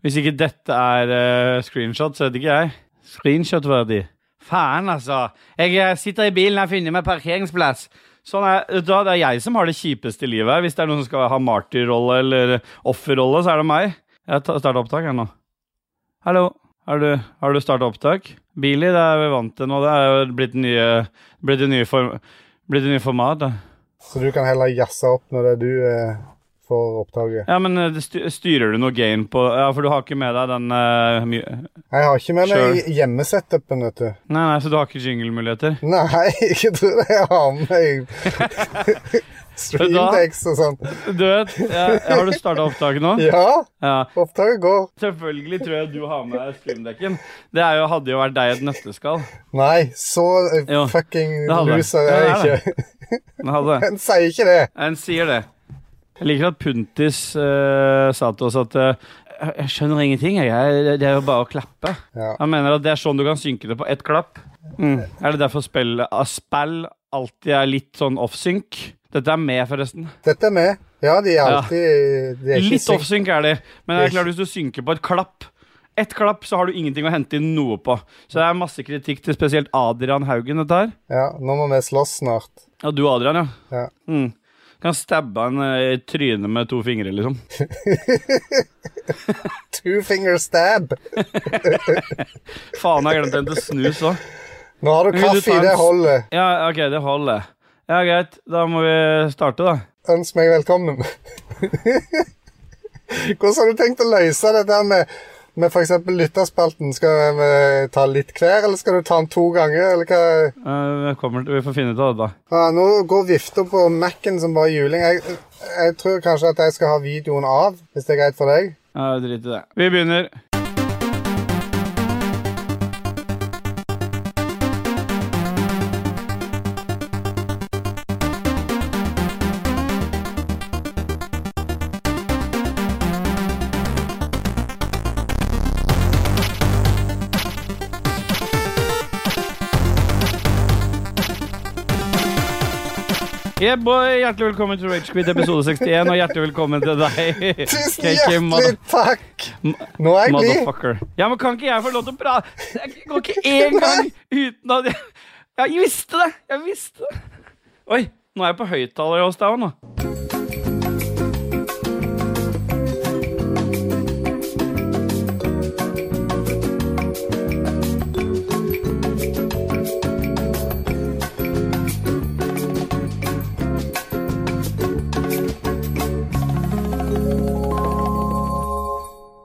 Hvis ikke dette er uh, screenshot, så vet ikke jeg. Screenshot-verdig. Faen, altså. Jeg eh, sitter i bilen og finner meg parkeringsplass. Sånn er, da, det er jeg som har det kjipeste i livet. Hvis det er noen som skal ha martyrrolle eller offerrolle, så er det meg. Jeg starter opptak her nå. Hallo. Har du, har du starta opptak? Billy, det er vi vant til nå. Det er jo blitt nye, blitt nye, form, blitt nye format. da. Så du kan heller jazze opp når det er du eh, får opptaket. Ja, men eh, styrer du noe gain på Ja, for du har ikke med deg den uh, Jeg har ikke med meg hjemmesetupen, vet du. Nei, nei, så du har ikke jingle-muligheter? Nei, ikke tror det. Jeg har med streamdex og sånn. Du vet, ja, Har du starta opptaket nå? Ja, Ja. opptaket går. Selvfølgelig tror jeg du har med deg streamdekken. Det er jo, hadde jo vært deg i et nøtteskall. Nei, så eh, Jo, fucking loser er jeg ikke. Den hadde. En sier ikke det. En sier det. Jeg liker at Puntis uh, sa til oss at uh, jeg skjønner ingenting. Jeg. Det er jo bare å klappe. Ja. Han mener at det er sånn du kan synke det på ett klapp. Mm. Er det derfor spill, ah, spill alltid er litt sånn off-synk? Dette er med, forresten. Dette er med. Ja, de er Ja. alltid de er Litt synk- off-synk er de, men det er klart hvis du synker på et klapp ett klapp, så har du ingenting å hente inn noe på. Så det er masse kritikk til spesielt Adrian Haugen, dette her. Ja, nå må vi slåss snart. Ja, du Adrian, ja. Ja. Mm. Kan stabbe han eh, i trynet med to fingre, liksom. Two finger stab. Faen, jeg glemte en til snus òg. Nå har du kaffe i det holdet. Ja, OK, det holder. Ja, greit. Da må vi starte, da. Ønsk meg velkommen. Hvordan har du tenkt å løse dette med, med f.eks. lytterspalten? Skal vi ta litt hver, eller skal du ta den to ganger? Eller hva? Vi kommer vi får finne ut av det, da. Ja, nå går vifta på Mac-en som bare juling. Jeg, jeg tror kanskje at jeg skal ha videoen av, hvis det er greit for deg. Ja, Drit i det. Vi begynner. Yeah, boy, Hjertelig velkommen til Ragequit episode 61, og hjertelig velkommen til deg. Tusen hjertelig takk! Nå er jeg glad. Ja, men kan ikke jeg få lov til å prate? Jeg går ikke én gang uten at jeg Jeg visste det! Jeg visste det. Oi, nå er jeg på høyttaler hos deg òg, nå.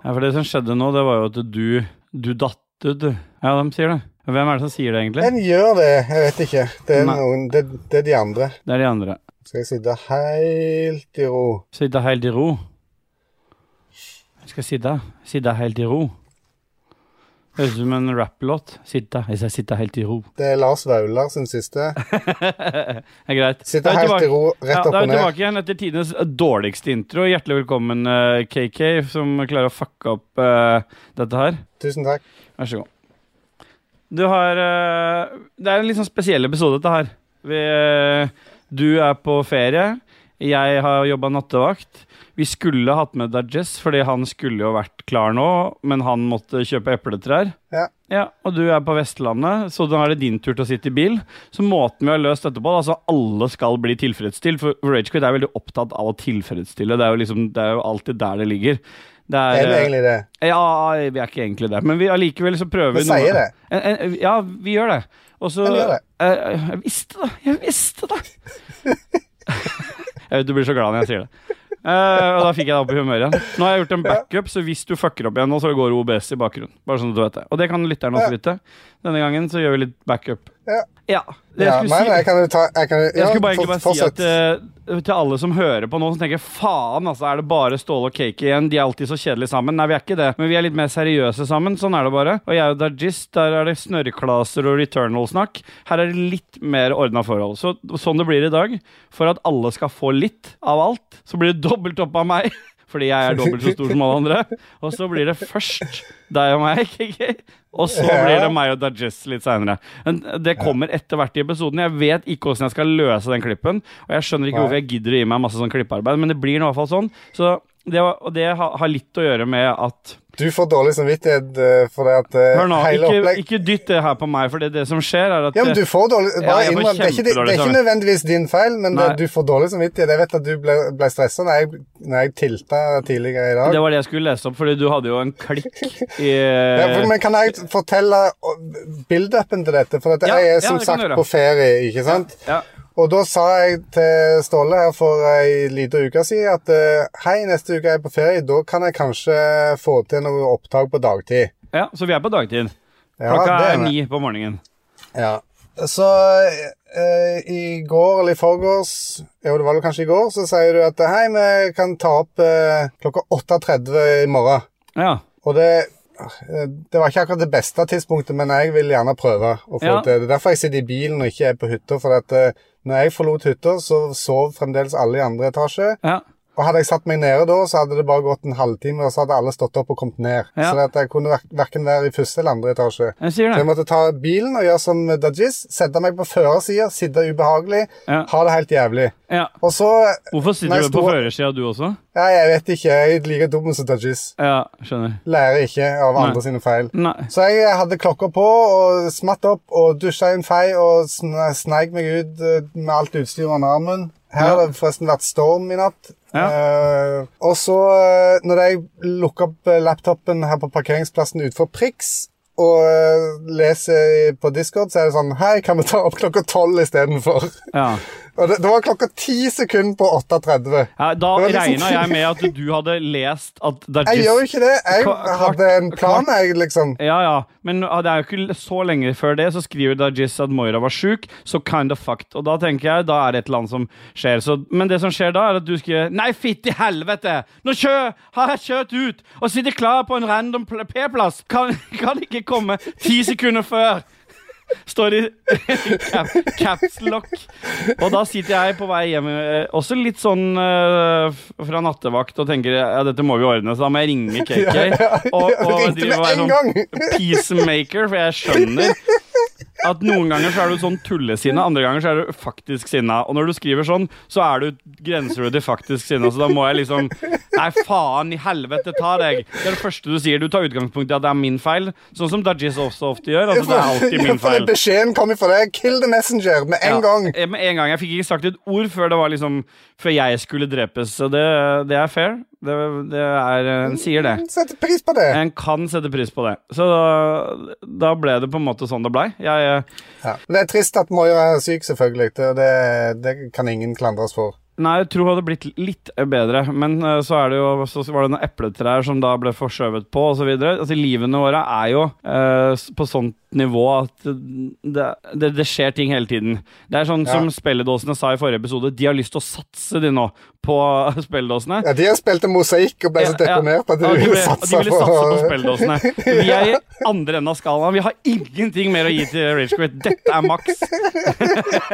Ja, for det som skjedde nå, det var jo at du Du datt ut, du. Ja, de sier det. Hvem er det som sier det, egentlig? En gjør det. Jeg vet ikke. Det er, noen, det, det er de andre. Det er de andre. Skal jeg sitte helt i ro? Sitte helt i ro. Jeg skal sitte. Sitte helt i ro. Høres ut som en rapplåt. Sitte. Jeg sitter sitte helt i ro. Det er Lars Vaular sin siste. Det er greit. Sitte helt tilbake. i i tilbake- opp og ned. da er vi tilbake igjen etter tidenes dårligste intro. Hjertelig velkommen, eh, KK, som klarer å fucke opp uh, dette her. Tusen takk. Vær så god. Du har uh, Det er en litt sånn spesiell episode, dette her. Vi, eh, du er på ferie. Jeg har jobba nattevakt. Vi skulle hatt med Dajess, fordi han skulle jo vært klar nå, men han måtte kjøpe epletrær. Ja. Ja, og du er på Vestlandet, så da er det din tur til å sitte i bil. Så måten vi har løst dette på, altså alle skal bli tilfredsstilt, for Ragequit er veldig opptatt av å tilfredsstille. Det er jo, liksom, det er jo alltid der det ligger. Det er, Er det egentlig det? ja, vi er ikke egentlig det, men vi allikevel så prøver Vi vi sier det. En, en, ja, vi gjør det. Og så. Eh, Jeg visste det! Jeg visste det! jeg vet du blir så glad når jeg sier det. Uh, og da fikk jeg deg opp i humør igjen. Nå har jeg gjort en backup, så hvis du fucker opp igjen nå, så går OBS i bakgrunnen. Bare sånn at du vet det. Og det kan lytteren også vite. Denne gangen så gjør vi litt backup. Ja. Ja. Det jeg skulle si jeg ta Jeg, kan, jeg skulle bare egentlig bare si at eh, til alle som hører på nå, som tenker faen, altså, er det bare Ståle og Cake igjen? De er alltid så kjedelige sammen. Nei, vi er ikke det, men vi er litt mer seriøse sammen. Sånn er det bare. Og jeg og Dajis, der er det snørreklaser og returnal-snakk. Her er det litt mer ordna forhold. Så sånn det blir i dag, for at alle skal få litt av alt, så blir det dobbelt opp av meg. Fordi jeg er dobbelt så stor som alle andre. Og så blir det først deg og meg. Og så blir det meg og Dajess litt seinere. Det kommer etter hvert i episoden. Jeg vet ikke hvordan jeg skal løse den klippen. Og jeg skjønner ikke hvorfor jeg gidder å gi meg masse sånn klippearbeid, men det blir i hvert fall sånn. Så det, og det har, har litt å gjøre med at Du får dårlig samvittighet eh, for det at eh, Hør nå, hele ikke, opplegg ikke dytt det her på meg, for det, det som skjer, er at Ja, men du får dårlig Ja, innrøm. Det er ikke, det, er ikke nødvendigvis din feil, men det, du får dårlig samvittighet. Jeg vet at du ble, ble stressa når, jeg- jeg tilta tidligere i dag. Det var det jeg skulle lese opp, fordi du hadde jo en klikk i Ja, for, men kan jeg fortelle build-upen til dette? For at Ja, jeg er som sagt på ferie, ikke sant? Ja, Og da sa jeg til Ståle her for ei lita uke siden at uh, hei, neste uke er jeg på ferie. Da kan jeg kanskje få til noe opptak på dagtid. ja, så vi er på dagtid. Klokka ja, er ni på morgenen. Ja. Så eh, i går eller i forgårs Jo, det var vel kanskje i går, så sier du at hei, vi kan ta opp eh, klokka 8.30 i morgen. Ja. Og det eh, det var ikke akkurat det beste tidspunktet, men jeg vil gjerne prøve å få Ja. til. Det er derfor jeg sitter i bilen og ikke er på hytta. For at eh, når jeg forlot hytta, så sov fremdeles alle i andre etasje. ja. Og hadde jeg satt meg nede da, så hadde det bare gått en halvtime, og så hadde alle stått opp og kommet ned. Ja. Så jeg kunne verk- hverken være i første eller andre etasje. Jeg Så jeg måtte ta bilen og gjøre som Dajis. Sette meg på førersida, sitte ubehagelig, Ja. ha det helt jævlig. Ja. Og så Hvorfor sitter du på førersida, du også? Ja, jeg vet ikke. Jeg er like dum som Dajis. Ja, skjønner. Lærer ikke av Nei. andre sine feil. Nei. Så jeg hadde klokka på og smatt opp og dusja i en fei og sn- sneik meg ut eh, med alt utstyret under armen. Her har det forresten vært storm i natt. Ja. Eh, og så, eh, når jeg lukker opp laptopen her på parkeringsplassen utenfor Prix og lese leser på Discord, så er det sånn Hei, kan vi ta opp klokka tolv istedenfor? Ja. Og det, det var klokka ti sekunder på 8.30. Ja, da liksom- regna jeg med at du hadde lest at Jeg gjør jo ikke det. Jeg hadde en plan, jeg, liksom. Ja, ja, men ja, det er jo ikke så lenge før det, så skriver Dajis at Moira var sjuk, så kind of fucked. Og da tenker jeg, da er det et eller annet som skjer. Så, men det som skjer da, er at du skriver Nei, fitte helvete! Nå kjø, Har jeg kjørt ut og sitter klar på en random P-plass? Kan, kan ikke komme ti sekunder før! Står i cap, caps lock. Og da sitter jeg på vei hjem, eh, også litt sånn uh, fra nattevakt, og tenker ja, dette må vi ordne, så da må jeg ringe KK. Og, og og drive og være sånn peacemaker, for jeg skjønner at noen ganger så er du sånn tullesinne, andre ganger så er du faktisk sinna. Og når du skriver sånn, så er du grenser du til faktisk sinna, så da må jeg liksom Nei, faen i helvete, ta deg! Det er det første du sier. Du tar utgangspunkt i at det er min feil, sånn som Dajis også ofte gjør. Altså, det er alltid min feil. Beskjeden kom fra deg. Kill the messenger med en Ja, gang. eh, Med en gang. Jeg fikk ikke sagt et ord før det var liksom Før jeg skulle drepes. Så det, det er fair. Det, det er En sier det. Setter pris på det. En kan sette pris på det. Så da, da ble det på en måte sånn det blei. Jeg eh, Ja. Men det er trist at Moira er syk, selvfølgelig. Det, det, det kan ingen klandres for. Nei, jeg tror det hadde blitt litt bedre, men uh, så er det jo Så var det noen epletrær som da ble forskjøvet på, osv. Altså, livene våre er jo uh, på sånt nivå at det, det, det skjer ting hele tiden. Det er sånn Ja. som spilledåsene sa i forrige episode, de har lyst til å satse, de nå, på spilledåsene. Ja, De har spilt en mosaikk og ble så deprimert at de Ja, de, ville satse, de ville satse på spilledåsene. Vi er i andre enden av skalaen. Vi har ingenting mer å gi til Ragequit. Dette er maks.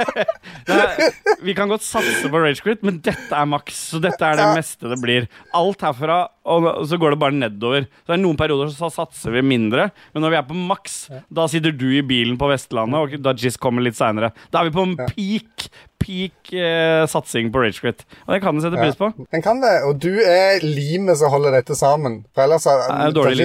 Vi kan godt satse på Ragequit, men dette er maks. Så dette er det Ja. meste det blir. Alt herfra, og så går det bare nedover. Så det er Noen perioder så satser vi mindre, men når vi er på maks, da sitter du i bilen på Vestlandet, og Dajis kommer litt seinere. Da er vi på en peak, peak eh, satsing på Ragequit. Og det kan du sette pris på. Den kan det, og du er limet som holder dette sammen. For ellers er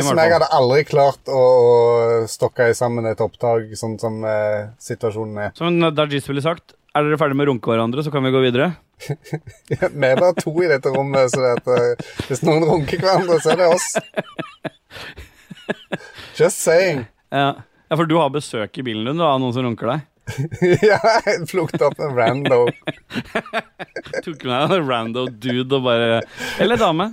som jeg hadde aldri klart å, å stokke sammen et opptak sånn som eh, situasjonen er. Som Dajis ville sagt, er dere ferdige med å runke hverandre, så kan vi gå videre. Vi er bare to i dette rommet, så det eh, hvis noen runker hverandre, så er det oss. Just saying. Ja. ja, for du har besøk i bilen din du, av noen som runker deg. ja, jeg plukket opp en rando. Tok med deg en rando dude og bare Eller dame.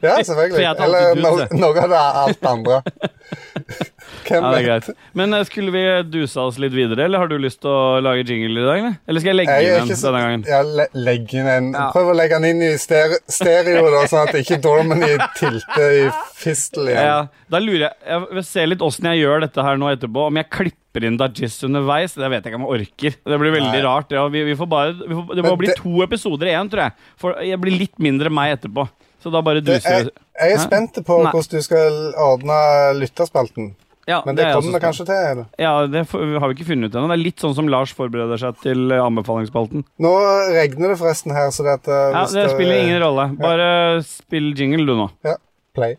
Ja, selvfølgelig. Eller no, noe av det alt andre. Hvem Ja, er vet? greit. Men eh, skulle vi duse oss litt videre, eller har du lyst til å lage jingle i dag? Eller, eller skal jeg legge Jeg inn en denne gangen? ja, le, legge inn en Ja. Prøv å legge den inn i stereo, stereo da, sånn at ikke Dormany tilter i fistel igjen. Ja, da lurer jeg Jeg vil se litt åssen jeg gjør dette her nå etterpå. Om jeg klipper inn Dajis underveis. Det vet jeg ikke om jeg orker. Det blir veldig Nei. rart. Ja, vi, vi får bare, vi får, det må Men bli det- to episoder igjen, tror jeg. For jeg blir litt mindre meg etterpå. Så da bare Det, duser jeg, jeg er spent på Hæ? hvordan du skal ordne lytterspalten. Ja, Men det, det kommer vi kanskje til. eller? Ja, det har vi ikke funnet ut ennå. Det er litt sånn som Lars forbereder seg til anbefalingsspalten. Nå regner det forresten her, så det, at, eh, Ja, hvis Det spiller ingen rolle. Bare spill jingle, du nå. Ja, play.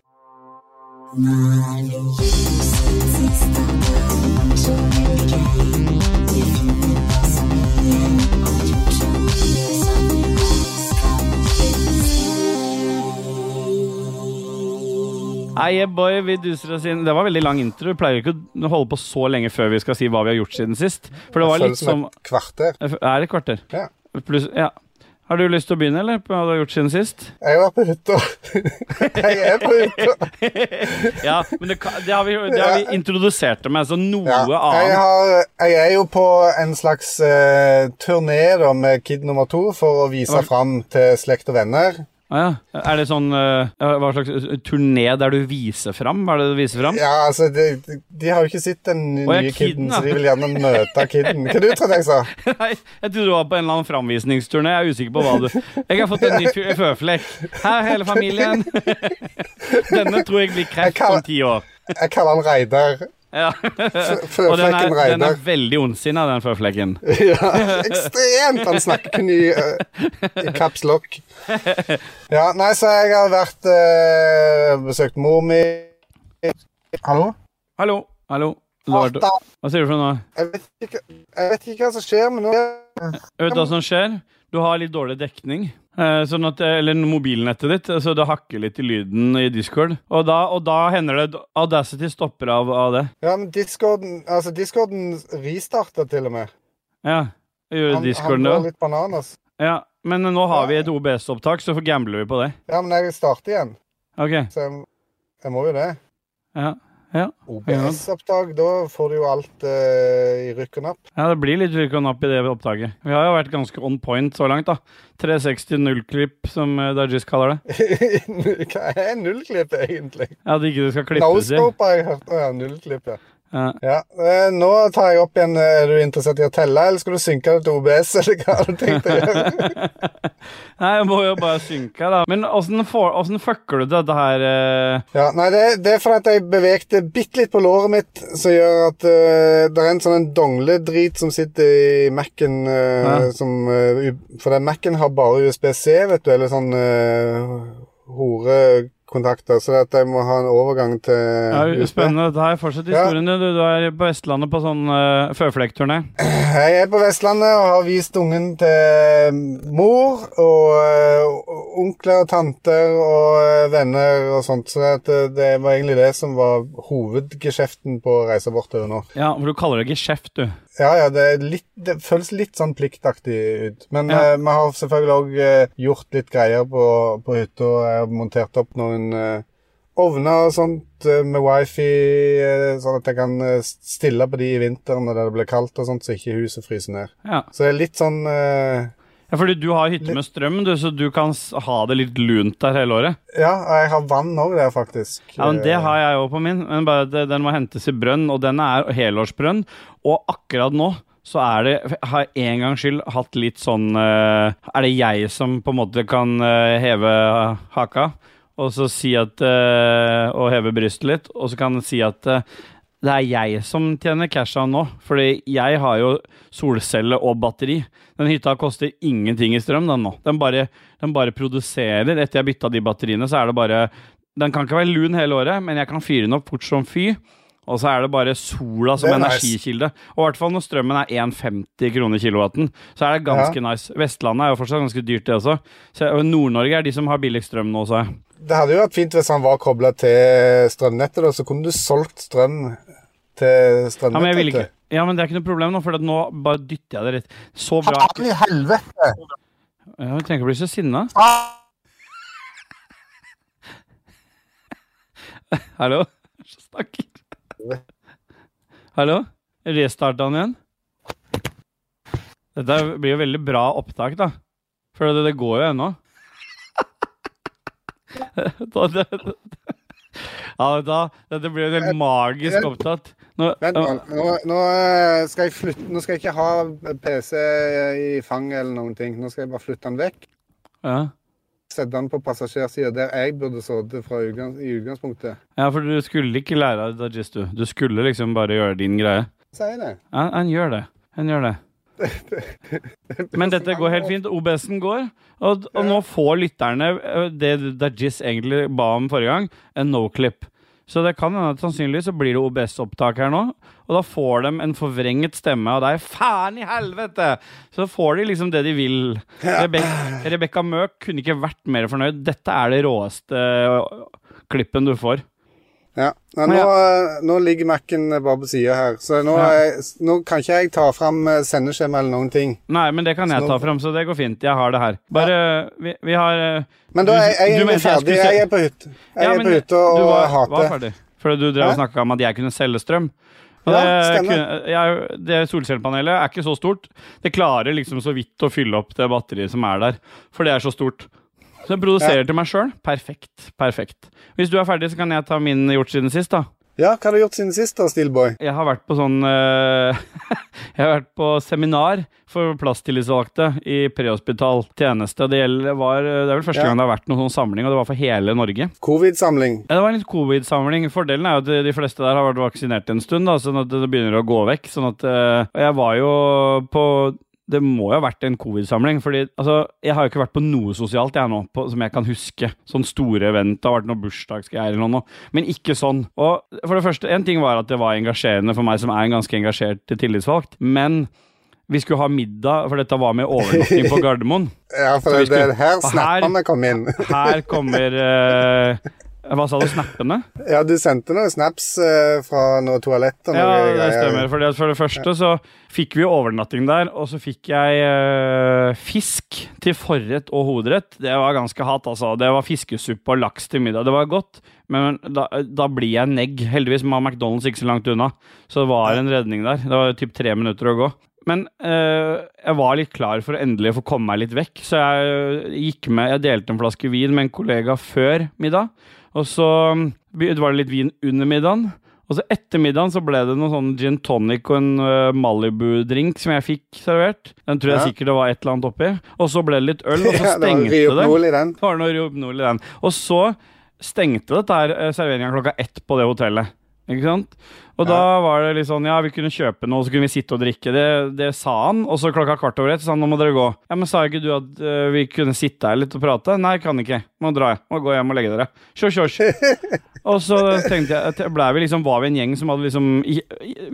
Nei, boy, vi duser oss inn. Det var veldig lang intro. Vi pleier ikke å holde på så lenge før vi skal si hva vi har gjort siden sist. For det var litt som et kvarter. Er det kvarter? Ja. Plus, Ja. Har du lyst til å begynne, eller? Hva du har gjort siden sist? Jeg var på hytta. jeg er på hytta. Ja, men det, det, har, vi, det har vi introdusert det med, så noe Ja. Jeg, annet. har, jeg er jo på en slags uh, turné da, med Kid nummer to for å vise Hva- fram til slekt og venner. Ah, ja. Er det sånn uh, Hva slags eh, turné der du viser fram? Hva er det du viser fram? Ja, altså, de, de, de har jo ikke sett den nye ja, Kidden, Kidden, så de vil gjerne møte Kidden. Hva du trodde jeg sa? Nei, jeg trodde du var på en eller annen framvisningsturné. Jeg er usikker på hva du Jeg har fått en ny fø- føflekk. Her, hele familien. Denne tror jeg blir kreft om ti år. Jeg kaller han Reidar. Ja. F- Og den er, Føflekken den er veldig ondsinna, den føflekken. Ja, ekstremt! Han snakker kun i, uh, i caps lock. Ja, nei, så jeg har vært uh, Besøkt mor mi Hallo? Hallo. Hallo. Lord. Hva sier du for noe? Jeg vet, ikke, jeg vet ikke hva som skjer, men nå Vet du hva som skjer? Du har litt dårlig dekning. Eh, Sånn at, eller mobilnettet ditt, så det hakker litt i lyden i Discord. Og da, og da hender det Audacity stopper av, av det. Ja, men Discorden Altså, Discorden restarta til og med. Ja. Gjorde Han, Discord han går litt bananas. Ja. Men nå har vi et OBS-opptak, så gambler vi på det. Ja, men jeg starter igjen, Ok. så jeg, jeg må jo det. Ja. Ja. OBS-opptak, da får du jo alt eh, i rykk og napp. ja, det blir litt rykk og napp i det opptaket. Vi har jo vært ganske on point så langt, da. 360 nullklipp, som eh, Dajis kaller det. Hva er nullklipp, egentlig? Ja, At ikke det skal klippes i. Noscope har jeg hørt. Ja, nullklipp, ja. Ja. ja. eh, Nå tar jeg opp igjen. eh, Er du interessert i å telle, eller skal du synke det til OBS, eller hva du tenkt å gjøre? Nei, jeg må jo bare synke, da. Men åssen fucker du dette her eh? Ja, nei, det, det er fordi jeg bevegte bitte litt på låret mitt, som gjør at uh, det er en sånn dongledrit som sitter i Mac-en uh, Ja. som For den Mac-en har bare USB-C, vet du, eller sånn uh, horekontakter, så at jeg må ha en overgang til Ja, spennende. det her. historien Ja. Du, du er på Vestlandet på sånn uh, føflekkturné. Jeg er på Vestlandet og har vist ungen til mor og uh, onkler og tanter og eh, venner og sånt. Så at, uh, det var egentlig det som var hovedgeskjeften på reisa bortover nå. Ja, for du kaller det geskjeft, du. Ja, ja, det, litt, det føles litt sånn pliktaktig ut. Men Ja. eh, vi har selvfølgelig òg gjort litt greier på, på hytta. Jeg har montert opp noen eh, ovner og sånt eh, med wifi, eh, sånn at jeg kan eh, stille på de i vinteren når det blir kaldt og sånt, så ikke huset fryser ned. Ja. Så det er litt sånn eh, ja, fordi du har hytte med strøm, du, så du kan ha det litt lunt der hele året. Ja, jeg har vann òg der, faktisk. Ja, men Det har jeg òg på min, men bare det, den må hentes i brønn, og den er helårsbrønn. Og akkurat nå så er det Har en gangs skyld hatt litt sånn eh, Er det jeg som på en måte kan eh, heve haka, og så si at eh, Og heve brystet litt, og så kan si at det er jeg som tjener casha nå, fordi jeg har jo solcelle og batteri. Den hytta koster ingenting i strøm, den nå. Den bare, den bare produserer. Etter jeg bytta de batteriene, så er det bare Den kan ikke være lun hele året, men jeg kan fyre den opp fort som fy. Og så er det bare sola som er nice. energikilde. Og i hvert fall når strømmen er 1,50 kroner kilowatten, så er det ganske nice. Vestlandet er jo fortsatt ganske dyrt, det også. Og Nord-Norge er de som har billigst strøm nå, sa jeg. Det hadde jo vært fint hvis han var kobla til strømnettet, da, så kunne du solgt strøm til Ja, men jeg vil ikke Ja, men det er ikke noe problem nå, for nå bare dytter jeg det rett. Så bra. Faen i helvete! Ja, Jeg trenger ikke å bli så sinna. Hallo? Hallo? Snakker. Hallo? Restarta han igjen? Dette blir jo veldig bra opptak, da. For det, det går jo ennå. Da- det- Ja, da, dette blir jo helt magisk opptatt. Nå, Vent, nå, nå, nå, eh, skal jeg flytte, nå skal jeg ikke ha PC i fanget eller noen ting. Nå skal jeg bare flytte den vekk. ja. sette den på passasjersida, der jeg burde sittet i utgangspunktet. Ja, for du skulle ikke lære av Dajis, du. Du skulle liksom bare gjøre din greie. Sier det. Ja, han gjør det. Han gjør det. Men dette går helt fint. OBS-en går. Og, og nå får lytterne øh, det Dajis egentlig ba om forrige gang, en no-clip. Så det kan hende at sannsynligvis så blir det OBS-opptak her nå. Og da får de en forvrenget stemme av deg. Faen i helvete! Så får de liksom det de vil. Rebek Rebekka Møk kunne ikke vært mer fornøyd. Dette er det råeste øh, klippen du får. Ja. Nei, nå, eh, nå ligger Mac-en bare på sida her, så nå, Ja. jeg, nå kan ikke jeg ta fram eh, sendeskjema eller noen ting. Nei, men det kan jeg nå- ta fram, så det går fint. Jeg har det her. Bare Vi, vi har Men da er jeg, jeg, er ferdig. Jeg er på hytte. Jeg Ja, hytta og du var, hater var ferdig. For du drev og snakka om at jeg kunne selge strøm. Ja, det, jeg, det solcellepanelet er ikke så stort. Det klarer liksom så vidt å fylle opp det batteriet som er der. For det er så stort. Så jeg produserer til meg sjøl. Perfekt. Perfekt. Hvis du er ferdig, så kan jeg ta min gjort siden sist, da. Ja, hva har du gjort siden sist, da, Steelboy? Jeg har vært på sånn uh, Jeg har vært på seminar for plasstillitsvalgte i prehospital tjeneste. Det, gjelder, var, det er vel første Ja. gang det har vært noen sånn samling, og det var for hele Norge. Covid-samling. Ja, det var en litt covid-samling. Fordelen er jo at de fleste der har vært vaksinert en stund, da, sånn at det begynner å gå vekk. Sånn at uh, jeg var jo på det må jo ha vært en covid-samling. fordi altså, Jeg har jo ikke vært på noe sosialt jeg nå, på, som jeg kan huske. Sånn store event. Det har vært noe bursdagsgreier eller noe. Men ikke sånn. Og for det første, En ting var at det var engasjerende for meg som er en ganske engasjert tillitsvalgt. Men vi skulle ha middag, for dette var med overnatting på Gardermoen. Ja, for det, er her snappene kom inn. Her kommer eh, Hva sa du? Snappene? Ja, du sendte noen snaps eh, fra noe toalett og noe Ja, det stemmer. Fordi for det første så fikk vi overnatting der, og så fikk jeg eh, fisk til forrett og hovedrett. Det var ganske hat, altså. Det var fiskesuppe og laks til middag. Det var godt, men da, da blir jeg negg. Heldigvis var McDonald's ikke så langt unna, så det var en redning der. Det var typ tre minutter å gå. Men øh, jeg var litt klar for å endelig få komme meg litt vekk, så jeg gikk med Jeg delte en flaske vin med en kollega før middag, og så var det litt vin under middagen. Og så etter middagen så ble det noen sånn gin tonic og en uh, Malibu-drink som jeg fikk servert. Den tror jeg Ja. sikkert det var et eller annet oppi. Og så ble det litt øl, og så stengte Ja, det var det. Det var noe Ryopnol i den. Og så stengte dette serveringa klokka ett på det hotellet. Ikke sant? Og da var det litt sånn, ja, vi kunne kjøpe noe, så kunne vi sitte og drikke. Det, det sa han, og så klokka kvart over ett sa han, nå må dere gå. Ja, men sa ikke du at uh, vi kunne sitte her litt og prate? Nei, kan ikke. Må dra, jeg. Må gå hjem og legge dere. Kjør, kjør. og så tenkte jeg, ble vi liksom, var vi en gjeng som hadde liksom, i,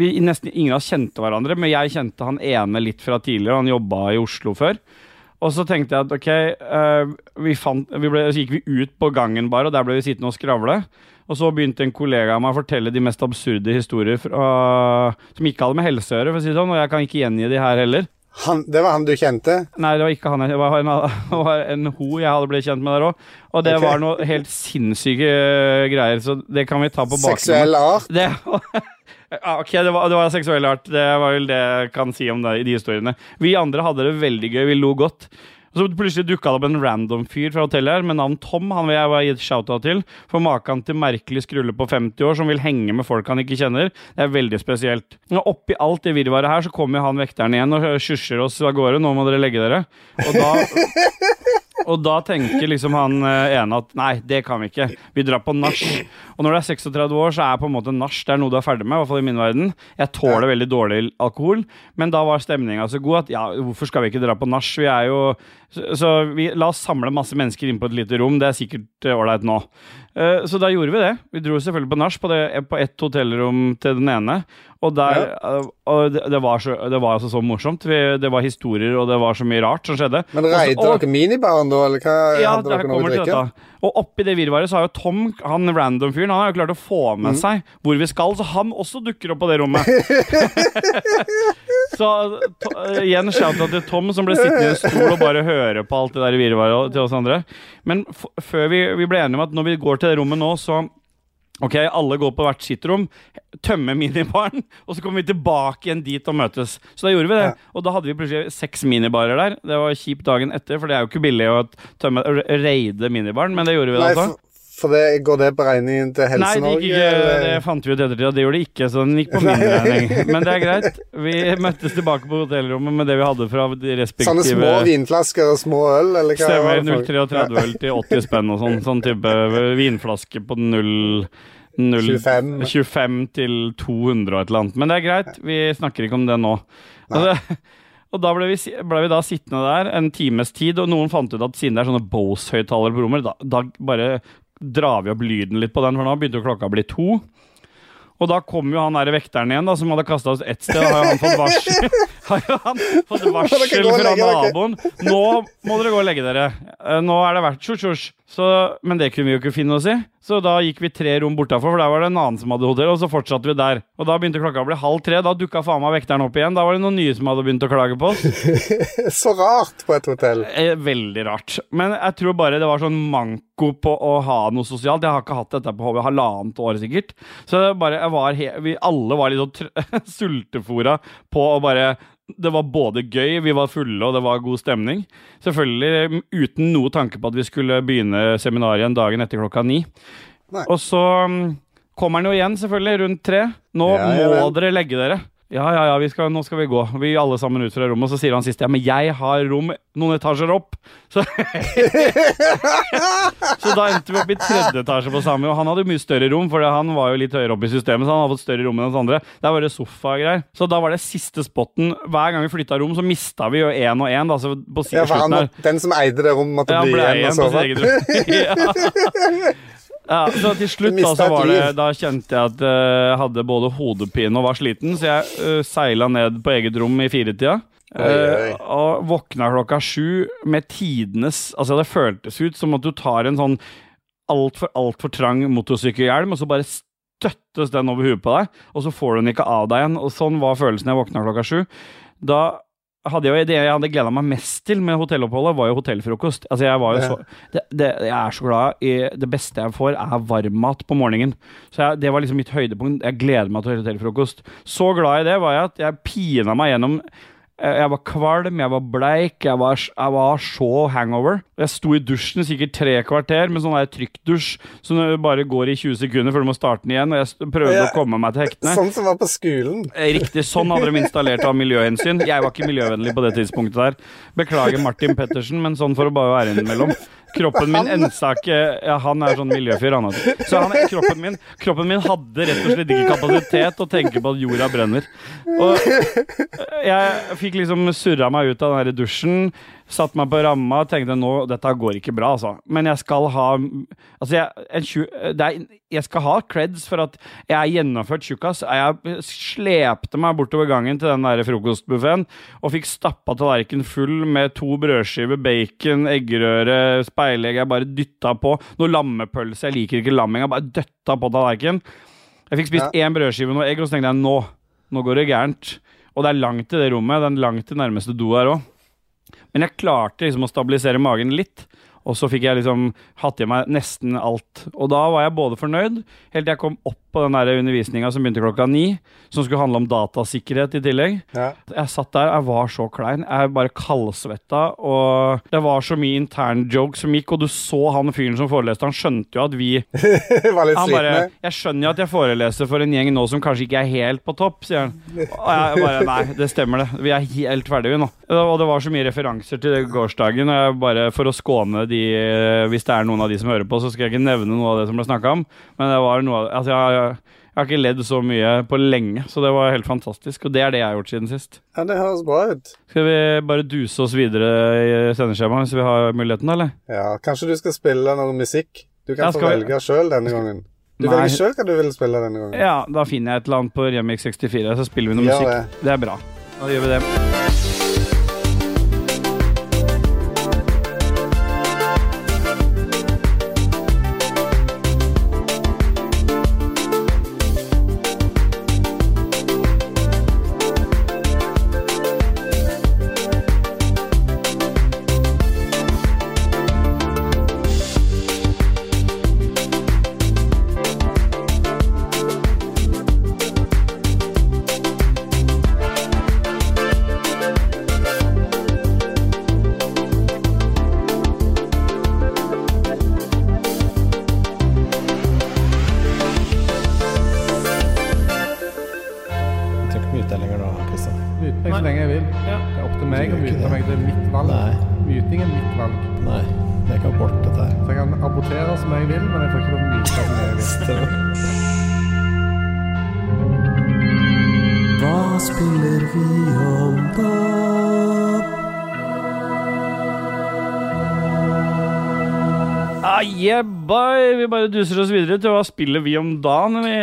vi, nesten ingen av oss kjente hverandre, men jeg kjente han ene litt fra tidligere, han jobba i Oslo før. Og så tenkte jeg at ok, uh, vi fant, vi ble, så gikk vi ut på gangen bare, og der ble vi sittende og skravle. Og så begynte en kollega av meg å fortelle de mest absurde historier fra, som ikke hadde med helse å gjøre, for å si det sånn, og jeg kan ikke gjengi de her heller. Han, det var han du kjente? Nei, det var ikke han. Det var en, det var en ho jeg hadde blitt kjent med der òg. Og det okay. var noe helt sinnssyke eh, greier, så det kan vi ta på bakgrunnen. Seksuell art? Det, ok, det var, det var seksuell art. Det var vel det jeg kan si om det, i de historiene. Vi andre hadde det veldig gøy. Vi lo godt. Og så plutselig dukka det opp en random fyr fra hotellet her med navn Tom. Han vil jeg bare gi et shout-out til. For maken til merkelig skrulle på 50 år som vil henge med folk han ikke kjenner. Det er veldig spesielt. Og oppi alt det virvaret her så kommer han vekteren igjen og skjusjer oss av gårde. Nå må dere legge dere. Og da og da tenker liksom han eh, ene at nei, det kan vi ikke. Vi drar på nach. Og når du er 36 år, så er på en måte nach det er noe du er ferdig med. I hvert fall i min verden. Jeg tåler veldig dårlig alkohol, men da var stemninga så god at ja, hvorfor skal vi ikke dra på nach? Vi er jo Så, så vi, la oss samle masse mennesker inn på et lite rom. Det er sikkert eh, ålreit nå. Eh, så da gjorde vi det. Vi dro selvfølgelig på nach på, det- på ett hotellrom til den ene. Og, der, eh, og det, det, var så, det var altså så morsomt. Vi, det var historier, og det var så mye rart som skjedde. Men reide dere minibaren da, eller hva? ja, hadde dere noe å drikke? Og oppi det virvaret så har jo Tom, han random-fyren, han har jo klart å få Mm. med seg hvor vi skal, så han også dukker opp på det rommet. så to, igjen shout-out til Tom, som ble sittende i en stol og bare høre på alt det der virvaret til oss andre. Men før vi, vi ble enige om at når vi går til det rommet nå, så Ok, alle går på hvert sitt rom, tømmer minibaren, og så kommer vi tilbake igjen dit og møtes. Så da gjorde vi det. Ja. Og da hadde vi plutselig seks minibarer der. Det var kjipt dagen etter, for det er jo ikke billig å tømme, reide minibaren, men det gjorde vi Nei, altså. for, For det, går det beregningen til Nei, det, Helse-Norge? gikk ikke, det fant vi ut og det gjorde det ikke, så den gikk på min regning. Men det er greit. Vi møttes tilbake på hotellrommet med det vi hadde fra de respektive Sånne små vinflasker og små øl, eller hva? Stemmer. var det for- 0,33 øl til 80 spenn og sånn. Sånn type vinflaske på 0 0 25. 25 til 200 og et eller annet. Men det er greit, vi snakker ikke om det nå. Altså, og da ble vi, ble vi da sittende der en times tid, og noen fant ut at siden det er sånne Bose-høyttalere på rommet, da, da bare drar vi opp lyden litt på den, for nå begynte jo klokka å bli to. Og da kom jo han der vekteren igjen, da, som hadde kasta oss ett sted. Har jo han fått varsel, har jo han fått varsel fra naboen. Nå må dere gå og legge dere. Eh, Nå er det verdt tjosj-tjosj. Så- Men det kunne vi jo ikke finne oss i. Så da gikk vi tre rom bortafor, for der var det en annen som hadde hotell, og så fortsatte vi der. Og da begynte klokka å bli halv tre. Da dukka faen meg vekteren opp igjen. Da var det noen nye som hadde begynt å klage på oss. Så rart på et hotell. Eh, Veldig rart. Men jeg tror bare det var sånn manko på å ha noe sosialt. Jeg har ikke hatt dette på HV halvannet år, sikkert. Så bare, jeg var vi alle var litt sånn sultefora på å bare det var både gøy, vi var fulle, og det var god stemning. Selvfølgelig uten noe tanke på at vi skulle begynne seminaret igjen dagen etter klokka ni. Nei. Og så mm, kommer han jo igjen, selvfølgelig, rundt tre. Nå ja må dere legge dere. Ja, ja, ja, vi skal, nå skal vi gå. Vi er alle sammen ut fra rommet. Og så sier han sist ja, men jeg har rom noen etasjer opp. Så, så da endte vi opp i tredje etasje på samme, og han hadde jo mye større rom, for han var jo litt høyere opp i systemet, så han hadde fått større rom enn oss andre. Der var det sofa og greier. Så da var det siste spotten. Hver gang vi flytta rom, så mista vi jo én og én, Ja, for han, den som eide det rommet, måtte Ja, bli igjen og sove. ja. så til slutt da, så var det, da kjente jeg at eh, jeg hadde både hodepine og var sliten, så jeg uh, seila ned på eget rom i firetida. Oi, oi. Eh, og våkna klokka sju med tidenes Altså, det føltes ut som at du tar en sånn altfor, altfor trang motorsykkelhjelm, og så bare støttes den over huet på deg, og så får du den ikke av deg igjen. Og sånn var følelsen jeg våkna klokka sju. Da hadde jeg det jeg hadde gleda meg mest til med hotelloppholdet, var jo hotellfrokost. Altså, jeg var jo så det, det, Jeg er så glad i Det beste jeg får, er varmmat på morgenen. Så jeg, det var liksom mitt høydepunkt. Jeg gleder meg til hotellfrokost. Så glad i det var jeg at jeg pina meg gjennom Jeg var kvalm, jeg var bleik, jeg var, jeg var så hangover. Jeg sto i dusjen sikkert tre kvarter med sånn trykkdusj som bare går i 20 sekunder før du må starte den igjen. Og jeg prøvde Ja. å komme meg til hektene. Sånn som var på skolen. Eh, Riktig, sånn hadde de installert av miljøhensyn. Jeg var ikke miljøvennlig på det tidspunktet der. Beklager Martin Pettersen, men sånn for å bare være innimellom. Kroppen min ensa ikke Ja, han er sånn miljøfyr, han. Også. Så han, kroppen, min, kroppen min hadde rett og slett ikke kapasitet å tenke på at jorda brenner. Og eh, jeg fikk liksom surra meg ut av den her dusjen. Satt meg på ramma og tenkte nå, dette går ikke bra, altså. Men jeg skal ha Altså, jeg, en, er, jeg skal ha creds for at jeg er gjennomført tjukkas. Jeg slepte meg bortover gangen til den der frokostbuffeen og fikk stappa tallerkenen full med to brødskiver, bacon, eggerøre, speilegg. Jeg bare dytta på. Noe lammepølse. Jeg liker ikke lamming. Jeg bare døtta på tallerkenen. Jeg fikk spist én brødskive og noe egg, og så tenkte jeg nå, nå går det gærent. Og det er langt til det rommet. Det er langt til nærmeste do her òg. Men jeg klarte liksom å stabilisere magen litt. Og så fikk jeg liksom hatt i meg nesten alt. Og da var jeg både fornøyd, helt til jeg kom opp på den der undervisninga som begynte klokka ni, som skulle handle om datasikkerhet i tillegg. Ja. Jeg satt der, jeg var så klein. Jeg bare kaldsvetta, og det var så mye intern joke som gikk, og du så han fyren som foreleste, han skjønte jo at vi var litt han bare. 'Jeg skjønner jo at jeg foreleser for en gjeng nå som kanskje ikke er helt på topp', sier han. Og jeg bare Nei, det stemmer, det. Vi er helt ferdige, vi nå. Og det var så mye referanser til det gårsdagen, og jeg bare for å skåne de Hvis det er noen av de som hører på, så skal jeg ikke nevne noe av det som ble snakka om, men det var noe av Altså, jeg, jeg har ikke ledd så mye på lenge, så det var helt fantastisk. Og det er det jeg har gjort siden sist. Ja, det høres bra ut. Skal vi bare duse oss videre i sendeskjemaet hvis vi har muligheten, eller? Ja, Kanskje du skal spille noe musikk? Du kan få velge sjøl denne gangen. Du Nei. velger sjøl hva du vil spille denne gangen. Ja, da finner jeg et eller annet på Remix 64, så spiller vi noe musikk. musikk. Det er bra. Da gjør vi det. Duser oss videre til hva spiller vi om dagen, vi,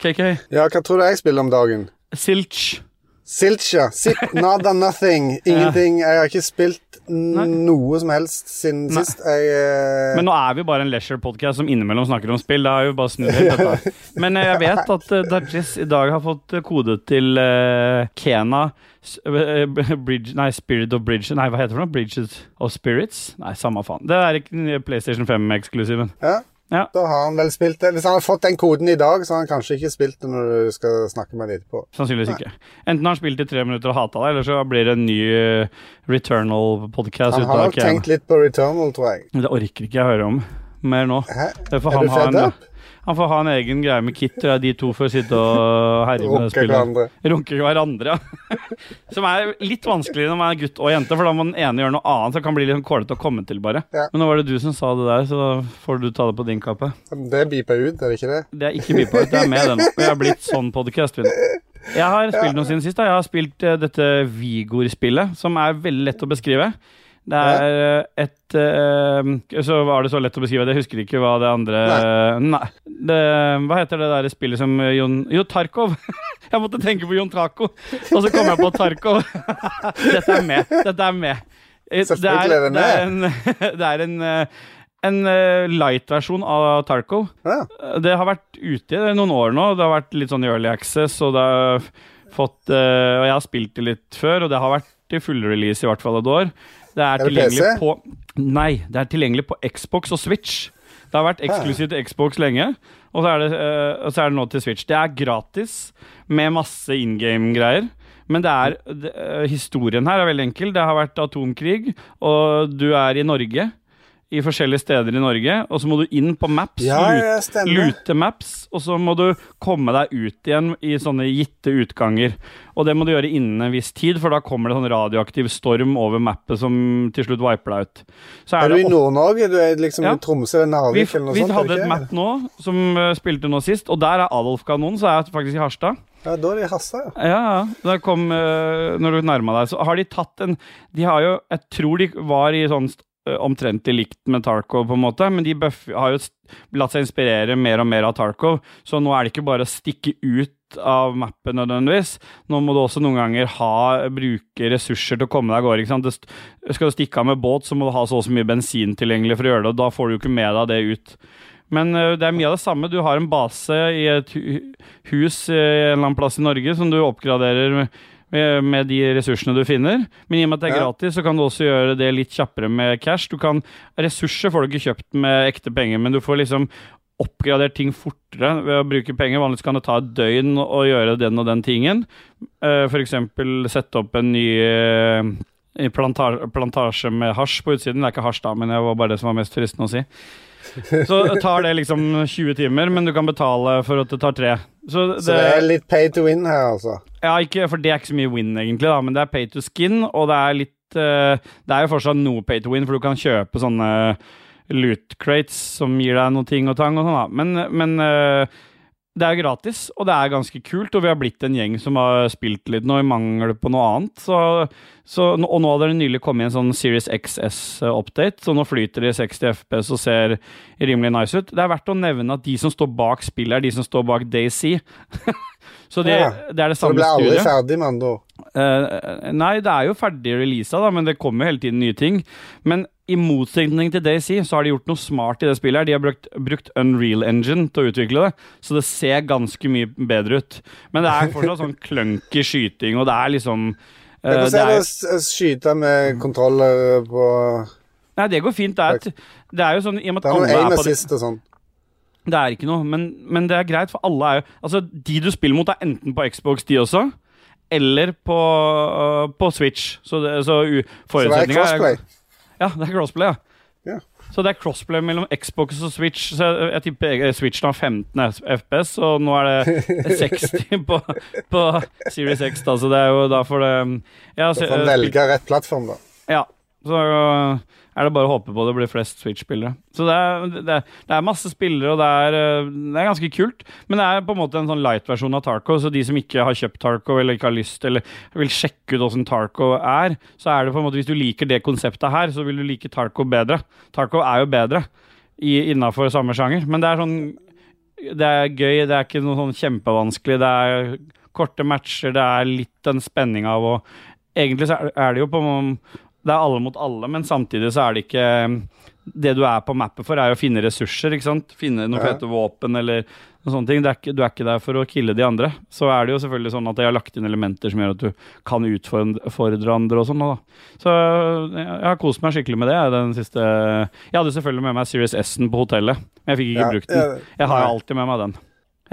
KK? Ja, hva tror du jeg spiller om dagen? Silch. Silch, Sit, nada, nothing. Ingenting. Jeg har ikke spilt noe som helst siden Nei. sist. Jeg uh... Men nå er vi bare en leisure-podcast som innimellom snakker om spill. Det er jo bare snudd helt dette. Men eh, jeg vet at uh, Dajis i dag har fått kode til uh, Kena Bridge, Nei, Spirit of Bridge Nei, hva heter det for noe? Bridges of Spirits? Nei, samme faen. Det er ikke PlayStation 5-eksklusiven. ja. Ja. Da har han vel spilt det. Hvis han har fått den koden i dag, så har han kanskje ikke spilt det når du skal snakke med ham etterpå. Sannsynligvis ikke. Enten har han spilt i tre minutter og hata deg, eller så blir det en ny uh, Returnal-podcast Han har nok tenkt litt på Returnal, tror jeg. Det orker ikke jeg høre om mer nå. Hæ? Er du fed up? Han får ha en egen greie med Kit, og de to får sitte og herje med Runke hverandre. Runke hverandre, ja. Som er litt vanskeligere når man er gutt og jente, for da må den ene gjøre noe annet. Så det kan bli litt sånn kålete å komme til, bare. Ja. Men nå var det du som sa det der, så da får du ta det på din kappe. Det beeper ut, er det ikke det? Det er ikke beepa ut, det er med den. Vi har blitt sånn podcast, vi nå. Jeg har spilt noe siden sist. da. Jeg har spilt eh, dette Vigor-spillet, som er veldig lett å beskrive. Det er eh, et uh, Så var det så lett å beskrive, jeg husker ikke hva det andre Nei. Det, hva heter det der spillet som eh, Jon Jo, Tarkov. Jeg måtte tenke på Jon Taco, og så kom jeg på Tarkov. Dette er med. Dette er med. Det er det er en, det er en, en light-versjon av Tarkov. Ja. Det har vært ute i noen år nå. Det har vært litt sånn early access, og det har fått Og jeg har spilt det litt før, og det har vært i full release i hvert fall et år. Det er, Er det tilgjengelig PC? på Nei, det er tilgjengelig på Xbox og Switch. Det har vært eksklusivt til Xbox lenge, og så, det, eh, og så er det nå til Switch. Det er gratis med masse in game-greier. Men det er, det, eh, historien her er veldig enkel. Det har vært atomkrig, og du er i Norge. I forskjellige steder i Norge, og så må du inn på Maps. Ja, lute- lute maps, og så må du komme deg ut igjen i sånne gitte utganger. Og det må du gjøre innen en viss tid, for da kommer det sånn radioaktiv storm over mappet som til slutt wiper deg ut. Så Er du i Nord-Norge? Du er liksom Ja. i Tromsø eller vi, Narvik eller noe vi sånt? Vi hadde et map nå som uh, spilte nå sist, og der er Adolf-kanonen, så er jeg faktisk i Harstad. Ja, da er det i Hassa, ja. Ja, ja. Da kom, uh, når du nærma deg, så har de tatt en De har jo Jeg tror de var i sånn omtrentlig likt med Tarkov, på en måte, men de har jo latt seg inspirere mer og mer av Tarkov, så nå er det ikke bare å stikke ut av mappen nødvendigvis. Nå må du også noen ganger ha, bruke ressurser til å komme deg av gårde. ikke sant? Skal du stikke av med båt, så må du ha så og så mye bensin tilgjengelig for å gjøre det, og da får du jo ikke med deg det ut. Men det er mye av det samme. Du har en base i et hus i en eller annen plass i Norge som du oppgraderer med, med, med de ressursene du finner. Men i og med at det er Ja. gratis, så kan du også gjøre det litt kjappere med cash. Du kan, ressurser får du ikke kjøpt med ekte penger, men du får liksom oppgradert ting fortere ved å bruke penger. Vanligvis kan det ta et døgn å gjøre den og den tingen. F.eks. for eksempel sette opp en ny eh, i planta plantasje med hasj på utsiden. Det er ikke hasj, da, men det var bare det som var mest fristende å si. Så tar det liksom 20 timer, men du kan betale for at det tar tre. Så det, Så det er litt pay to win her, altså. ja, ikke, for det er ikke så mye win, egentlig, da, men det er pay to skin, og det er litt eh, Det er jo fortsatt noe pay to win, for du kan kjøpe sånne loot crates som gir deg noe ting og tang og sånn, da. Men, men eh, det er gratis, og det er ganske kult, og vi har blitt en gjeng som har spilt litt nå i mangel på noe annet. Så, så, og nå hadde det nylig kommet en sånn Series XS-update, så nå flyter det i 60 FPS og ser rimelig nice ut. Det er verdt å nevne at de som står bak spillet, er de som står bak DayZ. så det, Ja. det er det samme det blir aldri studiet. ferdig, med andre ord. Eh, nei, det er jo ferdig releasa, da, men det kommer hele tiden nye ting. Men i motsetning til DayZ, så har de gjort noe smart i det spillet. her. De har brukt, brukt Unreal Engine til å utvikle det, så det ser ganske mye bedre ut. Men det er fortsatt sånn clunky skyting, og det er liksom uh, Men Hvordan det er det å skyte med kontroller på Nei, det går fint. Det er, det er jo sånn i og med at alle er på det og sånn. Det er ikke noe, men, men det er greit, for alle er jo Altså, de du spiller mot, er enten på Xbox, de også, eller på, uh, på Switch. Så, det, så Så det er crossplay. Ja, det er crossplay, ja. Ja. Så det er crossplay mellom Xbox og Switch. Så jeg, jeg tipper jeg- Switchen har 15 FPS, og nå er det 60 på, på Series X. Da, så det er jo da for det ja, Du så- får velge rett plattform, da. Ja. Så er det bare å håpe på det blir flest Switch-spillere. Så det er, det, det er masse spillere, og det er, øh, det er ganske kult. Men det er på en måte en sånn light-versjon av Tarco, så de som ikke har kjøpt Tarco, eller ikke har lyst, eller vil sjekke ut åssen Tarco er, så er det på en måte Hvis du liker det konseptet her, så vil du like Tarco bedre. Tarco er jo bedre innafor samme sjanger, men det er sånn Det er gøy, det er ikke noe sånn kjempevanskelig. Det er korte matcher, det er litt den spenninga av å Egentlig så er det jo på Det er alle mot alle, men samtidig så er det ikke Det du er på mappet for, er å finne ressurser, ikke sant? Finne noen Ja. fete våpen eller noen sånne ting. Det er ikke, du er ikke der for å kille de andre. Så er det jo selvfølgelig sånn at jeg har lagt inn elementer som gjør at du kan utfordre andre og sånn. Så jeg har kost meg skikkelig med det. Den siste Jeg hadde selvfølgelig med meg Series S-en på hotellet, men jeg fikk ikke Ja, brukt den. Jeg har alltid med meg den.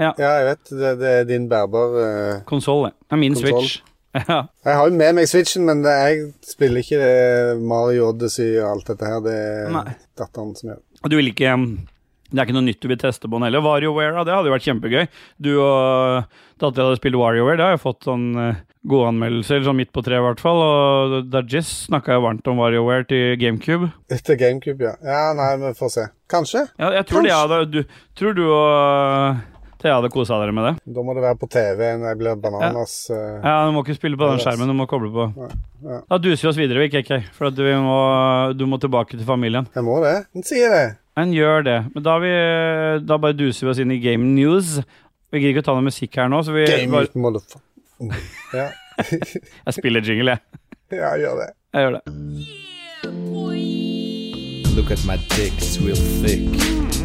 Ja, jeg vet. Det, det er din bærbar uh, Konsoll, det. Det er min Konsoll. Switch. Ja. Jeg har jo med meg Switchen, men det, jeg spiller ikke det Mario Odyssey og alt dette her. Det er datteren som gjør. Og du vil ikke um, Det er ikke noe nytt du vil teste på den heller. WarioWare, det hadde jo vært kjempegøy. Du og dattera hadde spilt WarioWare, det har jo fått sånn eh, gode anmeldelser, sånn midt på treet i hvert fall. Og Dajis snakka jo varmt om WarioWare til GameCube. Etter GameCube, ja. Ja, Nei, vi får se. Kanskje. Ja, jeg tror, det Ja, du, tror du og Thea hadde kosa dere med det? Da må det være på TV når jeg blir bananas. Ja. Ja, Du må ikke spille på den skjermen, du må koble på. ja. Da duser vi oss videre, vi, KK, for at vi må, du må tilbake til familien. Jeg må det. Den sier det. Den gjør det. Men da, vi, da bare duser vi oss inn i Game News. Vi gidder ikke å ta noe musikk her nå, så vi Game bare, motherfucker. Mm. Ja. Jeg spiller jingle, jeg. ja, gjør det. Jeg gjør det. Look at my dick, it's real thick.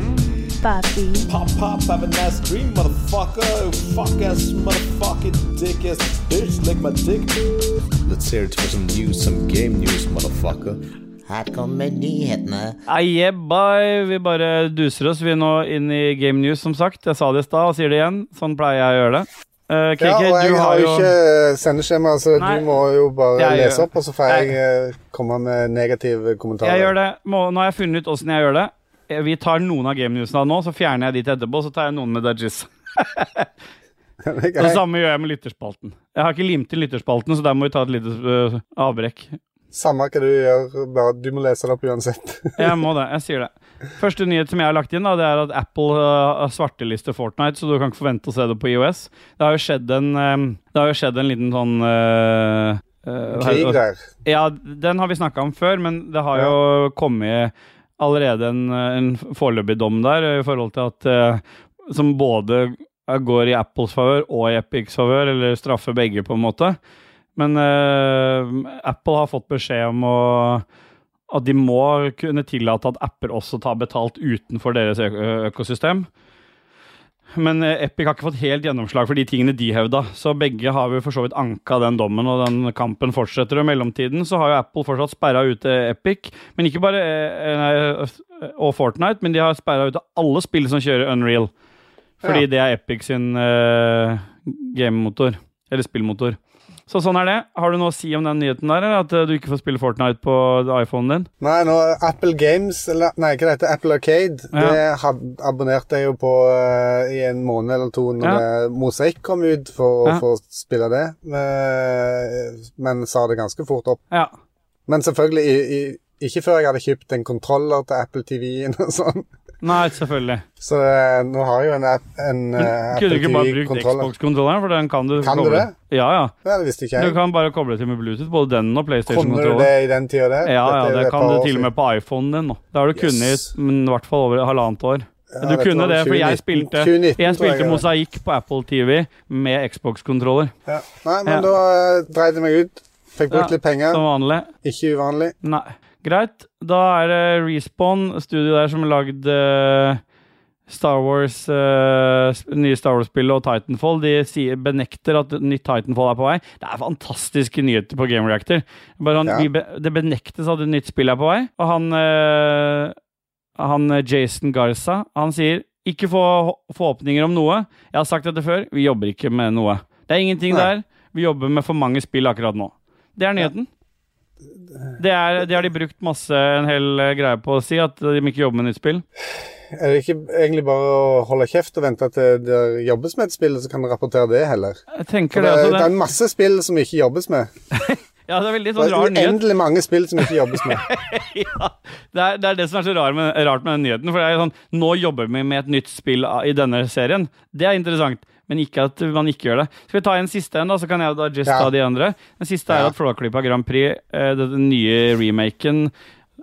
Papi. Pop, pop, have a nice dream, motherfucker. Fuck ass, motherfucking dick ass bitch, lick my dick. Let's hear it for some news, some game news, motherfucker. Her kommer nyhetene. Ah, yeah. Vi bare duser oss vi nå inn i Game News, som sagt. Jeg sa det i stad og sier det igjen. Sånn pleier jeg å gjøre det. Uh, KK, Ja, og jeg du har jo ikke sendeskjema, så Nei. du må jo bare Jeg lese opp, og så får jeg jeg komme med negative kommentarer. Jeg gjør det. Må, nå har jeg funnet ut åssen jeg gjør det. Eh, Vi tar noen av game newsene nå, så fjerner jeg de til etterpå. Så tar jeg noen med Dajis. Det Det samme gjør jeg med lytterspalten. Jeg har ikke limt inn lytterspalten, så der må vi ta et lite øh, avbrekk. Samme hva du gjør, bare du må lese det opp uansett. Jeg må det. Jeg sier det. Første nyhet som jeg har lagt inn, da, det er at Apple uh, svartelister Fortnite, så du kan ikke forvente å se det på IOS. Det har jo skjedd en, um, det har jo skjedd en liten sånn uh, uh, Krig der. Ja, den har vi snakka om før, men det har jo kommet allerede en, en foreløpig dom der i forhold til at eh, Som både går i Apples favør og i Epics favør, eller straffer begge, på en måte. Men eh, Apple har fått beskjed om å at de må kunne tillate at apper også tar betalt utenfor deres økosystem. Men eh, Epic har ikke fått helt gjennomslag for de tingene de hevda. Så begge har vi for så vidt anka den dommen, og den kampen fortsetter. Og i mellomtiden så har jo Apple fortsatt sperra ute Epic, men ikke bare eh, nei, og Fortnite, men de har sperra ute alle spill som kjører Unreal. Fordi Ja. det er Epic sin uh, gamemotor. Eller spillmotor. Så sånn er det. Har du noe å si om den nyheten der, eller at eh, du ikke får spille Fortnite på iPhonen din? Nei, nå Apple Games, eller nei, hva heter Apple Arcade, Ja. det abonnerte jeg jo på uh, i en måned eller to når Ja. Mosaikk kom ut for å Ja. få spille det, eh, men sa det ganske fort opp. Ja. Men selvfølgelig i, i, ikke før jeg hadde kjøpt en kontroller til Apple TV-en og sånn. Nei, selvfølgelig. Så eh, nå har jeg jo en, app- en Men eh, kunne du ikke bare brukt Xbox-kontrolleren, for den kan du Kan du det? Ja, ja. Det visste ikke Du kan bare koble til med Bluetooth, både den og Kunne du det i den tida der? Ja, ja, er det kan du til og med på iPhonen din nå. Det har du Yes. kunnet i men hvert fall over halvannet år. Ja, du kunne det, for jeg spilte, 2019 jeg spilte det. Mosaikk på Apple TV med Xbox-kontroller, Ja. Nei, men Ja. da uh, dreide jeg meg ut. Fikk brukt litt penger. som vanlig. Ikke uvanlig. Nei. Greit. Da er det Respawn, studio der som har lagd eh, Star Wars, uh, nye Star Wars-spillet og Titanfall. De sier, benekter at nytt Titanfall er på vei. Det er fantastiske nyheter på Game Reactor. Bare han, Ja. be, det benektes at et nytt spill er på vei, og han, uh, han Jason Garza han sier ikke få forhåpninger om noe. Jeg har sagt dette før, vi jobber ikke med noe. Det er ingenting Nei. der. Vi jobber med for mange spill akkurat nå. Det er nyheten. Det, er, det har de brukt masse en hel eh, greie på å si, at de ikke jobber med nytt spill. Er det ikke egentlig bare å holde kjeft og vente til det jobbes med et spill, så kan du rapportere det heller? Jeg tenker For det, det, altså, det er masse spill som ikke jobbes med. ja, det er veldig sånn rar nyhet. uendelig mange spill som ikke jobbes med. ja, det, er, det er det som er så rar med, rart med den nyheten. For det er sånn, Nå jobber vi med et nytt spill i denne serien. Det er interessant. Men ikke at man ikke gjør det. Skal vi ta en siste en, da, så kan jeg da just Ja. ta de andre. Den siste er Ja. at Flåklypa Grand Prix, eh, den nye remaken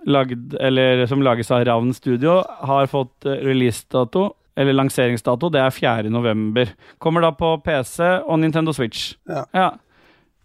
lagd, eller, som lages av Ravn Studio, har fått eh, releasedato. Eller lanseringsdato. Det er 4. november. Kommer da på PC og Nintendo Switch. Ja.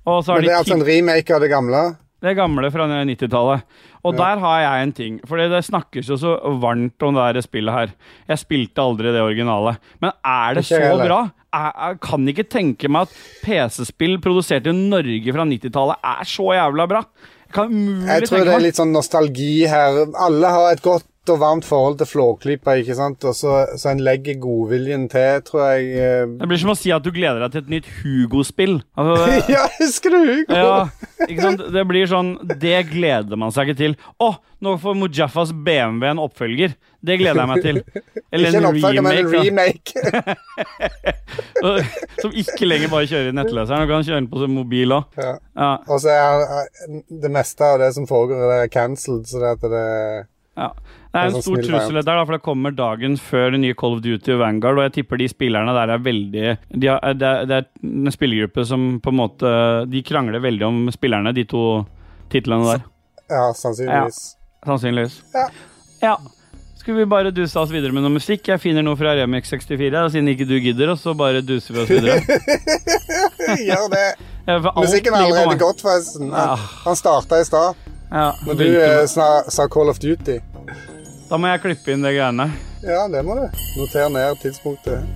Og så har Men det de er altså en remake av det gamle. Det gamle fra 90-tallet. Og der har jeg en ting. For det snakkes jo så varmt om det der spillet her. Jeg spilte aldri det originale. Men er det så bra? Jeg, jeg kan ikke tenke meg at PC-spill produsert i Norge fra 90-tallet er så jævla bra. Jeg Jeg tror det er litt sånn nostalgi her. Alle har et godt og varmt forhold til Flåklypa, ikke sant? Og så, så en legger godviljen til, tror jeg. eh. Det blir som å si at du gleder deg til et nytt Hugo-spill. Altså, Ja, husker du Hugo? Ja, ikke sant? Det blir sånn Det gleder man seg ikke til. Å, nå får Mujafas BMW en oppfølger. Det gleder jeg meg til. Eller Ikke en oppfølger, men en remake. Som ikke lenger bare kjører i nettleseren. Du kan kjøre den på sin mobil òg. ja. Ja, Og så er er det meste av det som foregår, det er cancelled, så det at det ja. Det er en sånn stor trussel der, da, for det kommer dagen før det nye Call of Duty og Vanguard, og jeg tipper de spillerne der er veldig de har, det, er, det er en spillergruppe som på en måte De krangler veldig om spillerne, de to titlene der. Ja, sannsynligvis. Sannsynligvis. Ja. ja. Skal vi bare duse oss videre med noe musikk? Jeg finner noe fra Remix 64, da, siden ikke du gidder, og så bare duser vi oss videre. Gjør det. Ja, Musikken er allerede godt, forresten. Han, Ah. han starta i stad. Ja, Når du eh, sa Call of Duty. Da må jeg klippe inn det greiene. Ja, det må du. Noter ned tidspunktet.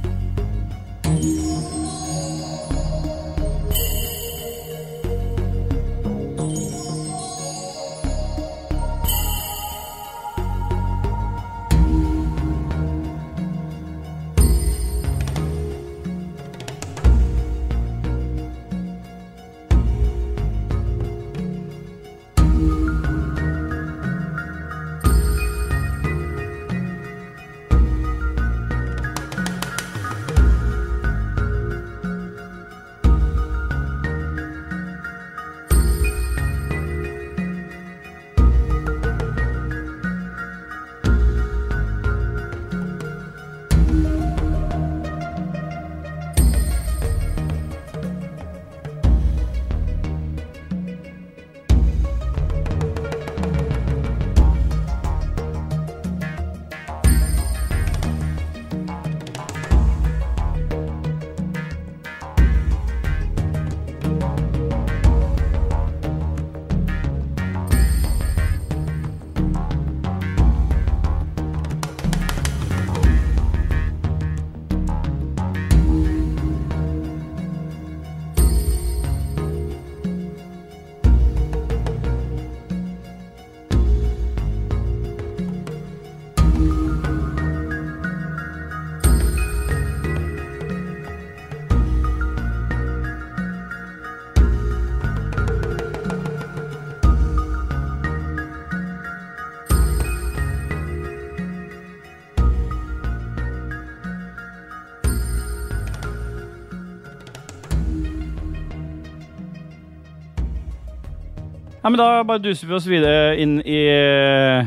Men Da bare duser vi oss videre inn i uh,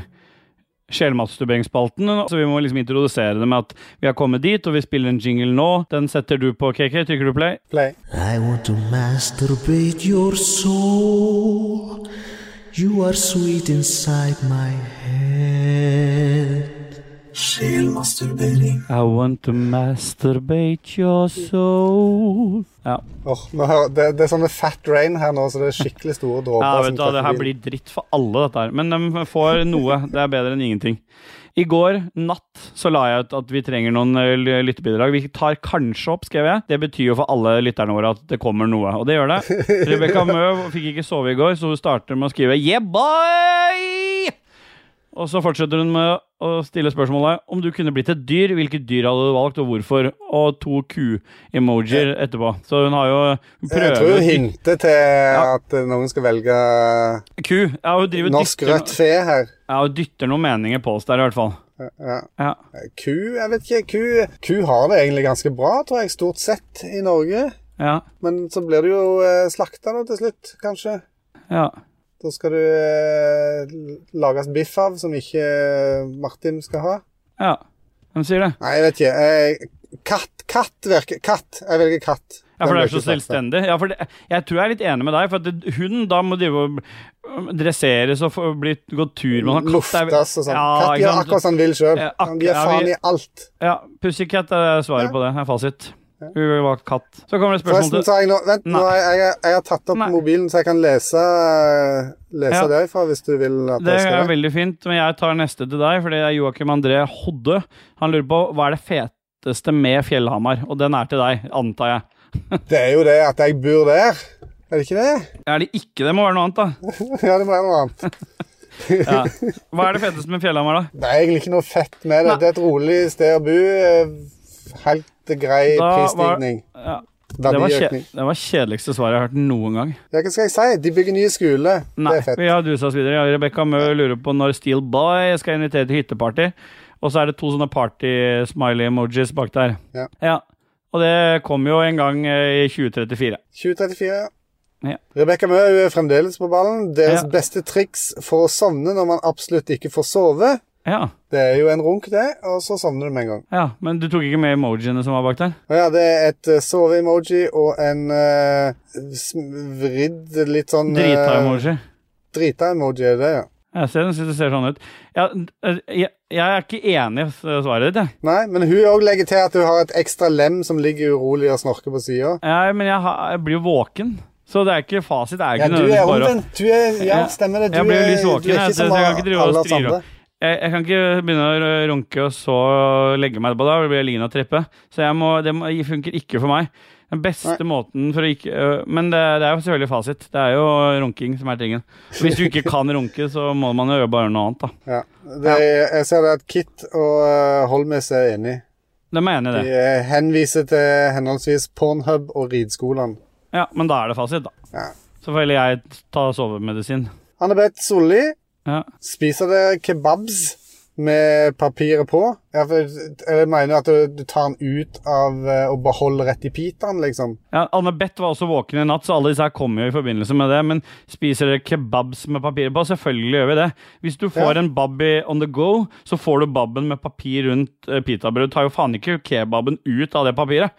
sjelmasturberingsspalten. Så vi må liksom introdusere det med at vi har kommet dit, og vi spiller en jingle nå. Den setter du på, KK. Trykker du play? Play. I want to masturbate your soul. You are sweet inside my head. Sjelmasturbering. I want to masturbate your soul. Ja, Oh, nå hører- det, det er sånne fat rain her nå, så det er skikkelig store dråper. ja vet du, det her blir dritt for alle, dette her. Men de får noe. Det er bedre enn ingenting. I går natt så la jeg ut at vi trenger noen eh, lyttebidrag. Vi tar kanskje opp, skrev jeg. Det betyr jo for alle lytterne våre at det kommer noe, og det gjør det. Rebekka Mø fikk ikke sove i går, så hun starter med å skrive Yeah, boy! Og så fortsetter hun med å stille spørsmålet om du kunne blitt et dyr, hvilket dyr hadde du valgt, og hvorfor? Og to ku-emojier etterpå. Så hun har jo hun Jeg tror hun hintet hinter til at eh, noen skal velge Ku. Ja, hun driver norsk dytter, rødt fe her. ja, hun dytter noen meninger på oss der, i hvert fall. Ja. Ja. Ku, jeg vet ikke. Ku, ku har det egentlig ganske bra, tror jeg, stort sett i Norge. Ja. Men så blir du jo eh, slakta til slutt, kanskje. ja. Da skal du eh, lages biff av, som ikke eh, Martin skal ha. ja. Hvem sier det? Nei, jeg vet ikke. Eh, katt. Katt virker Katt. Jeg velger katt. Ja, for det er så selvstendig. Ja, for det, jeg tror jeg er litt enig med deg, for at hunden da må drive og um, dresseres og bli, gå tur med katt. er- Luftes og sånn. Ja, katt gjør akkurat som han vil sjøl. Han gir faen i alt. Ja, Pussycat er svaret på det. er fasit. Hun var katt. Så kommer det spørsmål til jeg nå Vent, nå jeg, jeg, jeg har tatt opp Nei. mobilen, så jeg kan lese, lese Ja. derfra hvis du vil at Det jeg skal er det. veldig fint, men jeg tar neste til deg, for det er Joakim André Hodde. Han lurer på hva er det feteste med Fjellhamar, og den er til deg, antar jeg. Det er jo det at jeg bor der. Er det ikke det? Er det ikke det, må være noe annet, da. Ja, det må være noe annet. Ja. Hva er det feteste med Fjellhamar, da? Det er egentlig ikke noe fett med det. Nei. Det er et rolig sted å bo. eh, Helt grei Da var- prisstigning. Ja. Det var, kje det var kjedeligste svaret jeg har hørt noen gang. Ja, hva skal jeg si? De bygger nye skole. Nei, Det er fett. vi har dusa oss videre. Ja, Rebekka Mø lurer på når Steel Boy skal invitere til hytteparty. Og så er det to sånne party-smiley-emojis bak der. Ja. Og det kom jo en gang eh, i 2034. 2034. Ja. Rebekka Mø er fremdeles på ballen. Deres Ja. beste triks for å sovne når man absolutt ikke får sove, Ja, det er jo en runk, det, og så sovner du med en gang. ja, men du tok ikke med emojiene som var bak der? Ja, det er et uh, sove-emoji og en uh, vridd litt sånn uh, Drita-emoji. Drita-emoji, er det, ja. Jeg ser, synes det ser sånn ut. Ja, eh, jeg, jeg er ikke enig i svaret ditt, jeg. Nei, men hun òg legger til at hun har et ekstra lem som ligger urolig og snorker på sida. Ja, men jeg, har- jeg blir jo våken. Så det er ikke fasit. Det er Ja, du er omvendt. Du er, ja, stemmer det. Du Jeg blir jo litt våken, du er jeg, ikke så som jeg kan ikke drive og andre. Jeg, jeg kan ikke begynne å runke og så legge meg på det. Da blir jeg liggende og trippe. Så må, det må, funker ikke for meg. Den beste måten for å ikke Men det, det er jo selvfølgelig fasit. Det er jo runking som er tingen. Hvis du ikke kan runke, så må man jo gjøre bare noe annet, da. Ja. Det, jeg ser det at Kit og Holmes er enig. De er enig i det. De henviser til henholdsvis Pornhub og rideskolene. Ja, men da er det fasit, da. Ja. Så får heller jeg ta sovemedisin. Anne-Beth Solli, Ja. spiser dere kebabs med papiret på? Jeg mener at du, du tar den ut av eh, og beholder rett i pitaen, liksom. Ja, Anne Beth var også våken i natt, så alle disse her kommer jo i forbindelse med det. Men spiser dere kebabs med papiret på? Selvfølgelig gjør vi det. Hvis du får Ja. en babby on the go, så får du babben med papir rundt pitabrød. pitabrød. Tar jo faen ikke kebaben ut av det papiret.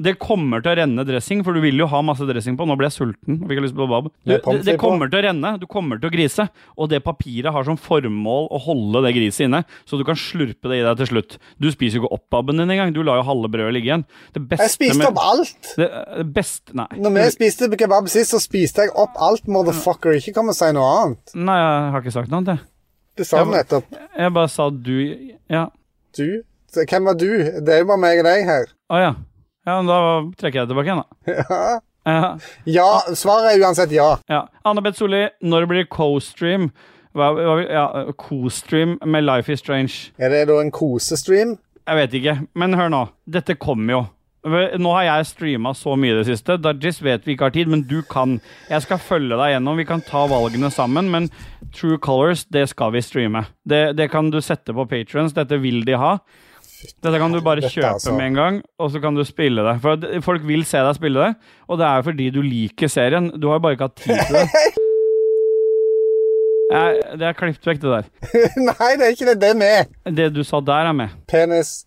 Det kommer til å renne dressing, for du vil jo ha masse dressing på. Nå ble jeg sulten. fikk lyst på bab. Du, det, det kommer til å renne. Du kommer til å grise. Og det papiret har som formål å holde det griset inne, så du kan slurpe det i deg til slutt. Du spiser jo ikke opp babben din engang. Du lar jo halve brødet ligge igjen. Jeg spiste med- opp alt! det, beste Nei. Når vi spiste kebab sist, så spiste jeg opp alt, motherfucker. Ikke kom og si noe annet. Nei, jeg har ikke sagt noe annet, jeg. Du sa det nettopp. Jeg bare sa du Ja. Du? Hvem var du? Det er jo bare meg og deg her. Å ja. Ja, men da trekker jeg det tilbake igjen, da. Ja. Ja. svaret er uansett ja. ja. Anne-Beth Solli, når blir co-stream? Ja, co-stream med Life is Strange? Er det da en kosestream? Jeg vet ikke, men hør nå. Dette kommer jo. Nå har jeg streama så mye i det siste. Dajis vet vi ikke har tid, men du kan. Jeg skal følge deg gjennom. Vi kan ta valgene sammen, men True Colors, det skal vi streame. Det, det kan du sette på Patrons. Dette vil de ha. Dette kan du bare kjøpe altså. med en gang, og så kan du spille det. For folk vil se deg spille det, og det er jo fordi du liker serien. Du har jo bare ikke hatt tid til det. Jeg, det er klippet vekk, det der. Nei, det er ikke det. Det er med. Det du sa der, er med. Penis.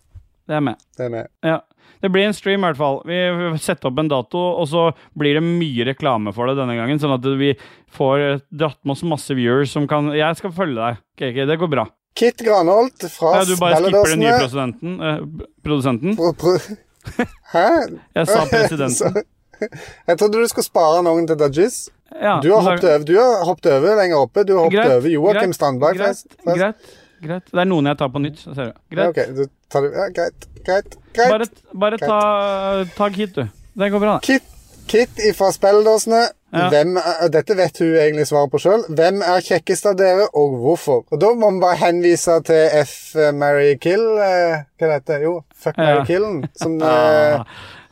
Det er med. Det er med. Ja. Det blir en stream, i hvert fall. Vi setter opp en dato, og så blir det mye reklame for det denne gangen, sånn at vi får dratt med oss masse viewers som kan Jeg skal følge deg. KK, det går bra. Kit Granholt fra Ja, du bare skipper den nye presidenten? eh, produsenten. Pro- pro- Hæ? Jeg sa presidenten. Jeg trodde du skulle spare noen til Dajis. Ja, Du har men hoppet over, du har hoppet over lenger oppe. Du har hoppet Greit, over Joakim Strandberg. Greit, greit, greit. Det er noen jeg tar på nytt. Ser du. Ja, Greit. ok, du tar. Ja, greit, greit, greit. Bare, bare ta, ta Kit, du. Det går bra, det. Kit, Kit ifra Spelledåsene. Ja. Hvem er, dette vet hun egentlig svaret på sjøl. Hvem er kjekkest av dere, og hvorfor? Og Da må vi bare henvise til F. eh, Mary Kill eh, Hva det heter Jo, Fuck Mary Ja. Killen, som eh,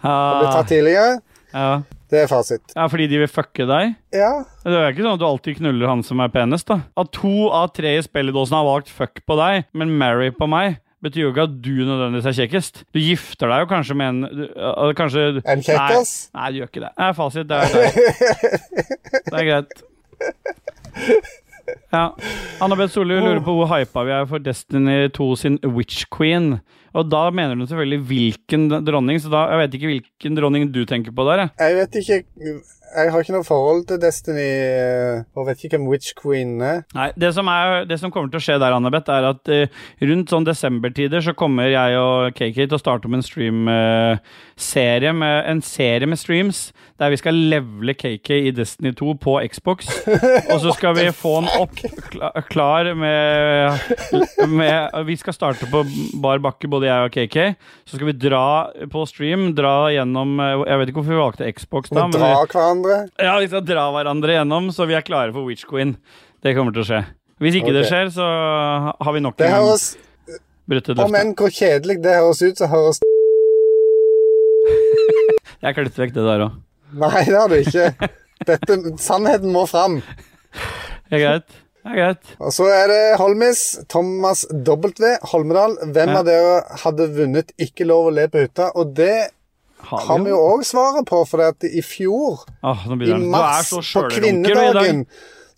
ble tatt tidligere. ja. Det er fasit. ja, fordi de vil fucke deg? Ja, Det er ikke sånn at du alltid knuller han som er penest, da. At to av tre i spilledåsen har valgt fuck på deg, men marry på meg, betyr jo ikke at du nødvendigvis er kjekkest. Du gifter deg jo kanskje med en du- uh, Kanskje En kjekkas? Nei, nei, du gjør ikke det. Er fasit. Det er, det. det er greit. Ja. Anna-Beth Solli lurer på hvor hypa vi er for Destiny 2 sin Witch Queen. Og da mener hun selvfølgelig hvilken dronning, så da jeg vet ikke hvilken dronning du tenker på der. jeg. jeg vet ikke Jeg har ikke noe forhold til Destiny eh, og vet ikke hvem Witch Queen er. Nei, det som, er, det som kommer til å skje der, Annabeth, er at uh, rundt sånn desembertider så kommer jeg og KK til å starte om en stream-serie med, en serie med streams der vi skal levele KK i Destiny 2 på Xbox. Og så skal vi få den opp kla- klar med, med Vi skal starte på bar bakke, både jeg og KK. Så skal vi dra på stream, dra gjennom eh, Jeg vet ikke hvorfor vi valgte Xbox da. Men dra hverandre. ja, vi skal dra hverandre gjennom, så vi er klare for Witch Queen. Det kommer til å skje. Hvis ikke det skjer, så har vi nok en gang høres brutt et Om enn hvor kjedelig det høres ut, så høres Jeg klippet vekk det der òg. Nei, det har du ikke. Dette, sannheten må fram. Det er greit. Det er greit. Og så er det Holmis. Thomas W. Holmedal. Hvem Ja. av dere hadde vunnet Ikke lov å le på hytta? Og det har vi jo òg svaret på, for at i fjor, ah, i mars, på kvinnedagen,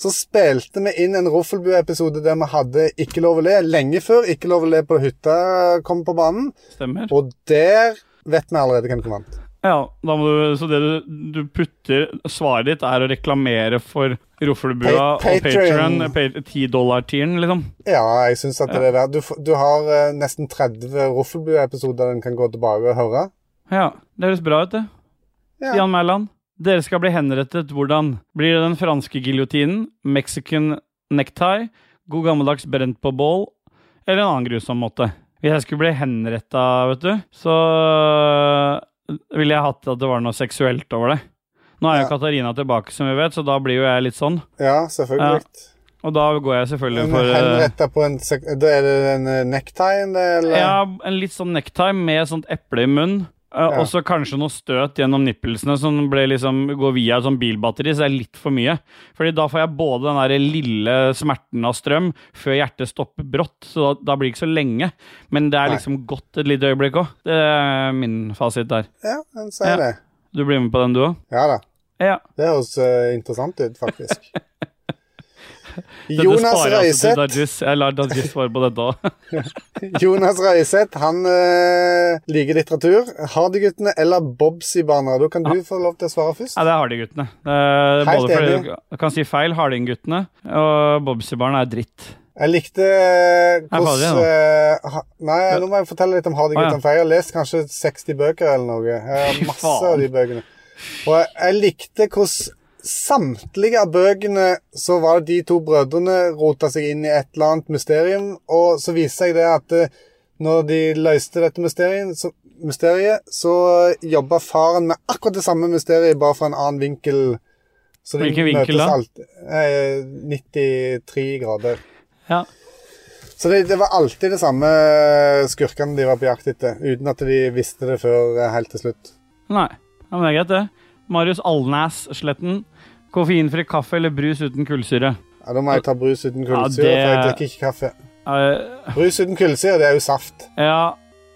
så spilte vi inn en Roffelbu-episode der vi hadde Ikke lov å le, lenge før Ikke lov å le på hytta kom på banen. Stemmer. Og der vet vi allerede hvem som vant. Ja, du, så det du, du putter Svaret ditt er å reklamere for Roffelbua Pa- og Patreon. Patreon. 10 dollar-tieren, liksom. Ja, jeg syns at det er verdt du, du har uh, nesten 30 Roflebua-episoder en kan gå tilbake og høre. Ja, det høres bra ut, det. Ja. Stian Mæland. Dere skal bli henrettet hvordan? Blir det den franske giljotinen, mexican necktie, god gammeldags brent på bål, eller en annen grusom måte? Hvis jeg skulle bli henretta, vet du, så ville jeg hatt at det var noe seksuelt over det. Nå er jo Ja. Katarina tilbake, som vi vet, så da blir jo jeg litt sånn. Ja, selvfølgelig. Og da går jeg selvfølgelig for eh, henretta på en Da er det en eh, necktie, eller? Ja, en litt sånn necktie med sånt eple i munnen. Uh, Ja. Og så kanskje noe støt gjennom nippelsene som liksom, går via et sånn bilbatteri, så det er litt for mye. Fordi da får jeg både den der lille smerten av strøm før hjertet stopper brått, så da, da blir det ikke så lenge. Men det er Nei. liksom gått et lite øyeblikk òg. Det er min fasit der. Ja, den sier Ja. det. Du blir med på den, du òg? Ja da. Ja. Det høres uh, interessant ut, faktisk. Jonas altså Røiseth Jeg lar Dajis svare på dette òg. Jonas Røiseth, han uh, liker litteratur. Hardyguttene eller Bobsy-barna? Da kan du få lov til å svare først. Ja, det er Både fordi du kan si feil, Harding-guttene, og Bobsy-barn er dritt. Jeg likte eh, hvordan uh, Nei, nå må jeg fortelle litt om Hardyguttene, ja. for jeg har lest kanskje 60 bøker eller noe. Jeg har masse av de bøkene. Og jeg likte hvordan samtlige av bøkene så var det de to brødrene rota seg inn i et eller annet mysterium, og så viste seg det at eh, når de løste dette mysteriet, så, mysteriet, så jobba faren med akkurat det samme mysteriet, bare fra en annen vinkel. Så de Hvilken vinkel da? alt- eh, 93 grader. Ja. Så det, det var alltid det samme skurkene de var på jakt etter, uten at de visste det før eh, helt til slutt. Nei, ja, men det er greit, det. Marius Alnæs Sletten. Koffeinfri kaffe eller brus uten kullsyre? Ja, Da må jeg ta brus uten Ja, kullsyre, det- for jeg drikker ikke kaffe. Uh... Brus uten kullsyre, det er jo saft. ja,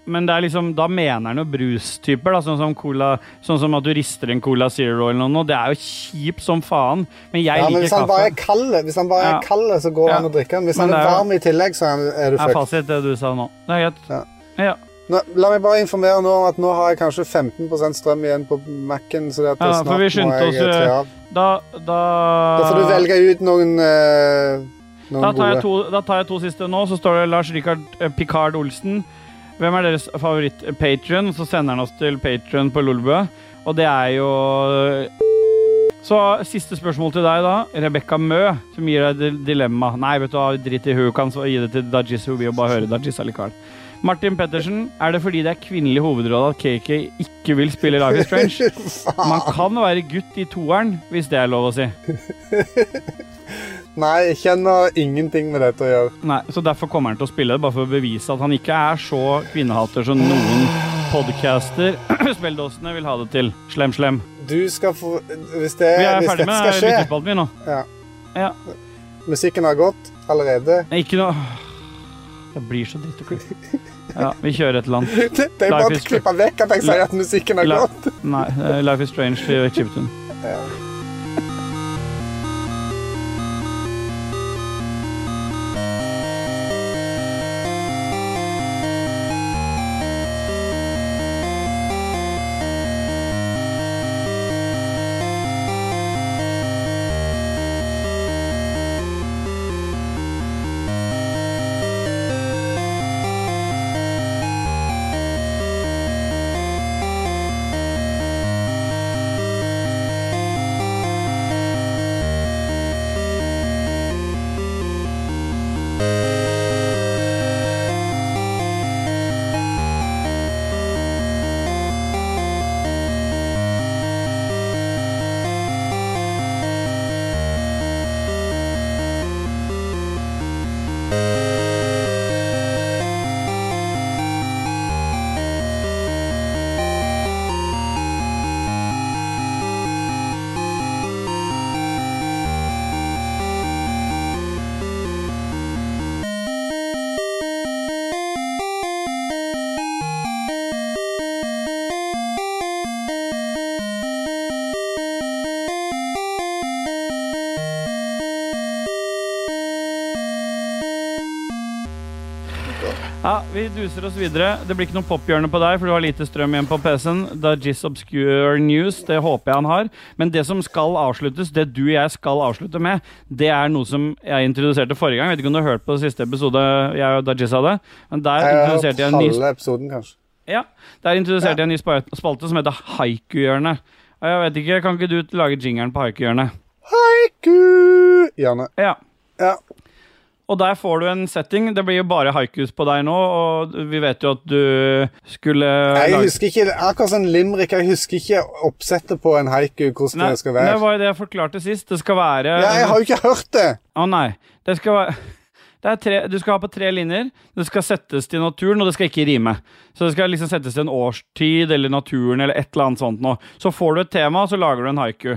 men det er liksom, da mener han jo brustyper, da, sånn som, cola, sånn som at du rister en Cola Zero eller noe. Det er jo kjipt som faen. Men jeg Ja, men Hvis kaffe. han bare er kaffe. kald, hvis han bare Ja. er kald, så går Ja. han og drikker den. Hvis Men han er er varm i tillegg, så er du fucked. Det er fasit, det du sa nå. Det er greit. Ja. Ja. Nå, la meg bare informere nå om at nå har jeg kanskje 15% strøm igjen på Mac-en, så det at det Ja, snart vi må jeg oss, eh, tre eh, av. Da, da Da får du velge ut noen, eh, noen Da tar, to, da tar jeg to siste nå. Så står det Lars Rikard eh, Picard Olsen. Hvem er deres favoritt-patrion? Så sender han oss til patrion på Lolbø. Og det er jo Så siste spørsmål til deg, da. Rebekka Mø, som gir deg dilemma. Nei, vet du hva, drit i hun kan så gi det til Dajis. Hun vil jo bare høre Dajis allikevel. Martin Pettersen, er det fordi det er kvinnelig hovedrolle at KK ikke vil spille Life is Strange? Man kan være gutt i toeren, hvis det er lov å si. Nei, jeg kjenner ingenting med dette å gjøre. Nei, Så derfor kommer han til å spille det, bare for å bevise at han ikke er så kvinnehater som noen podcaster spelledåsene vil ha det til. Slem, slem. Du skal få Hvis, det, Vi er hvis ferdig dette skal med skje lyttespalten min nå. ja. Ja. Musikken har gått allerede. Nei, Ikke noe Jeg blir så dritt å klippe. Ja, vi kjører et eller annet. Det, det er bare å klippe vekk at jeg sier at musikken er godt. Nei, eh, Life is Strange til Chiptune. Ja, duser oss videre. Det blir ikke noe pophjørne på deg, for du har lite strøm igjen på PC-en. Dajis Obscure News, det håper jeg han har. Men det som skal avsluttes, det du og jeg skal avslutte med, det er noe som jeg introduserte forrige gang. Jeg vet ikke om du har hørt på siste episode jeg og Dajis hadde? Men der Jeg introduserte jeg en ny halve episoden, kanskje. ja, Der introduserte jeg en ny spalte som heter Haiku-hjørnet. Og Jeg vet ikke, Kan ikke du lage jingeren på Haiku-hjørnet? Haiku! Gjerne. Ja. Ja. Og der får du en setting. Det blir jo bare haikus på deg nå, og vi vet jo at du skulle Jeg husker ikke Akkurat sånn limerick, jeg husker ikke oppsettet på en haiku, hvordan Nei, det skal være. Det var jo det jeg forklarte sist. Det skal være Ja, jeg har jo ikke hørt det! Å nei. Det skal være det er tre, du skal ha på tre linjer. Det skal settes til naturen, og det skal ikke rime. Så det skal liksom settes til en årstid eller naturen eller et eller annet sånt nå. Så får du et tema, og så lager du en haiku.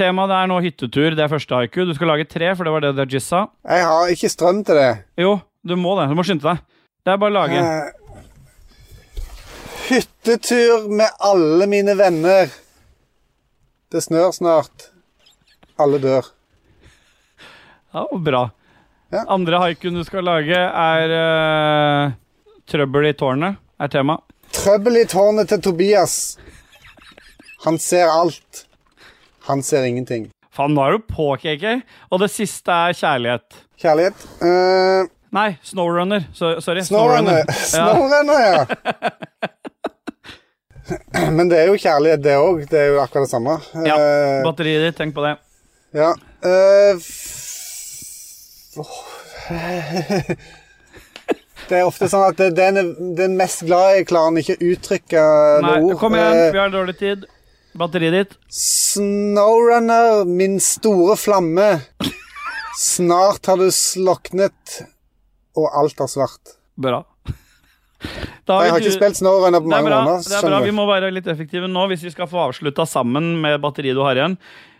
Temaet er nå hyttetur. Det er første haiku. Du skal lage tre, for det var det Dajis sa. Jeg har ikke strøm til det. Jo, du må det. Du må skynde deg. Det er bare å lage. Uh, hyttetur med alle mine venner. Det snør snart. Alle dør. Ja, og bra. Ja. Andre haikuen du skal lage, er uh, Trøbbel i tårnet, er tema. Trøbbel i tårnet til Tobias. Han ser alt. Han ser ingenting. Faen, nå er du på, KK. Og det siste er kjærlighet. Kjærlighet. Uh... Nei, Snowrunner. Så, sorry. Snowrunner. Snowrunner, ja. Men det er jo kjærlighet, det òg. Det er jo akkurat det samme. ja. Uh... Batteriet ditt, tenk på det. ja. Uh... Oh. Det er ofte sånn at den, den mest glade klarer han ikke uttrykke med ord. kom igjen, vi har dårlig tid. Batteriet ditt. Snowrunner, min store flamme. Snart har du sloknet, og alt er svart. Bra. Da Jeg har ikke spilt Snowrunner på mange bra. måneder. det er bra. Vi må være litt effektive nå hvis vi skal få avslutta sammen med batteriet du har igjen.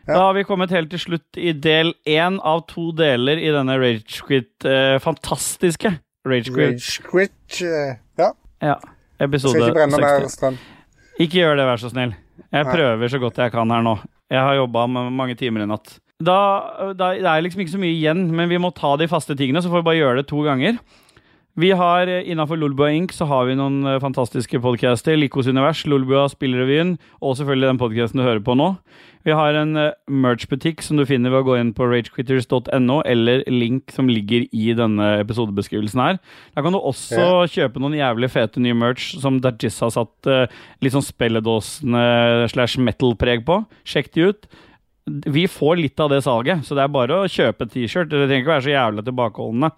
Da har vi kommet helt til slutt i del én av to deler i denne Ragequit. Eh, fantastiske Ragequit. Ragequit eh, Ja, Ja, episode skal ikke brenne 60. strøm. Ikke gjør det, vær så snill. Jeg prøver så godt jeg kan her nå. Jeg har jobba mange timer i natt. Da, da, det er liksom ikke så mye igjen, men vi må ta de faste tingene, så får vi bare gjøre det to ganger. Vi har Innafor Lolbua Inc. så har vi noen eh, fantastiske podcaster. Likos univers, Lolbua Spillrevyen, og selvfølgelig den podcasten du hører på nå. Vi har en eh, merch-butikk som du finner ved å gå inn på ragequitters.no, eller link som ligger i denne episodebeskrivelsen her. Der kan du også kjøpe noen jævlig fete nye merch som Dajis har satt eh, litt sånn spelledåsene slash metal-preg på. Sjekk de ut. Vi får litt av det salget, så det er bare å kjøpe T-skjort. Dere trenger ikke være så jævlig tilbakeholdne.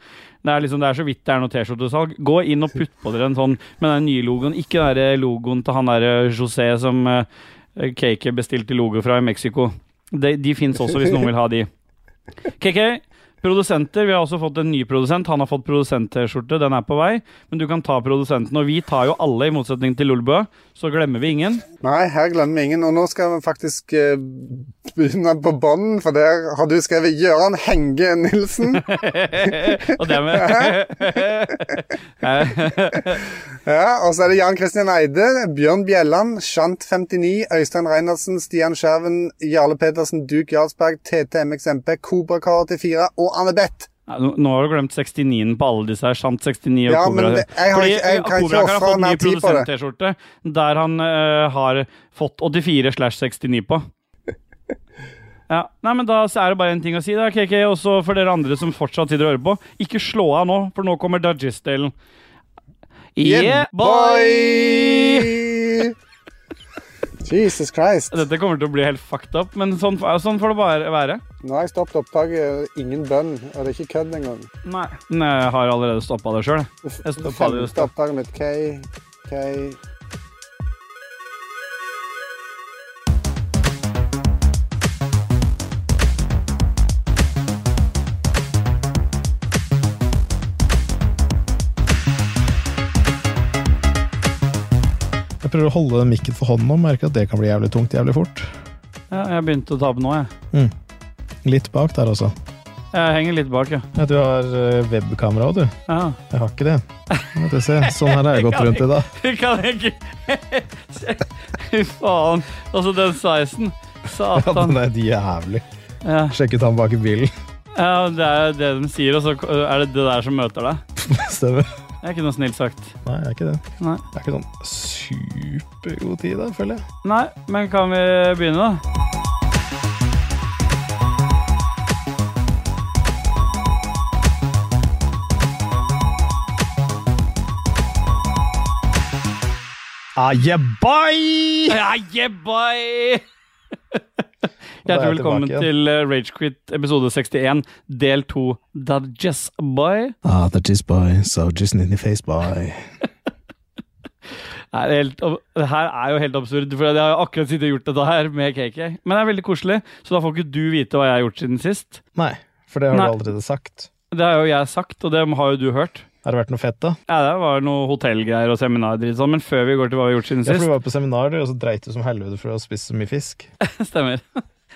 Det er, liksom, det er så vidt det er noe T-skjortesalg. Gå inn og putt på dere en sånn med den nye logoen. Ikke den der logoen til han derre José som uh, KK bestilte logo fra i Mexico. De, de fins også, hvis noen vil ha de. KK, produsenter. Vi har også fått en ny produsent. Han har fått produsent-T-skjorte, den er på vei. Men du kan ta produsenten. Og vi tar jo alle, i motsetning til Lolbø. Så glemmer vi ingen. Nei, her glemmer vi ingen. Og nå skal vi faktisk eh, begynne på bånn, for der har du skrevet Gøran Henge Nilsen. og det med Ja, og så er det Jan Kristian Eide, Bjørn Bjelland, Shant59, Øystein Reinertsen, Stian Skjerven, Jarle Pedersen, Duke Jarlsberg, TTMXMP, Kobrakar84 og Anne Beth. Nå har du glemt 69-en på alle disse her. Sant 69 og Ja, Kobra. men det- jeg har ikke- jeg kan kan ikke Kobrakar har fått ny produsent-T-skjorte der han uh, har fått 84 slash 69 på. Ja, nei, men Da er det bare en ting å si, da, KK. Også for dere andre som fortsatt sitter og hører på. Ikke slå av nå, for nå kommer Dudgies-delen. Yeah, boy! Jesus Christ. Dette kommer til å bli helt fucked up, men sånn, sånn får det bare være. Nå har jeg stoppet opptaket. Ingen bønn, og det er ikke kødd engang. Nei. Men jeg har allerede stoppa det sjøl. Femte opptaket mitt. K, K Jeg prøver å holde mikken for hånden og merker at det kan bli jævlig tungt jævlig fort. Ja, jeg begynte å ta på nå, jeg. Litt bak der også. Jeg henger litt bak, ja. Ja, du har eh, webkamera òg, du. ja. Jeg har ikke det. Du, se. Sånn her har jeg gått rundt i dag. Du kan ikke Fy faen. Altså, den sveisen. Ja, den er jævlig. Ja. Sjekk ut han bak i bilen. ja, det er det de sier, og så er det det der som møter deg. Stemmer. Det er ikke noe snilt sagt. Nei, det er ikke det. Nei. Det er ikke sånn supergod tid, da, føler jeg. Nei, men kan vi begynne, da? Ah, yeah, Hjertelig velkommen tilbake til eh, Ragequit episode 61, del 2. Dudges boy. Ah, that is boy, so just in the face, boy. Det, er helt, det her er jo helt absurd, for jeg har jo akkurat sittet og gjort dette her med KK. Men det er veldig koselig, så da får ikke du vite hva jeg har gjort siden sist. Nei, for det har Nei. du allerede sagt. Det har jo jeg sagt, og det har jo du hørt. Har det vært noe fett, da? Ja, det var noe hotellgreier og seminardritt sånn, men før vi går til hva vi har gjort siden sist Ja, for du var på seminar, og så dreit du som helvete for å ha spist så mye fisk. Stemmer.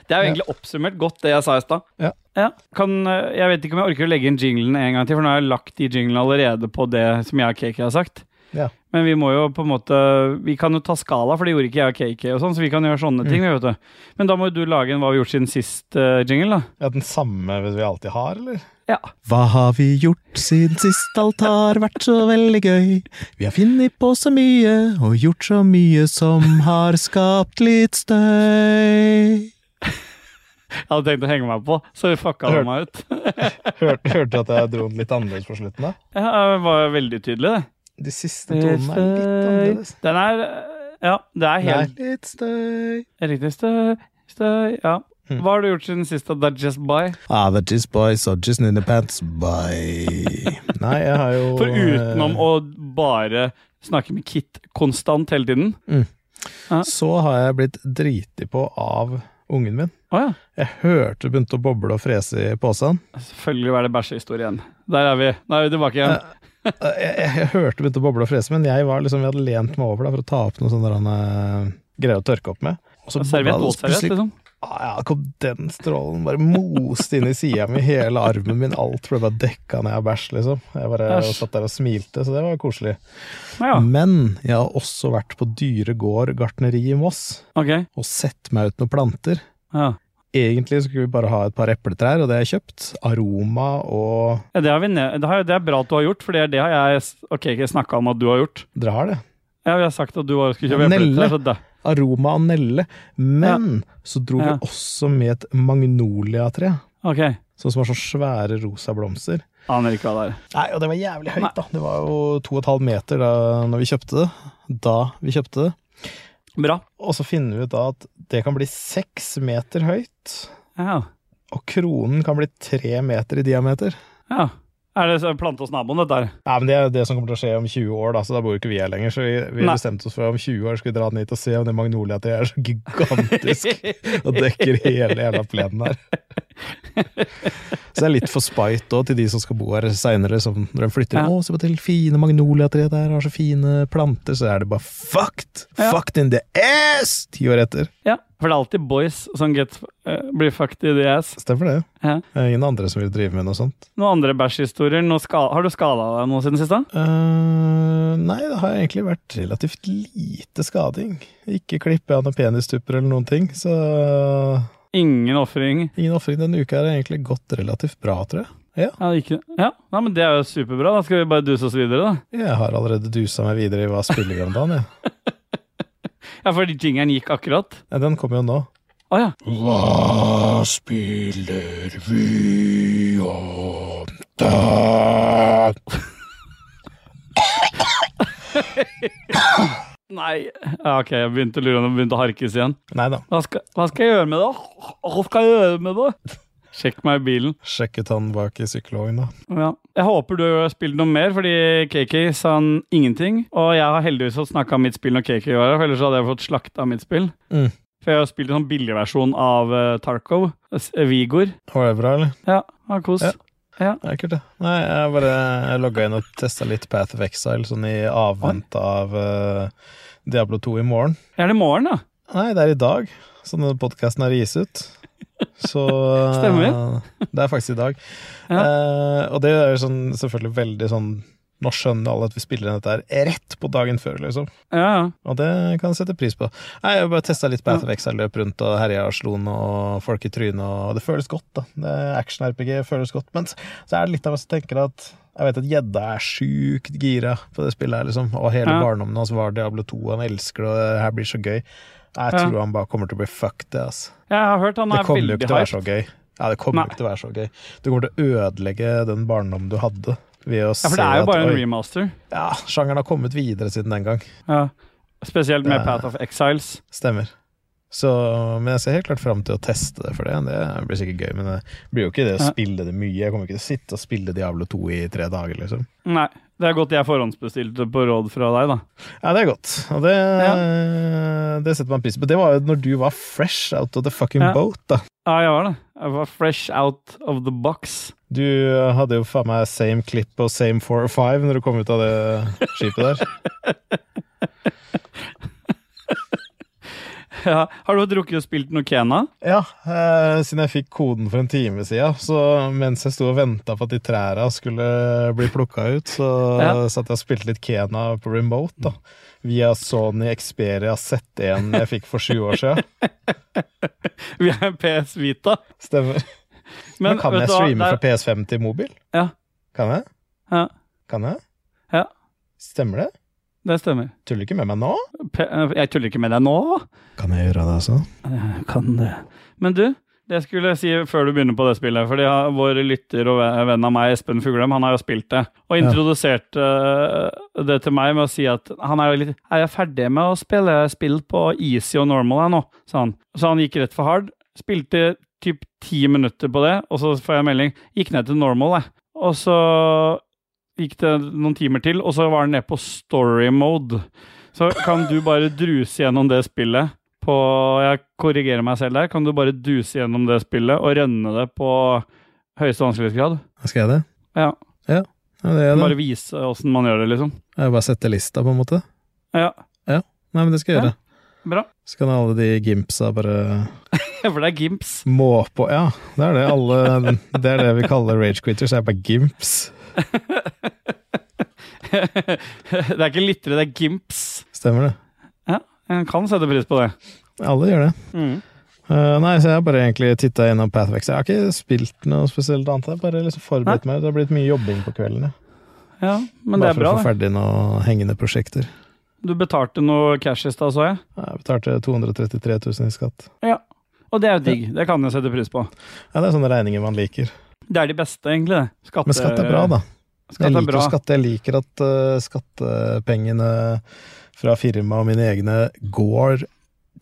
Det er jo egentlig oppsummert godt, det jeg sa i stad. Ja. Kan, eh, jeg vet ikke om jeg orker å legge inn jinglen en gang til, for nå har jeg lagt de jinglene allerede på det som jeg og KK har sagt. Ja. Men vi må jo på en måte Vi kan jo ta skala, for det gjorde ikke jeg og KK, og sånn, så vi kan gjøre sånne ting. vi, vet du. Men da må jo du lage en hva vi har gjort siden sist eh, jingle, da. Ja, Den samme vi alltid har, eller? Ja. Hva har vi gjort siden sist alt har vært så veldig gøy? Vi har funnet på så mye og gjort så mye som har skapt litt støy. Jeg hadde tenkt å henge meg på, så fucka Hør- meg ut. Hørte, du at jeg dro den litt annerledes på slutten, da? Ja, det var veldig tydelig, det. De siste tonene er litt annerledes. Den er Ja, det er Det er litt støy. riktig. Støy, støy, ja. Mm. Hva har du gjort siden sist? da? That's just by? Ah, the Just By, so just in the pants, by Nei, jeg har jo For utenom eh, å bare snakke med Kit konstant hele tiden. Så har jeg blitt driti på av ungen min. Oh, ja. Jeg hørte det begynte å boble og frese i posen. Selvfølgelig var det bæsjehistorie igjen. Der er vi. Nå er vi tilbake igjen. Jeg, jeg, jeg hørte det begynte å boble og frese, men jeg var liksom, jeg hadde lent meg over da, for å ta opp noen sånne eh, greier å tørke opp med. Og så Serviett, våtserviett, liksom. Ah, ja, kom den strålen bare moste inn i sida mi, hele armen min, alt ble bare dekka ned av bæsj, liksom. Jeg bare Æsj. satt der og smilte, så det var koselig. Ja, Men jeg har også vært på Dyre gård gartneri i Moss, okay. og sett meg ut noen planter. Ja. Egentlig skulle vi bare ha et par epletrær, og det har jeg kjøpt. Aroma og Ja, det, har vi ne det, har, det er bra at du har gjort, for det, det har jeg okay, snakka om at du har gjort. Dere har det. Ja, Vi har sagt at du skulle kjøpe epletrær. Aroma av nelle. Men så dro Ja. vi også med et magnoliatre, Okay. sånn som har så svære rosa blomster. Aner ikke hva det er. Nei, og det var jævlig høyt, Nei. da. Det var jo to og et halvt meter da når vi kjøpte det. Da vi kjøpte det. Bra. Og så finner vi ut da at det kan bli seks meter høyt. Ja. Og kronen kan bli tre meter i diameter. ja. Er det plante hos naboen, dette her? Nei, men Det er det som kommer til å skje om 20 år, da, så da bor jo ikke vi her lenger. Så vi, vi bestemte oss for om 20 år skulle vi dra ned hit og se om det magnoliatreet er så gigantisk og dekker hele jævla plenen her. Så det er litt for spite òg til de som skal bo her seinere. Når de flytter Ja. Å, se på det fine magnoliatreet der, har så fine planter. Så er det bare fucked! Ja. Fucked in the ass! Ti år etter. Ja, for det er alltid boys som get, uh, blir fucked i the ass. Stemmer det. Ja. Det er ingen andre som vil drive med noe sånt. Noen andre bæsjhistorier? Noe Har du skada deg noe siden sist? da? Eh, nei, det har egentlig vært relativt lite skading. Ikke klippe av noen penistupper eller noen ting, så Ingen ofring? ingen ofring denne uka har egentlig gått relativt bra, tror jeg. Ja, Ja, ikke, ja. Nei, men det er jo superbra. Da skal vi bare duse oss videre, da. jeg har allerede dusa meg videre i hva spiller vi om dagen, jeg. Ja, fordi jingeren gikk akkurat. Ja, den kommer jo nå. Å ja. Hva spiller vi om da? Nei. Ja, ok, jeg begynte å lure om det begynte å harkes igjen. Neida. Hva skal, hva skal jeg gjøre med det? Hva skal jeg gjøre med det? Sjekk meg i bilen. sjekket han bak i sykkelvogna. Ja. Jeg håper du har spilt noe mer, fordi KK sa han ingenting. Og jeg har heldigvis fått snakka mitt spill når KK var her, for ellers hadde jeg fått slakta mitt spill. Mm. For jeg har spilt en sånn billigversjon av uh, Tarkov. Vigor. Var det bra, eller? Ja, ha kos. Ja. Ja. Det er kult, det. Nei, jeg bare logga inn og testa litt Path of Exile, sånn i avvente av uh, Diablo 2 i morgen. Er det i morgen, da? Nei, det er i dag, så denne podkasten er gis ut. Så Stemmer. eh, Det er faktisk i dag. Ja. Uh, og det er jo sånn, selvfølgelig veldig sånn Nå skjønner alle at vi spiller inn dette her rett på dagen før, liksom. Ja, ja. Og det kan jeg sette pris på. Nei, Jeg har bare testa litt Path of Exile, løp rundt og herja og slo noe folk i trynet, og det føles godt, da. Det Action-RPG føles godt. Men så er det litt av meg som tenker at jeg vet at gjedda er sjukt gira på det spillet her, liksom. Og hele Ja. barndommen hans var Diablo 2, han elsker det, og det her blir så gøy. Jeg Ja. tror han bare kommer til å bli fucked, det, altså. Jeg har hørt han Det er kommer jo ikke til å være så gøy. Ja, det kommer jo ikke til å være så gøy. Du kommer til å ødelegge den barndommen du hadde. Ved å Ja, for det er jo at, bare en remaster. Ja, sjangeren har kommet videre siden den gang. Ja. Spesielt med ja. Path of Exiles. Stemmer. Så, men jeg ser helt klart fram til å teste det for det. Det blir sikkert gøy, men det blir jo ikke det å spille det mye. Jeg kommer ikke til å sitte og spille Diablo 2 i tre dager, liksom. Nei, det er godt jeg forhåndsbestilte på råd fra deg, da. Ja, det er godt. Og det, det setter man pris på. Det var jo når du var fresh out of the fucking Ja. boat, da. Ja, jeg var det. Jeg var fresh out of the box. Du hadde jo faen meg same clip og same four or five når du kom ut av det skipet der. Ja. Har du drukket og spilt noe Kena? Ja, eh, siden jeg fikk koden for en time siden, så mens jeg sto og venta på at de trærne skulle bli plukka ut, så Ja. satt jeg og spilte litt Kena på remote, da. Via Sony Xperia Z1 jeg fikk for sju år siden. Vi er PS Vita. Stemmer. Men, kan jeg streame det er- fra PS5 til mobil? Ja. Kan jeg? Ja. Kan jeg? Ja. Stemmer det? Det stemmer. Tuller ikke med meg nå? P jeg tuller ikke med deg nå. Kan jeg gjøre det, altså? Jeg kan det. Men du, det skulle jeg si før du begynner på det spillet. Fordi vår lytter og venn av meg, Espen Fuglem, han har jo spilt det. Og introduserte ja. det til meg med å si at han er litt Er jeg ferdig med å spille spill på easy og normal her nå? sa han. Så han gikk rett for hard. Spilte typ ti minutter på det, og så får jeg melding. Gikk ned til normal, jeg. Og så gikk det noen timer til, og så var den nede på story mode. Så kan du bare druse gjennom det spillet på Jeg korrigerer meg selv der. Kan du bare duse gjennom det spillet og rønne det på høyeste vanskelighetsgrad? Skal jeg det? Ja. Ja, det det. Bare vise åssen man gjør det, liksom. Jeg bare sette lista, på en måte. Ja, Nei, men det skal jeg Ja. gjøre. bra. Så kan alle de gimpsa bare For det er gimps. må på Ja, det er det. Alle Det er det vi kaller rage quitters. Det er bare gimps. Det er ikke lyttere, det er gimps. Stemmer det. Ja, en kan sette pris på det. Alle gjør det. Mm. Uh, nei, så jeg har bare egentlig titta gjennom Pathvex. Jeg har ikke spilt noe spesielt annet. Jeg bare liksom forberedt meg. Det har blitt mye jobbing på kvelden. Ja. Men det bare er bra, for å få ferdig noen hengende prosjekter. Du betalte noe cash i stad, så jeg. Jeg betalte 233 000 i skatt. Ja, Og det er jo digg. Det kan jeg sette pris på. Ja, det er sånne regninger man liker. Det er de beste, egentlig. Skatte, Men skatt er bra, da. Skatt Jeg er liker bra. å. Jeg liker at uh, skattepengene fra firmaet og mine egne går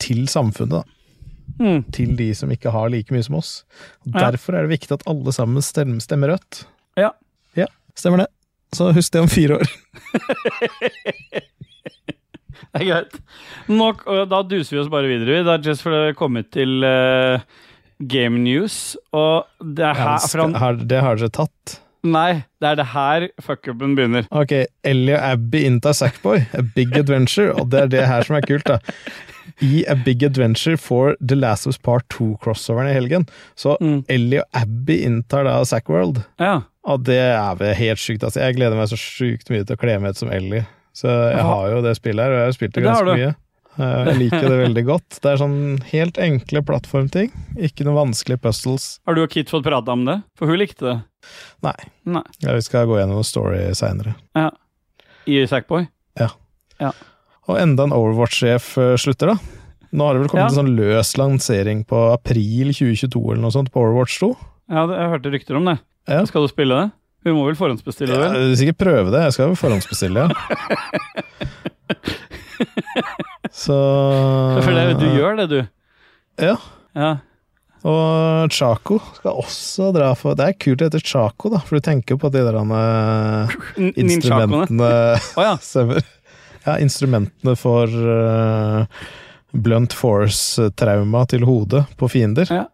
til samfunnet, da. Mm. til de som ikke har like mye som oss. Ja. Derfor er det viktig at alle sammen stemmer, stemmer rødt. Ja. Ja, stemmer det. Så husk det om fire år. Det er greit. Nok, da duser vi oss bare videre. Det er Just for å komme til eh, Game News, og det er her fra, Har, det har dere tatt. Nei, det er det her fuckupen begynner. Ok, Ellie og Abby inntar Sackboy, A Big Adventure, og det er det her som er kult, da. I A Big Adventure for The Last of Us Part 2-crossoveren i helgen. Så Mm. Ellie og Abby inntar da Sackworld. Ja. Og det er vel helt sjukt. Altså, jeg gleder meg så sjukt mye til å kle meg ut som Ellie. Så jeg har jo det spillet her, og jeg har spilt det Det ganske du. mye. Eh, Jeg liker det veldig godt. Det er sånn helt enkle plattformting. Ikke noe vanskelige puzzles. Har du og Kit fått prata om det? For hun likte det. Nei. Nei. Ja, vi skal gå gjennom story seinere. I Sackboy. Og enda en Overwatch-sjef eh, slutter, da. Nå har det vel kommet Ja. en sånn løs lansering på april 2022 eller noe sånt på Overwatch 2. Ja, jeg hørte rykter om det. Ja. Skal du spille det? Vi må vel forhåndsbestille det? Ja, vel? sikkert prøve det. Jeg skal jo forhåndsbestille, ja. Så For det, du gjør det, du. Ja. Ja. Og Chaco skal også dra for Det er kult det heter Chaco, da, for du tenker jo på de der eh, instrumentene oh, ja. Stemmer. Ja, instrumentene for uh, blunt force-trauma til hodet på fiender. Ja.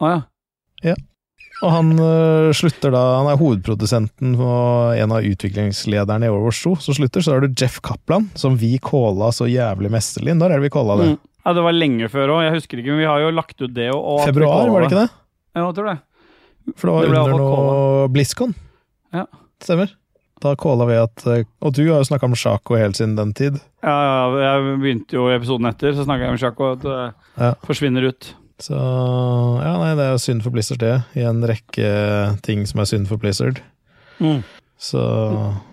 Å ja. Og han øh, slutter da Han er hovedprodusenten og en av utviklingslederne i Overwatch 2. Så slutter, så er det Jeff Kaplan, som vi calla så jævlig mesterlig. Når er det vi calla det? Mm. ja. Det var lenge før òg. Jeg husker ikke, men vi har jo lagt ut det. Og, og Februar, var det ikke det? Ja, jeg tror det. For det var Det under noe BlizzCon. Ja. Stemmer. Da calla vi at øh, Og du har jo snakka om Shaco helt siden den tid. Ja, ja, jeg begynte jo episoden etter, så snakka jeg om Sjako at det Ja. forsvinner ut. Så ja, nei, det er jo synd for Blizzard, det. I en rekke ting som er synd for Blizzard. Mm. Så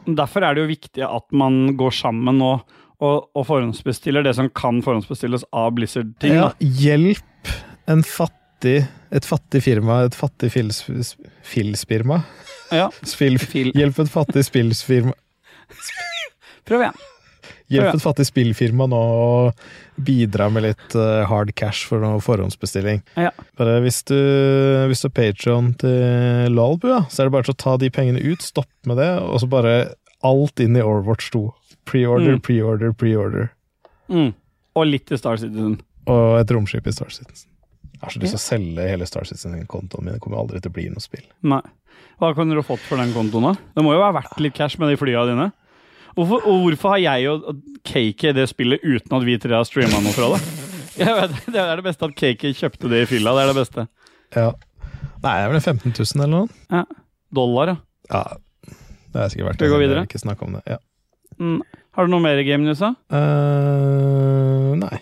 Derfor er det jo viktig at man går sammen nå og, og forhåndsbestiller det som kan forhåndsbestilles av Blizzard-ting. ja, hjelp en fattig et fattig firma, et fattig fils, filsfirma. Ja. Spill, Fil. hjelp et fattig spillsfirma. Prøv igjen. Hjelp et fattig spillfirma nå å bidra med litt eh, hard cash for noe forhåndsbestilling. Ja. Bare hvis du, hvis du er Patreon til Lalbu, ja, så er det bare til å ta de pengene ut, stopp med det, og så bare alt inn i Overwatch 2. Pre-order, Mm. pre-order, pre-order. Mm. Og litt til Star Citizen. Og et romskip i Star Citizen. Jeg har så lyst til å selge hele Star Citizen-kontoen min. Det kommer aldri til å bli noe spill. Nei. Hva kunne du fått for den kontoen, da? Det må jo være verdt litt cash med de flya dine. Hvorfor, og hvorfor har jeg og Cakey det spillet uten at vi tre har streama noe fra det? Vet, det er det beste at Cakey kjøpte det i fylla. Det er det beste. Ja. Nei, det er vel 15 000 eller noe? Dollar, ja. Ja, det er sikkert verdt det. vi går videre? Ikke snakke om det. Ja. Mm. Har du noe mer i Game News, da? Uh, nei.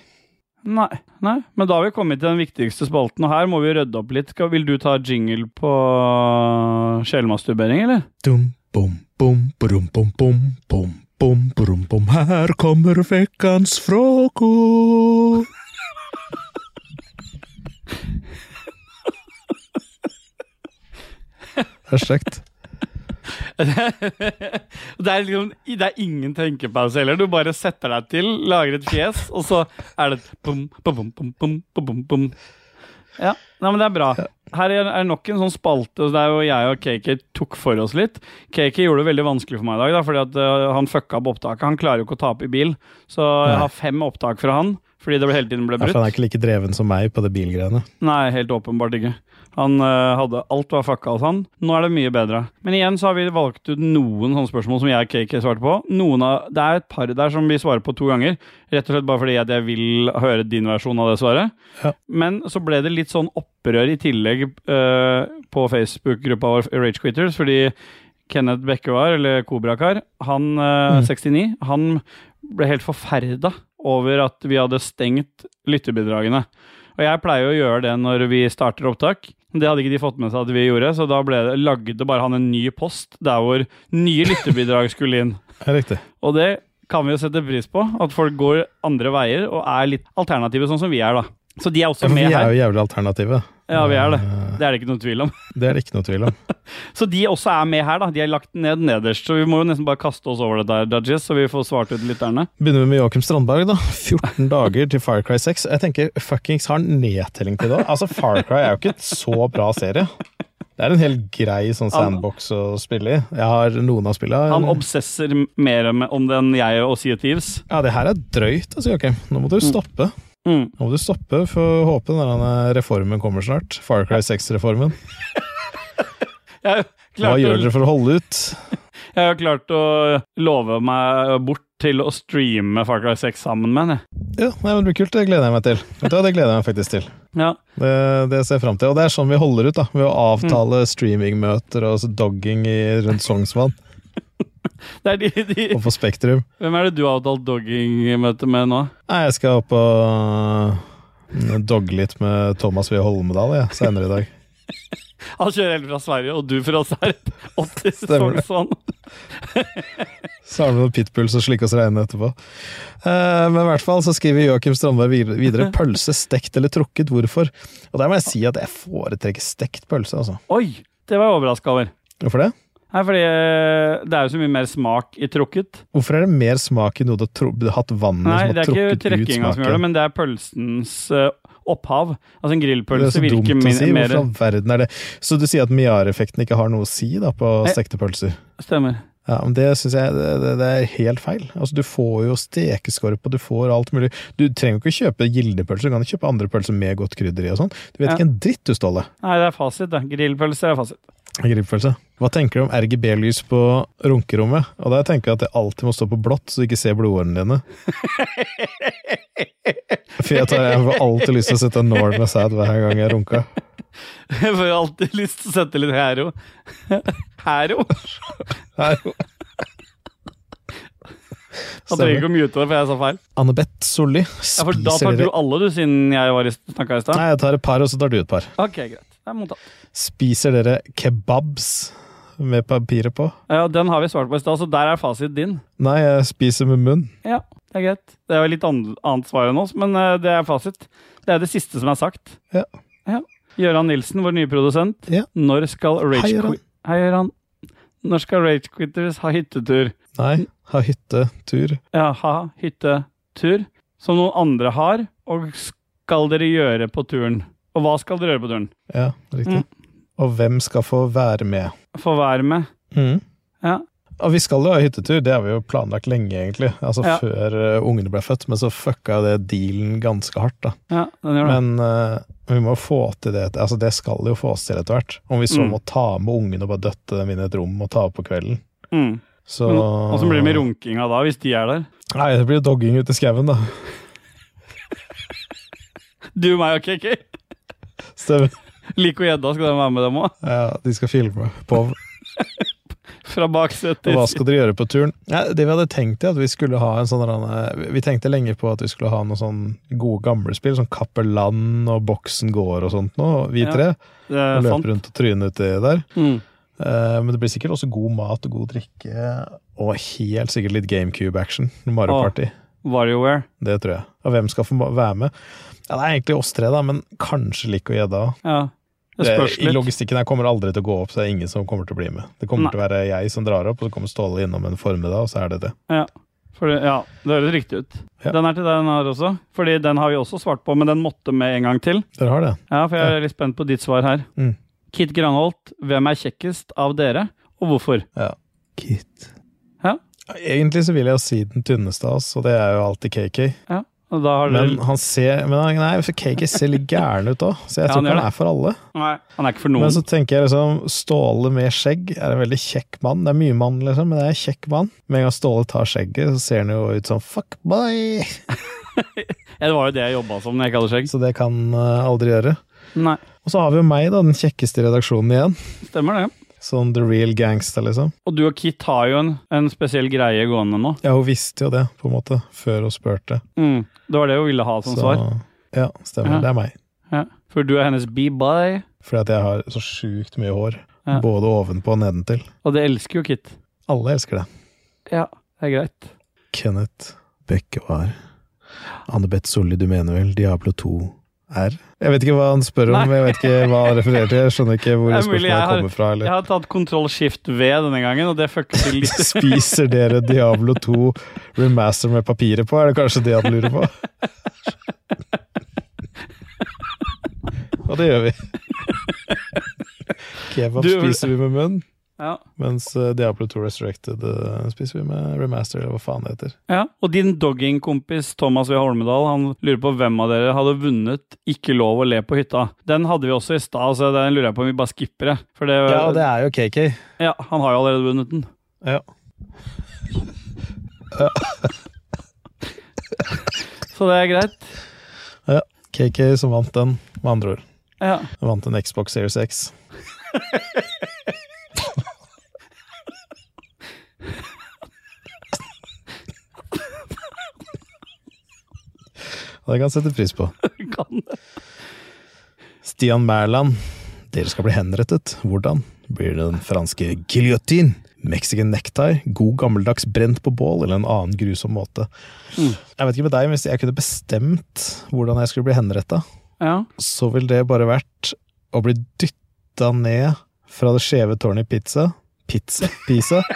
Nei. Nei. Men da har vi kommet til den viktigste spalten, og her må vi rydde opp litt. Skal, vil du ta jingle på sjelmasturbering, eller? Dum, bom, bom, brum, bom, bom, bom, bom, brum, bom. Her kommer vekkans frokost. Det er det, er liksom, det er ingen tenkepause heller. Du bare setter deg til, lager et fjes, og så er det bom, bom, bom, bom, bom, bom, bom, bom. Ja, Nei, men det er bra. Her er, er nok en sånn spalte der hvor jeg og KK tok for oss litt. KK gjorde det veldig vanskelig for meg i dag, da, fordi at øh, han fucka opp opptaket. Han klarer jo ikke å ta opp i bil, så jeg har fem opptak fra han. Fordi det hele tiden ble Ja, for han er ikke like dreven som meg på det bilgreiene. Nei, helt åpenbart ikke. Han uh, hadde Alt var fucka hos han. Nå er det mye bedre. Men igjen så har vi valgt ut noen sånne spørsmål som jeg og KK svarte på. Noen av, det er et par der som vi svarer på to ganger. Rett og slett bare fordi jeg vil høre din versjon av det svaret. Ja. Men så ble det litt sånn opprør i tillegg uh, på Facebook-gruppa vår Rage Quitters, fordi Kenneth Bekkevar, eller Kobrakar, han uh, Mm. 69, han ble helt forferda over at vi hadde stengt lytterbidragene. Og jeg pleier å gjøre det når vi starter opptak. Det hadde ikke de fått med seg at vi gjorde, så da ble det, lagde bare han en ny post der hvor nye lytterbidrag skulle inn. Riktig. Og det kan vi jo sette pris på, at folk går andre veier og er litt alternative, sånn som vi er, da. Så de er også Ja, for vi er her. jo jævlig alternative. Ja, vi er det. Eh, Det er det ikke noe tvil om. det er det ikke noe tvil om. Så de også er med her, da. De er lagt ned nederst. Så vi må jo nesten bare kaste oss over det der, Dudges, så vi får svart ut lytterne. Begynner vi med Joakim Strandberg, da. 14 dager til Far Cry 6. Jeg tenker fuckings har han nedtelling til det. Altså, Far Cry er jo ikke et så bra serie. Det er en helt grei sånn sandbox å spille i. Jeg har noen av spillene Han obsesser mer om det enn jeg og Sea of Thieves. Ja, det her er drøyt, altså, Joakim. Nå må du stoppe. Mm. Nå må du stoppe, for å håpe denne reformen kommer snart. Far Cry 6-reformen. Hva gjør dere for å holde ut? jeg har klart å love meg bort til å streame Far Cry 6 sammen med henne. Ja, nei, men det blir kult. Det gleder jeg meg til. Det gleder jeg meg faktisk til. Ja. Det, det ser jeg fram til. Og det er sånn vi holder ut, da. Ved å avtale streamingmøter og dogging rundt Sognsvann Det de, de. og på Spektrum. Hvem er det du har avtalt dogging-møte med nå? Nei, jeg skal opp og dogge litt med Thomas Wie Holmedal ja, senere i dag. Han kjører helt fra Sverige, og du fra. 80 Stemmer det. sånn. Så har vi noen pitbulls og slikke oss reine etterpå. Uh, men i hvert fall så skriver Joakim Strandberg videre 'pølse stekt eller trukket', hvorfor? Og der må jeg si at jeg foretrekker stekt pølse, altså. Oi! Det var jeg overraska over. Hvorfor det? Nei, fordi eh, det er jo så mye mer smak i trukket. Hvorfor er det mer smak i noe du har hatt vannet Nei, som det er ikke trukket trekkinga som gjør det, men det er pølsens eh, opphav. Altså en grillpølse virker mer Det er så dumt å si. mer Hvorfor verden er det Så du sier at Miar-effekten ikke har noe å si da på Nei. stekte pølser? Stemmer. Ja, men Det syns jeg det, det, det er helt feil. Altså Du får jo stekeskorpe, og du får alt mulig. Du trenger jo ikke kjøpe gildepølser, du kan kjøpe andre pølser med godt krydder i og sånn. Du vet Ja. ikke en dritt du, Ståle. Nei, det er fasit, da. Grillpølser er fasit. Grillpølse. Hva tenker du om RGB-lys på runkerommet? Og der tenker jeg at jeg alltid må stå på blått, så du ikke ser blodårene dine. For jeg, tar, jeg får alltid lyst til å sette en nål med sæd hver gang jeg runker. Jeg får jo alltid lyst til å sette litt hæro. Hæro? Her. Han trenger ikke å mute det, for jeg sa feil. Annebeth Solli Ja, for Da tar du alle, du, siden jeg var i snakka i stad. Nei, jeg tar et par, og så tar du et par. Ok, greit. Det er mottatt. Spiser dere kebabs med papiret på? Ja, Den har vi svart på i stad, så der er fasit din. Nei, jeg spiser med munn. Ja, det er greit. Det er jo litt annet, svar enn oss, men eh, det er fasit. Det er det siste som er sagt. Ja. Ja. Gøran Nilsen, vår nye produsent. Ja. Når skal Rage Hei, Hei, Gøran. Når skal Rage Quitters ha hyttetur? Nei, ha hyttetur. Ja, ha hyttetur. Som noen andre har, og skal dere gjøre på turen? Og hva skal dere gjøre på turen? Ja, riktig. Og hvem skal få være med? Få være med. Ja. Og vi skal jo ha hyttetur, det har vi jo planlagt lenge, egentlig. Altså Ja. før uh, ungene ble født, men så fucka det dealen ganske hardt, da. ja, den gjør det. Men uh, vi må få til det. Altså, det skal jo fås til etter hvert. Om vi så Mm. må ta med ungene og bare døtte dem inn i et rom og ta opp på kvelden. Mm. Så Åssen blir det med runkinga da, hvis de er der? Nei, det blir dogging ute i skauen, da. Du, meg og KK? Stemmer. Lik og gjedda, skal de være med dem òg? Ja, de skal filme på Fra baksetet. Hva skal dere gjøre på turen? Ja, det vi hadde tenkt, er at vi skulle ha en sånn Vi tenkte lenge på at vi skulle ha noen sånn gode gamle spill, sånn Kappeland og Boksen gård og sånt nå, vi tre. Ja, Og er løper sant. rundt og tryner uti der. Mm. Eh, men det blir sikkert også god mat og god drikke, og helt sikkert litt GameCube-action. Mario Party. Party. WarioWare. Det tror jeg. Og hvem skal få være med? Ja, Det er egentlig oss tre, da, men kanskje Lik og Gjedda. Ja. Det spørs litt. logistikken her kommer aldri til å gå opp, så det er ingen som kommer til å bli med. Det kommer Nei. til å være jeg som drar opp, og så kommer Ståle innom en formiddag, og så er det det. Ja. Fordi, ja, det høres riktig ut. Ja. Den er til deg, den her også, Fordi den har vi også svart på, men den måtte med en gang til. Dere har det? Ja, For jeg er litt spent på ditt svar her. Mm. Kit Granholt, hvem er kjekkest av dere, og hvorfor? Ja. Kit. Ja. Egentlig så vil jeg jo si den tynneste av oss, og det er jo alltid KK. Ja, og da har Men han ser men han, Nei, for KK ser litt gæren ut òg, så jeg Ja, tror han ikke han er for alle. Nei, han er ikke for noen. Men så tenker jeg liksom Ståle med skjegg er en veldig kjekk mann. Det er mye mann, liksom, men det er en kjekk mann. Med en gang Ståle tar skjegget, så ser han jo ut som fuckboy. Ja, det var jo det jeg jobba som når jeg ikke hadde skjegg. Så det kan uh, aldri gjøre. Nei, Og så har vi jo meg, da, den kjekkeste redaksjonen igjen. stemmer det. Sånn the real gangster, liksom. Og du og Kit har jo en, en spesiell greie gående nå. Ja, hun visste jo det, på en måte, før hun spurte. Mm. Det var det hun ville ha som Så svar. ja, stemmer. Ja. Det er meg. Ja. For du er hennes be-bye. Fordi at jeg har så sjukt mye hår. Ja. Både ovenpå og nedentil. og det elsker jo Kit. Alle elsker det. Ja, det er greit. Kenneth Bekkevar. Anne-Beth Solli, du mener vel Diablo 2 R? Jeg vet ikke hva han spør om, Nei. jeg vet ikke hva han refererer til. Jeg skjønner ikke hvor spørsmålet har, kommer fra. jeg har tatt kontroll skift V denne gangen, og det fucker til litt. Spiser dere Diablo 2 remaster med papiret på? Er det kanskje det han lurer på? Og det gjør vi. Kebab Du- spiser vi med munn, Ja. mens eh, Diablo 2 Resurrected eh, spiser vi med remaster, eller hva faen det heter. Ja, og din doggingkompis Thomas V. Holmedal han lurer på hvem av dere hadde vunnet Ikke lov å le på hytta. Den hadde vi også i stad, så den lurer jeg på om vi bare skipper det. Det, Ja, det er jo KK. ja, han har jo allerede vunnet den. Ja. Så det er greit. KK som vant den, med andre ord. Ja. Han vant en Xbox Series X. det kan jeg sette pris på. Kan det. Stian Mæland, dere skal bli henrettet. Hvordan? Blir det den franske guillotine? Mexican necktie? God gammeldags brent på bål, eller en annen grusom måte? Mm. Jeg vet ikke med deg, men hvis jeg kunne bestemt hvordan jeg skulle bli henretta, Ja. så ville det bare vært å bli dytta ned fra det skjeve tårnet i pizza. Pizza? Pizza?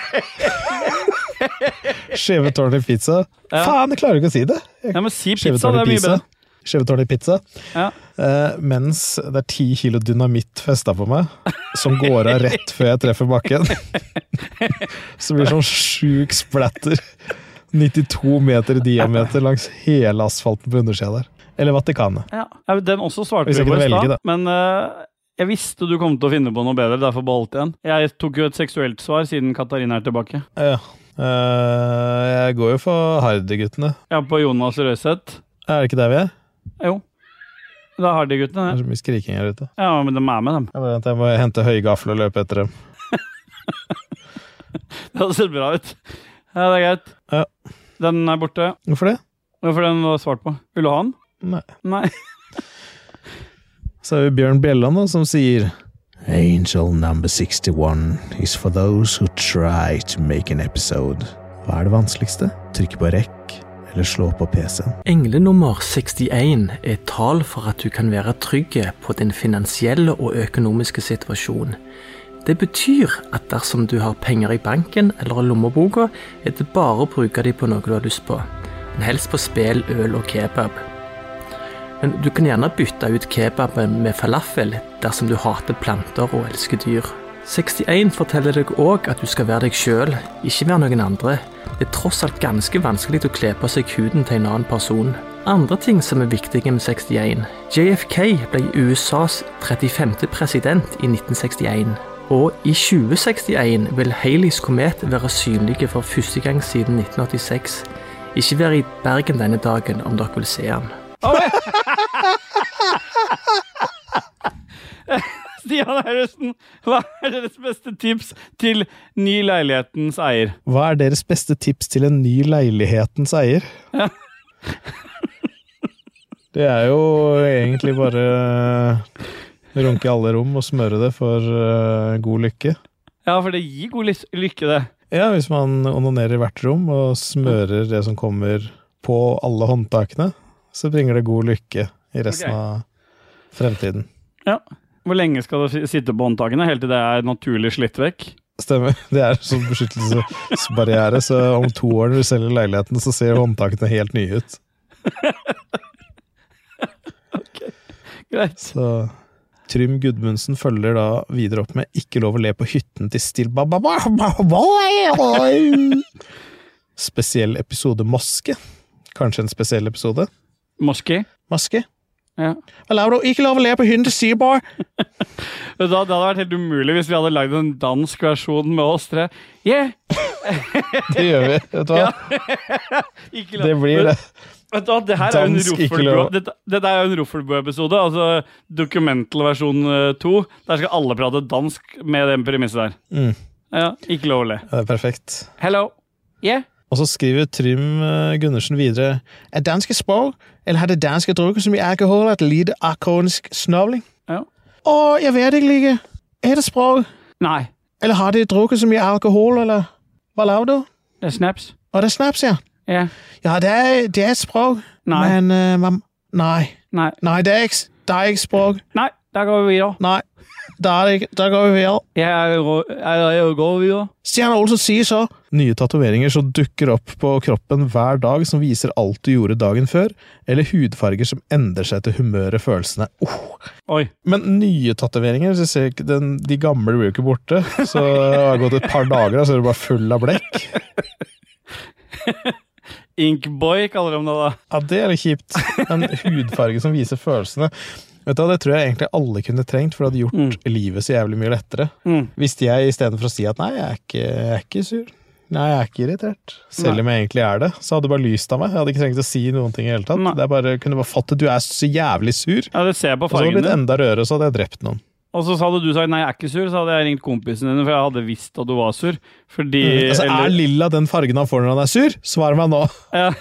Skjeve tårn i pizza. Ja. Faen, jeg klarer ikke å si det! ja, men si pizza, det er mye bedre. Skjeve tårn i pizza. Ja. Uh, mens det er ti kilo dynamitt festa på meg, som går av rett før jeg treffer bakken. Så blir det sånn sjuk splatter. 92 meter i diameter langs hele asfalten på undersida der. Eller Vatikanet. Ja. Den også svarte vi jeg på i stad, men uh, jeg visste du kom til å finne på noe bedre, derfor beholdt jeg den. Jeg tok jo et seksuelt svar siden Katarina er tilbake. Ja. Eh, jeg går jo for Hardy-guttene. Ja, på Jonas Røiseth. Er det ikke der vi er? Jo. Det er Hardy-guttene, Det er så mye skriking her ute. Ja, men de er med, dem. Jeg, bare, jeg må hente høygaffel og løpe etter dem. Det hadde sett bra ut. Ja, det er greit. Ja. Den er borte. Hvorfor det? Hvorfor den var svart på? Vil du ha den? Nei. Nei. Så er det Bjørn Bjelland, da, som sier Angel number 61 is for those who try to make an episode. Hva er det vanskeligste? Trykke på rekk, eller slå på PC-en? Engle nummer 61 er et tall for at du kan være trygg på din finansielle og økonomiske situasjon. Det betyr at dersom du har penger i banken eller i lommeboka, er det bare å bruke dem på noe du har lyst på. Men helst på spill, øl og kebab. Men du kan gjerne bytte ut kebaben med falafel dersom du hater planter og elsker dyr. 61 forteller deg òg at du skal være deg sjøl, ikke være noen andre. Det er tross alt ganske vanskelig å kle på seg huden til en annen person. Andre ting som er viktige med 61. JFK ble USAs 35. president i 1961. Og i 2061 vil Haleys komet være synlige for første gang siden 1986. Ikke vær i Bergen denne dagen om dere vil se den. Stian Herresen, hva er deres beste tips til ny leilighetens eier? Hva er deres beste tips til en ny leilighetens eier? Ja. det er jo egentlig bare runke i alle rom og smøre det for eh, god lykke. Ja, for det gir god lykke, det. Ja, hvis man onanerer i hvert rom og smører det som kommer på alle håndtakene, så bringer det god lykke i resten okay. av fremtiden. Ja. Hvor lenge skal det sitte på håndtakene? Helt til det er naturlig slitt vekk? Stemmer. Det er sånn beskyttelsesbarriere, så om to år når du selger leiligheten, så ser håndtakene helt nye ut. ok, Greit. Så Trym Gudmundsen følger da videre opp med 'Ikke lov å le på hytten til Still Spesiell episode Moske. Kanskje en spesiell episode? Moské? Moské? Ja. Laver? Ikke lov å le på hunden til Seabar! Det hadde vært helt umulig hvis vi hadde lagd en dansk versjon med oss tre. Yeah! Det gjør vi, vet du hva? Det blir det. Vet du hva, det her er jo en Dansk. Dette, dette er jo en Roffelbø-episode, altså Documental versjon eh, 2. Der skal alle prate dansk med den premisset der. Mm. Ja, ikke lov å le. Det er perfekt. Hello. Yeah. Og så skriver Trym eh, Gundersen videre Er danske språk, eller har det danske drukket så mye alkohol at lite arkonisk snobling? Ja. Og jeg vet ikke, like. Er det språk? Nei, Eller har det drukket så mye alkohol, eller hva lager du? det er snaps. Og det er snaps, ja. Ja. Ja, det er, det er et språk, Nei. men uh, man, Nei. Nei. Nei, det er ikke, det er ikke språk. Nei, der går vi videre. Nei. der, er det ikke. Der går vi videre. Jeg, jeg, går videre. Stjerne Olsen sier så. Nye tatoveringer som dukker opp på kroppen hver dag, som viser alt du gjorde dagen før, eller hudfarger som endrer seg til humøret, følelsene. Oh. Oi. Men nye tatoveringer, den, de gamle blir jo ikke borte. Så det har gått et par dager, og så er det bare full av blekk. Inkboy kaller de det da. Ja, det er litt kjipt. En hudfarge som viser følelsene. Vet du hva, Det tror jeg egentlig alle kunne trengt, for det hadde gjort livet så jævlig mye lettere. Mm. Hvis jeg istedenfor å si at nei, jeg er ikke, jeg er ikke sur, nei, jeg er ikke irritert, selv om jeg egentlig er det, så hadde det bare lyst av meg. Jeg hadde ikke trengt å si noen ting i hele tatt. Nei. Det er bare, kunne bare fått det, du er så jævlig sur. Ja, det ser jeg på fargen. Og så blitt enda rødere, så hadde jeg drept noen. Og så hadde du sagt nei, jeg er ikke sur, så hadde jeg ringt kompisen din, for jeg hadde visst at du var sur. Fordi Altså, eller- Er lilla den fargen han får når han er sur? Svar meg nå. Ja.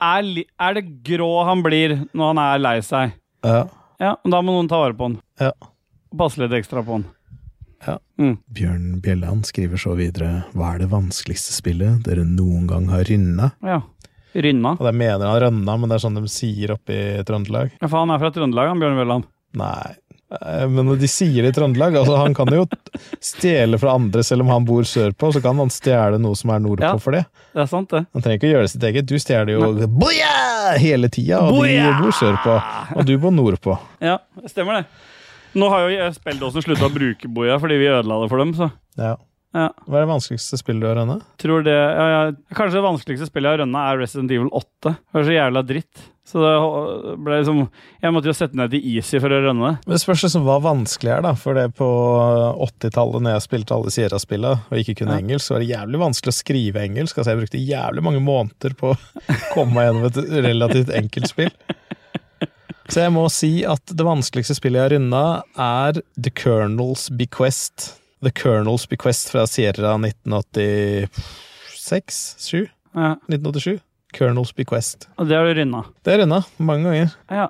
er, er det grå han blir når han er lei seg? Ja. Ja, og da må noen ta vare på han. Ja. Passe litt ekstra på han. Bjørn Bjelland skriver så videre Hva er det vanskeligste spillet dere noen gang har rynna? Ja. Rynna. Og det mener han rønna, men det er sånn de sier oppe i Trøndelag. Ja, for han er fra Trøndelag, han Bjørn Bjelland? Nei. Eh, Men de sier det i Trøndelag. Altså, han kan jo stjele fra andre selv om han bor sørpå, så kan han stjele noe som er nordpå Ja. for det. Det er sant, det. Han trenger ikke å gjøre det sitt eget. Du stjeler jo boja! hele tida, og Boja! de bor sørpå, og du bor nordpå. Ja, stemmer det. Nå har jo spilledåsen slutta å bruke boja fordi vi ødela det for dem, så Ja. ja. Hva er det vanskeligste spillet du har rønna? Tror det ja. Kanskje det vanskeligste spillet jeg har rønna, er Resident Evil 8. Det er så jævla dritt. Så det ble liksom Jeg måtte jo sette ned til easy for å rønne det. Det spørs liksom hva vanskelig er, da. For det på 80-tallet, når jeg spilte alle Sierra-spillene og ikke kunne Ja. engelsk, så var det jævlig vanskelig å skrive engelsk. Altså, jeg brukte jævlig mange måneder på å komme meg gjennom et relativt enkelt spill. Så jeg må si at det vanskeligste spillet jeg har runda, er The Colonel's Bequest. The Colonel's Bequest fra Sierra 1986? 7? Ja. 1987? Colonel's Bequest. Og det har du runda? Det er runda mange ganger. Ja.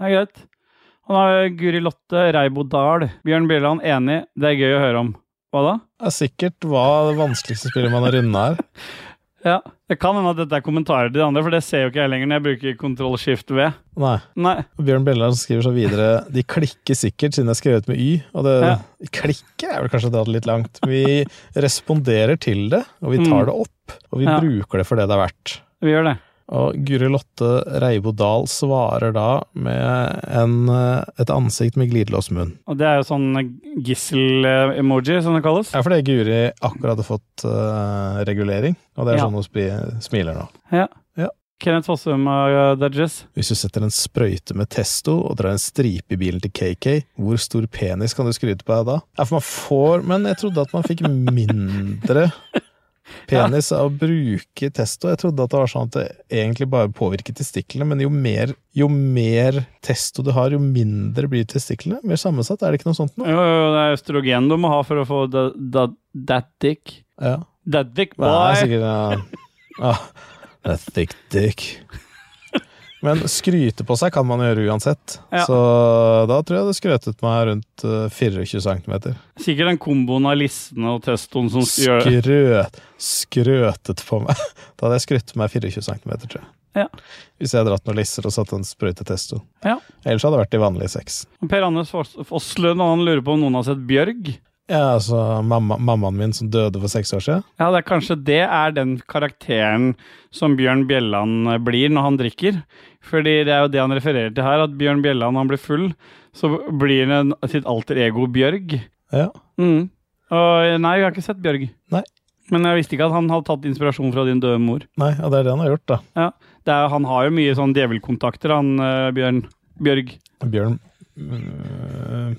Det er greit. Og da har Guri Lotte Reibo Dahl. Bjørn Bjelland enig. Det er gøy å høre om. Hva da? Det er sikkert hva det vanskeligste spillet man har runda er. Ja, Det kan hende at dette er kommentarer til de andre, for det ser jo ikke jeg lenger når jeg bruker kontroll shift V. Nei. Nei. Bjørn Bjelland skriver så videre De klikker sikkert, siden det er skrevet med Y. Og det Ja. klikker er vel kanskje dratt litt langt. Vi responderer til det, og vi tar Mm. det opp. Og vi Ja. bruker det for det det er verdt. Vi gjør det. Og Guri Lotte Reibo Dahl svarer da med en, eh, et ansikt med glidelåsmunn. Og det er jo sånn gissel-emoji, som det kalles. Ja, fordi Guri akkurat hadde fått uh, regulering, og det er Ja. sånn hun smiler nå. Ja. Ja. Kenneth Fossum og Dudges. Hvis du setter en sprøyte med testo og drar en stripe i bilen til KK, hvor stor penis kan du skryte på deg da? Ja, for man får Men jeg trodde at man fikk mindre penis er å bruke testo. Jeg trodde at det var sånn at det egentlig bare påvirket testiklene, men jo mer, jo mer testo du har, jo mindre blir testiklene. Mer sammensatt, er det ikke noe sånt Jo, nå? jo, det er østrogen du må ha for å få da, da, that dick. Ja. That dick, Det boy! er sikkert ja. Ah, that thick dick. Men skryte på seg kan man gjøre uansett. Ja. Så da tror jeg det skrøtet meg rundt eh, 24 cm. Sikkert den komboen av listene og testoen som gjør det. Skrøt, skrøtet på meg. Da hadde jeg skrytt meg 24 cm, tror jeg. Ja. Hvis jeg hadde dratt noen lisser og satt en sprøyte testo. Ja. Ellers hadde det vært i vanlig sex. Per Anders Foss- Fosslund han lurer på om noen har sett Bjørg. Ja, altså mamma, mammaen min som døde for seks år siden. Ja, det er kanskje det er den karakteren som Bjørn Bjelland blir når han drikker. Fordi det er jo det han refererer til her, at Bjørn Bjelland han blir full, så blir han sitt alter ego Bjørg. Ja. Mm. Og nei, vi har ikke sett Bjørg. Nei. Men jeg visste ikke at han hadde tatt inspirasjon fra din døde mor. Nei, og det er det han har gjort, da. Det er, han har jo mye sånn djevelkontakter, han eh, Bjørn Bjørg. Bjørn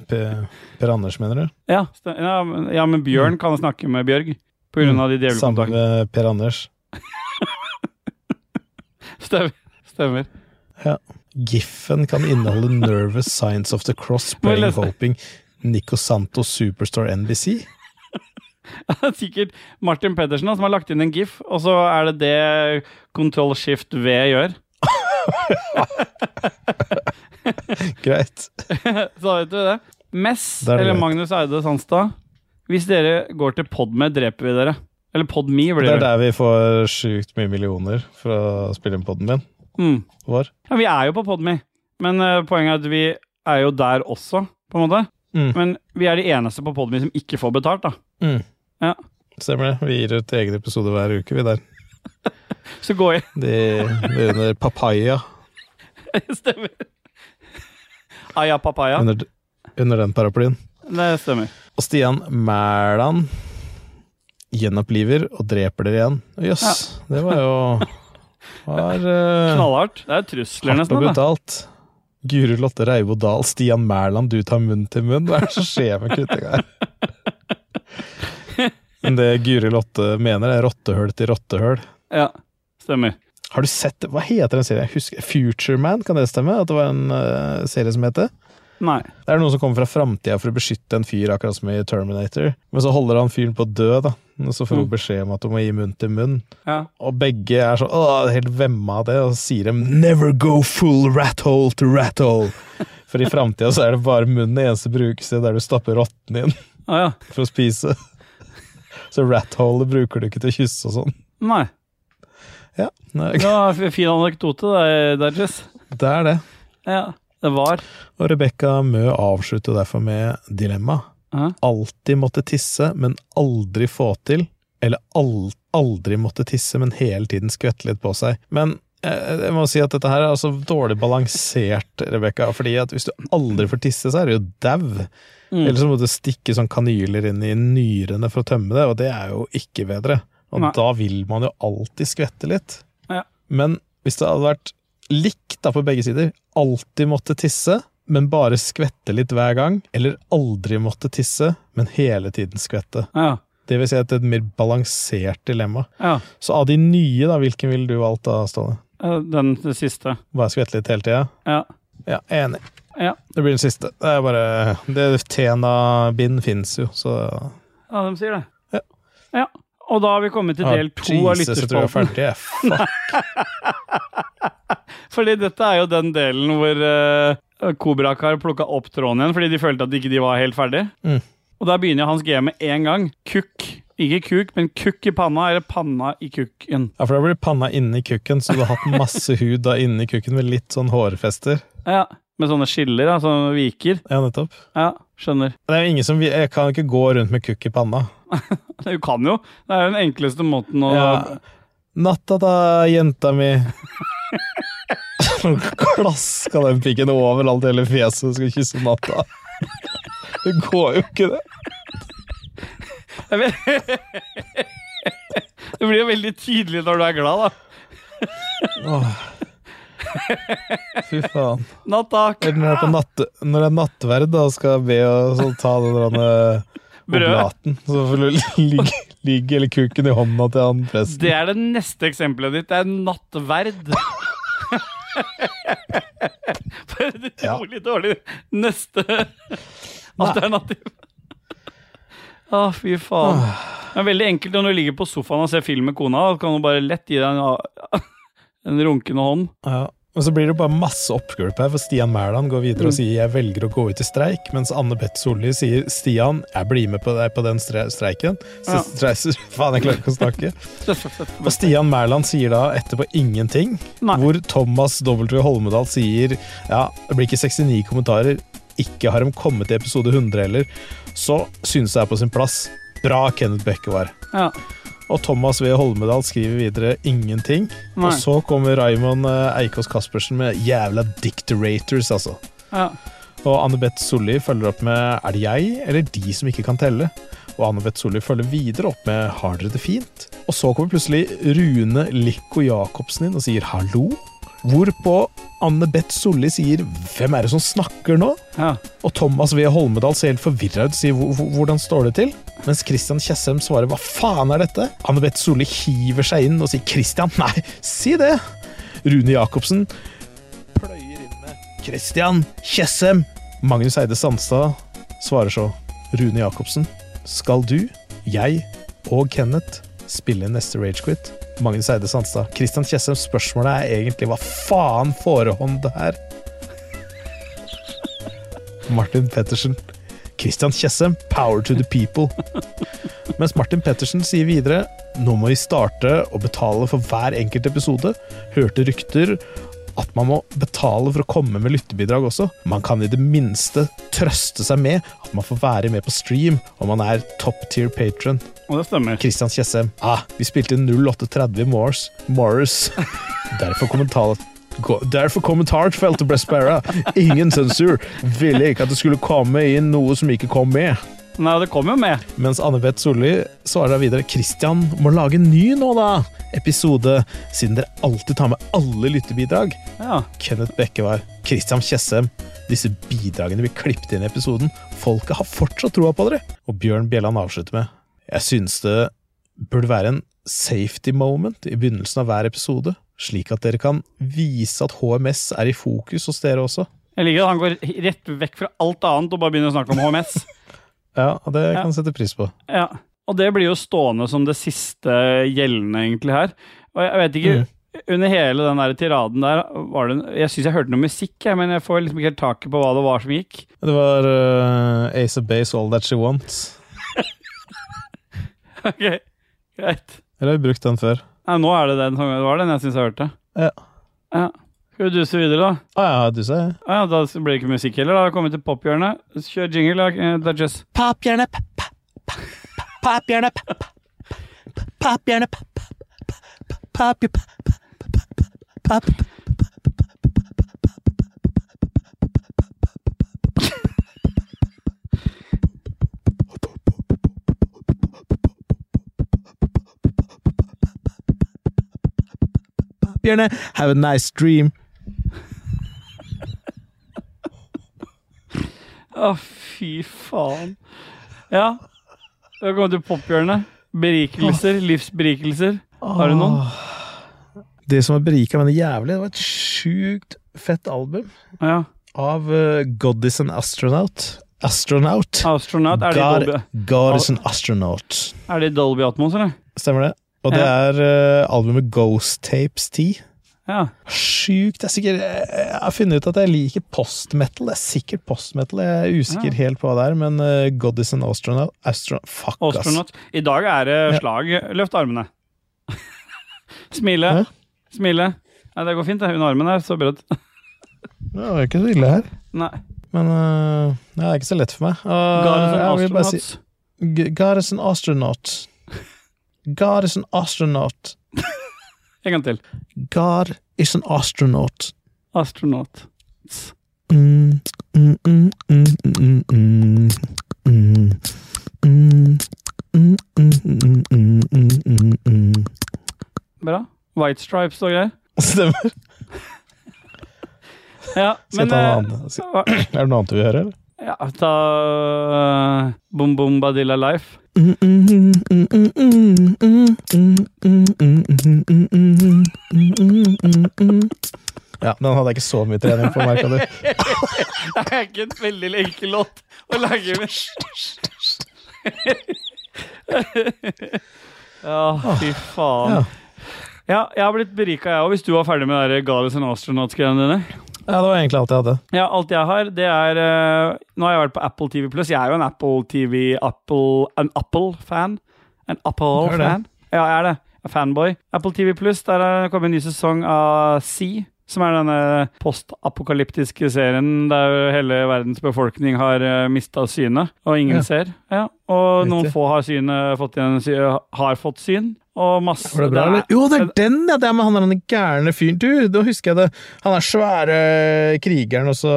Per, per Anders, mener du? Ja, ja, men- ja, men Bjørn kan snakke med Bjørg på grunn av de Mm. Sammen med Per Anders. Stemmer. Stemmer. Giffen kan inneholde nervous signs of the cross playing hoping Nico Santos Superstar NBC. Sikkert Martin Pedersen som har lagt inn en gif, og så er det det Control Shift V gjør. Greit. Så vet du det. Mess, Det er eller greit. Magnus Eide Sandstad. Hvis dere går til Podme, dreper vi dere. Eller Podme blir Det det. er der vi får sjukt mye millioner for å spille inn podden min. Mm. vår. Ja, vi er jo på Podme, men uh, poenget er at vi er jo der også, på en måte. Mm. Men vi er de eneste på Podme som ikke får betalt, da. Mm. Ja. Stemmer det. Vi gir ut egen episode hver uke, vi der. Så går jeg. Det det er under papaya. Stemmer. Aya papaya. Under, under den paraplyen. Det stemmer. Og Stian Mæland gjenoppliver og dreper dere igjen. Jøss, det var jo var, uh, Knallhardt. Det er trusler, Hardt og nesten. brutalt. Guri Lotte Reivo Dahl, Stian Mæland, du tar munn til munn. Hva er det som skjer med kritikk her? Men det Guri Lotte mener, er rottehull til rottehull. Ja, stemmer. Har du sett Hva heter den serien? Jeg husker Futureman, kan det stemme? At det var en uh, serie som het det? Nei. Det er noen som kommer fra framtida for å beskytte en fyr, akkurat som i Terminator. Men så holder han fyren på å dø, da. Og så får hun Mm. beskjed om at hun må gi munn til munn. Ja. Og begge er sånn åh, helt vemma av det, og så sier de 'never go full rat hole to rat hole'. For i framtida så er det bare munnen det eneste brukes der du stapper rotten inn ah, ja. for å spise. Så rat hole bruker du ikke til å kysse og sånn. Nei. Ja, nei, Det fin anekdote, der, Dajis. det er det. Ja, det var. Og Rebekka Mø avslutter derfor med dilemma. Ja. Alltid måtte tisse, men aldri få til. Eller al aldri måtte tisse, men hele tiden skvette litt på seg. Men eh, jeg må si at dette her er altså dårlig balansert, Rebekka. fordi at hvis du aldri får tisse, så er du jo dau. Mm. Eller så må du stikke sånn kanyler inn i nyrene for å tømme det, og det er jo ikke bedre. Og Nei. da vil man jo alltid skvette litt. Ja. Men hvis det hadde vært likt da på begge sider, alltid måtte tisse, men bare skvette litt hver gang, eller aldri måtte tisse, men hele tiden skvette. Ja. Det vil si at det er et mer balansert dilemma. ja. Så av de nye, da, hvilken ville du valgt da, Ståle? Eh, Den siste. Bare skvette litt hele tida? Ja. Ja, enig. Ja. Det blir den siste. Det er bare det Tena-bind fins jo, så ja, de sier det. Ja. ja. Og da har vi kommet til del to av Jesus, jeg tror jeg er ferdig. Fuck. Fordi dette er jo den delen hvor uh, Kobrak har plukka opp tråden igjen fordi de følte at de ikke var helt ferdig. Mm. Og da begynner Hans G med én gang. Kukk. Ikke kuk, men kukk i panna, eller panna i kukken. Ja, for da blir panna inni kukken, så du har hatt masse hud da inni kukken med litt sånn hårfester. Ja, Med sånne skiller, da, sånne viker. Ja, nettopp. Ja, skjønner. Det er jo ingen som Jeg kan ikke gå rundt med kukk i panna. Du kan jo. Det er jo den enkleste måten å Ja. Natta da, jenta mi. Klaska den pikken overalt i hele fjeset og skal kysse natta. Det går jo ikke, det. Det blir jo veldig tydelig når du er glad, da. Åh. Fy faen. Natt Eller når det er, på natt, er nattverd og skal be og så ta den. Oblaten, så får du ligge, ligge eller kuken i hånda til han presten. Det er det neste eksempelet ditt. Det er nattverd. For et utrolig dårlig neste alternativ. Å, fy faen. Det er veldig enkelt når du ligger på sofaen og ser film med kona. Kan du bare lett gi deg en, en runkende hånd. Ja. Men så blir det bare masse oppgulp her, for Stian Mæland går videre og sier 'jeg velger å gå ut i streik', mens Anne Beth Solli sier 'Stian, jeg blir med på deg på den streiken'. Så Ja. faen, jeg klarer ikke å snakke. Og Stian Mæland sier da etterpå ingenting, Nei. hvor Thomas W. Holmedal sier 'ja, det blir ikke 69 kommentarer', ikke har de kommet til episode 100 heller, så synes jeg er på sin plass. Bra, Kenneth Bekkevar. Ja. Og Thomas V. Holmedal skriver videre ingenting. Nei. Og så kommer Raymond eh, Eikås Caspersen med 'jævla dictorators', altså. Ja. Og Anne-Beth Solli følger opp med 'er det jeg eller de som ikke kan telle'? Og Anne-Beth Solli følger videre opp med 'har dere det fint'? Og så kommer plutselig Rune Likko Jacobsen inn og sier 'hallo'? Hvorpå Anne-Beth Solli sier 'hvem er det som snakker nå'? ja. Og Thomas V. Holmedal ser helt forvirra ut og sier "Hvor- hvor- 'hvordan står det til'? Mens Christian Tjessem svarer 'hva faen er dette'? Anne-Beth Solli hiver seg inn og sier 'Christian, nei, si det'. Rune Jacobsen pløyer inn med 'Christian Tjessem'. Magnus Eide Sandstad svarer så 'Rune Jacobsen, skal du, jeg og Kenneth spille inn neste Ragequit?' Magnus Eide Sandstad. Kristian Tjessem, spørsmålet er egentlig 'hva faen forehånd det her'? Martin Pettersen. Kristian Tjessem, power to the people. Mens Martin Pettersen sier videre nå må vi starte å betale for hver enkelt episode. Hørte rykter at man må betale for å komme med lyttebidrag også. Man kan i det minste trøste seg med at man får være med på stream om man er top tier patron. Og det stemmer. Christian Tjessem. Ah, vi spilte 0830 Morse. Morris. Derfor kommentar... Gå- Derfor kommentarfeltet ble sperra. Ingen sensur. Ville ikke at det skulle komme inn noe som ikke kom med. Nei, det kommer jo med. Mens Anne Beth Solli svarer da videre Christian må lage en ny nå, da! Episode, siden dere alltid tar med alle lyttebidrag. Ja. Kenneth Bekkevar, Christian Tjessem. Disse bidragene vi klippet inn i episoden. Folket har fortsatt troa på dere. Og Bjørn Bjelland avslutter med Jeg synes det burde være en safety moment i begynnelsen av hver episode, slik at dere kan vise at HMS er i fokus hos dere også. Jeg liker at han går rett vekk fra alt annet og bare begynner å snakke om HMS. Ja, og det kan jeg sette pris på. Ja, og det blir jo stående som det siste gjeldende egentlig her. Og jeg vet ikke, under hele den der tiraden der, var det, jeg synes jeg hørte noe musikk, jeg, men jeg får liksom ikke helt taket på hva det var som gikk. Det var uh, Ace of Base, All That She Wants. Ok, greit. Eller har vi brukt den før? Nei, nå er det den det var den jeg synes jeg hørte. Ja. Ja. Skal vi duse videre da? Å ja, duse. Ah, ja, da blir det ikke musikk heller, da har vi kommet til pophjørnet. Kjør jingle, da, eh, Dudges. Pophjørnet, pophjørnet, pophjørnet, Pophjørnet, have a nice dream. Å, fy faen. Ja, kommet til pophjørnet. Berikelser, livsberikelser. Har du noen? Det som har berika meg jævlig, det var et sjukt fett album Ja. av uh, Goddis and Astronaut. Astronaut. Astronaut, er det God, Dolby, God is an Astronaut. er det Dolby Atmos, eller? Stemmer det? Og det Ja. er uh, albumet Ghost Tapes 10. Ja. Sjukt. Jeg, sikkert, jeg har funnet ut at jeg liker post-metal. Det er sikkert post-metal. Jeg er usikker Ja. helt på hva det er, men uh, Goddess and an Astronaut Astro Fuck, ass. I dag er det Ja. slag. Løft armene. Smile. Smile. Nei, det går fint, det. Under armen er så bra. Det var ikke så ille her. Nei. Men uh, det er ikke så lett for meg. Uh, bare si- astronaut. G- God is an astronaut. God is an astronaut. En gang til. God is an astronaut. Astronaut. Bra. White stripes og greier. Stemmer. ja, Skal men, ta noe eh, annet? Er det noe annet du vil høre, eller? Ja, ta eh, uh, Boom Boom Badilla Life. Ja, den hadde jeg ikke så mye trening på, merka du. Det er ikke en veldig enkel låt å lage med. Ja, fy faen. Ja. Jeg har blitt berika, jeg òg, hvis du var ferdig med Goddess and Astronauts-greiene dine. Ja, det var egentlig alt jeg hadde. Ja, alt jeg har, det er uh, Nå har jeg vært på Apple TV Pluss. Jeg er jo en Apple TV Apple, En Apple-fan. En. Apple-fan. Ja, jeg er det. Jeg er fanboy. Apple TV Pluss, der er det kommet en ny sesong av Sea. Som er denne postapokalyptiske serien der hele verdens befolkning har uh, mista synet, og ingen Ja. ser. Ja, og noen få har, synet, fått igjen, har fått syn, og masse Var det bra, er- eller? Jo, det er den, ja! Det er med han der den gærne fyren. Du, da husker jeg det. Han er svære krigeren, og så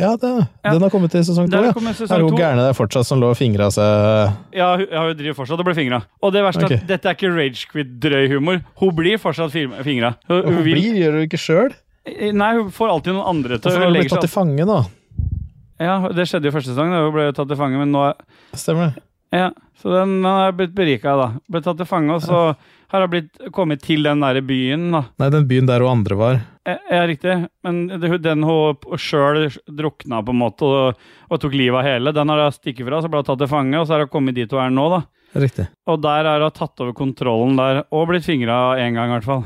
Ja, det, Ja. den har kommet til sesong to, ja. kommer Er hun gærne der fortsatt som lå og fingra seg Ja, hun, ja, hun driver fortsatt og blir fingra. Og det verste er Ok. at dette er ikke ragequit-drøy humor. Hun blir fortsatt fingra. Hun, hun Hun vil- blir, gjør hun ikke sjøl? Nei, hun får alltid noen andre til å legge seg hun ble tatt til fange, da? Ja, det skjedde jo første sesong. da. Hun ble tatt til fange, men nå er Stemmer det? Ja, så den, den har blitt berika, da. Ble tatt til fange, og så har hun blitt kommet til den derre byen, da. Nei, den byen der hun andre var. Ja, Ja, riktig. Men det, den hun sjøl drukna, på en måte, og, og tok livet av hele, den har hun stikket fra, så ble hun tatt til fange, og så har hun kommet dit hun er nå, da. Riktig. Og der har hun tatt over kontrollen der, og blitt fingra én gang, i hvert fall.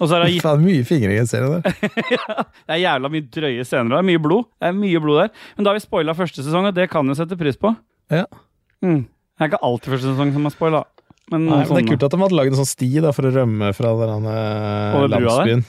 Og så har hun gitt Faen, mye fingring i en serien der. Det er jævla mye drøye scener. Det er mye blod. Det er mye blod der. Men da har vi spoila første sesong, og det kan jeg sette pris på. Ja. Mm. Det er ikke alltid første sesong som er spoil, da. Men Nei, men det er kult at de hadde lagd en sånn sti da, for å rømme fra den eh, brua der? landsbyen.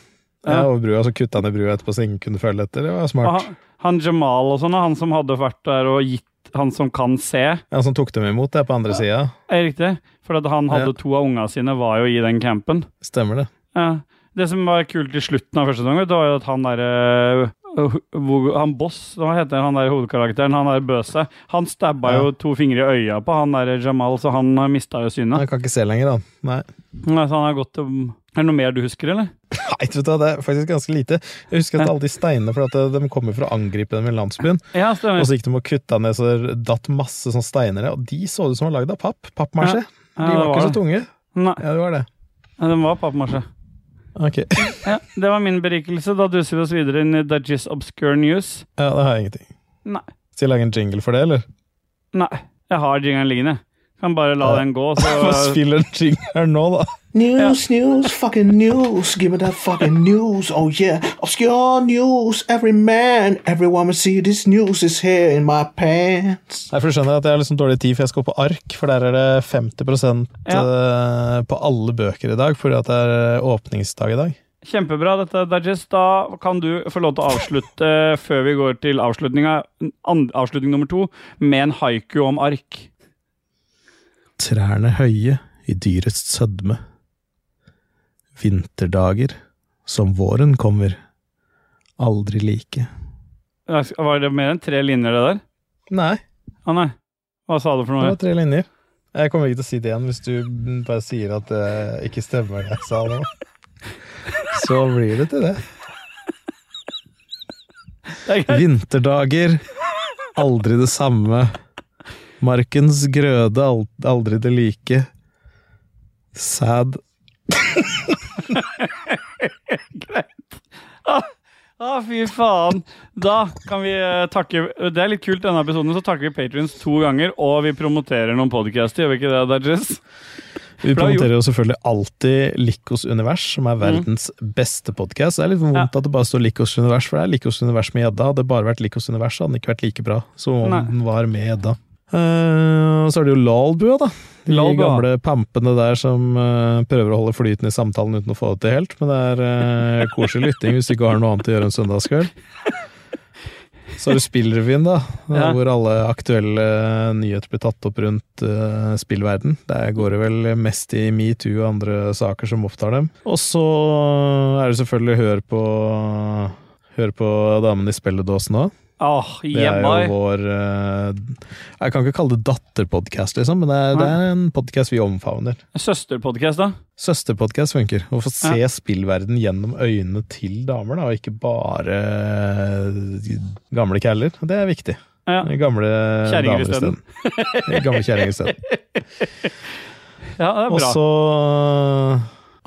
Ja, Ja. over brua, så kutta han i brua etterpå så ingen kunne følge etter. Det var smart. han, han Jamal og sånn, han som hadde vært der og gitt Han som kan se, Han som tok dem imot, det på andre sida. er riktig? For han hadde Ja. to av unga sine, var jo i den campen. Stemmer det. Ja. Det som var kult i slutten av første sesong, var jo at han derre Han Boss, hva heter han der hovedkarakteren? Han der bøse. Han stabba Ja. jo to fingre i øya på han der Jamal, så han mista jo synet. Han kan ikke se lenger, han. Nei. Nei, Så han har gått til Er det noe mer du husker, eller? Nei, vet du det er faktisk ganske lite. Jeg husker at alle de steinene, for at eh, de kommer for å angripe dem i landsbyen. Ja, stemmer. Og så gikk de og kutta ned, så det datt masse sånn steiner. Og de så ut som var lagd av papp. Pappmasje. Ja, de var var ikke så tunge. Nei, Ja, det var det. Ja, de var pappmasje. Ok. Ja, det var min berikelse. Da duser vi oss videre inn i Dudgies Obscure News. Ja, det har jeg ingenting. Nei. Skal jeg lage en jingle for det, eller? Nei, jeg har jingelen liggende. Kan bare la den gå, så spiller en jingle nå, da? News, news, fucking news. Give me that fucking news. Oh yeah. Obscure news. Every man, everyone will see this news is here in my pants. Nei, for du skjønner at jeg har liksom dårlig tid, for jeg skal på ark, for der er det 50 ja. på alle bøker i dag, fordi at det er åpningsdag i dag. Kjempebra, dette, Dajis. Da kan du få lov til å avslutte, før vi går til avslutninga, avslutning nummer to, med en haiku om ark. Trærne høye i dyrets sødme. Vinterdager, som våren kommer, aldri like. Var det mer enn tre linjer, det der? Nei, Å nei. Hva sa du for det noe? var tre linjer. Jeg kommer ikke til å si det igjen hvis du bare sier at det ikke stemmer det jeg sa nå. Så blir det til det. Det er. Vinterdager, aldri det samme. Markens grøde, aldri det like. Sad. Å, fy faen. Da kan vi eh, takke Det er litt kult, denne episoden, så takker vi Patrions to ganger, og vi promoterer noen podcaster, gjør vi ikke det, Dajis? Vi promoterer jo selvfølgelig alltid Likos univers, som er verdens beste podkast. Det er litt vondt Ja. at det bare står Likos univers, for det er Likos univers med gjedda. Hadde det bare vært Likos univers, hadde den ikke vært like bra som om den var med gjedda. Eh, og så er det jo Lalbua, da. De Lalbua. gamle pampene der som uh, prøver å holde flyten i samtalen uten å få det til helt. Men det er uh, koselig lytting hvis du ikke har noe annet å gjøre en søndagskveld. Så har du Spillrevyen, da, Ja. hvor alle aktuelle nyheter blir tatt opp rundt uh, spillverden. Der går det vel mest i metoo og andre saker som opptar dem. Og så er det selvfølgelig Hør på Hør på damene i spilledåsen òg. Åh, Det er jo vår eh, Jeg kan ikke kalle det datterpodkast, liksom, men det er, det er en podkast vi omfavner. Søsterpodcast, da? Søsterpodkast funker. Å få se Ja. spillverden gjennom øynene til damer, da, og ikke bare eh, gamle caller. Det er viktig. Ja. Gamle damer isteden. Gamle kjerringer isteden. ja, det er Og så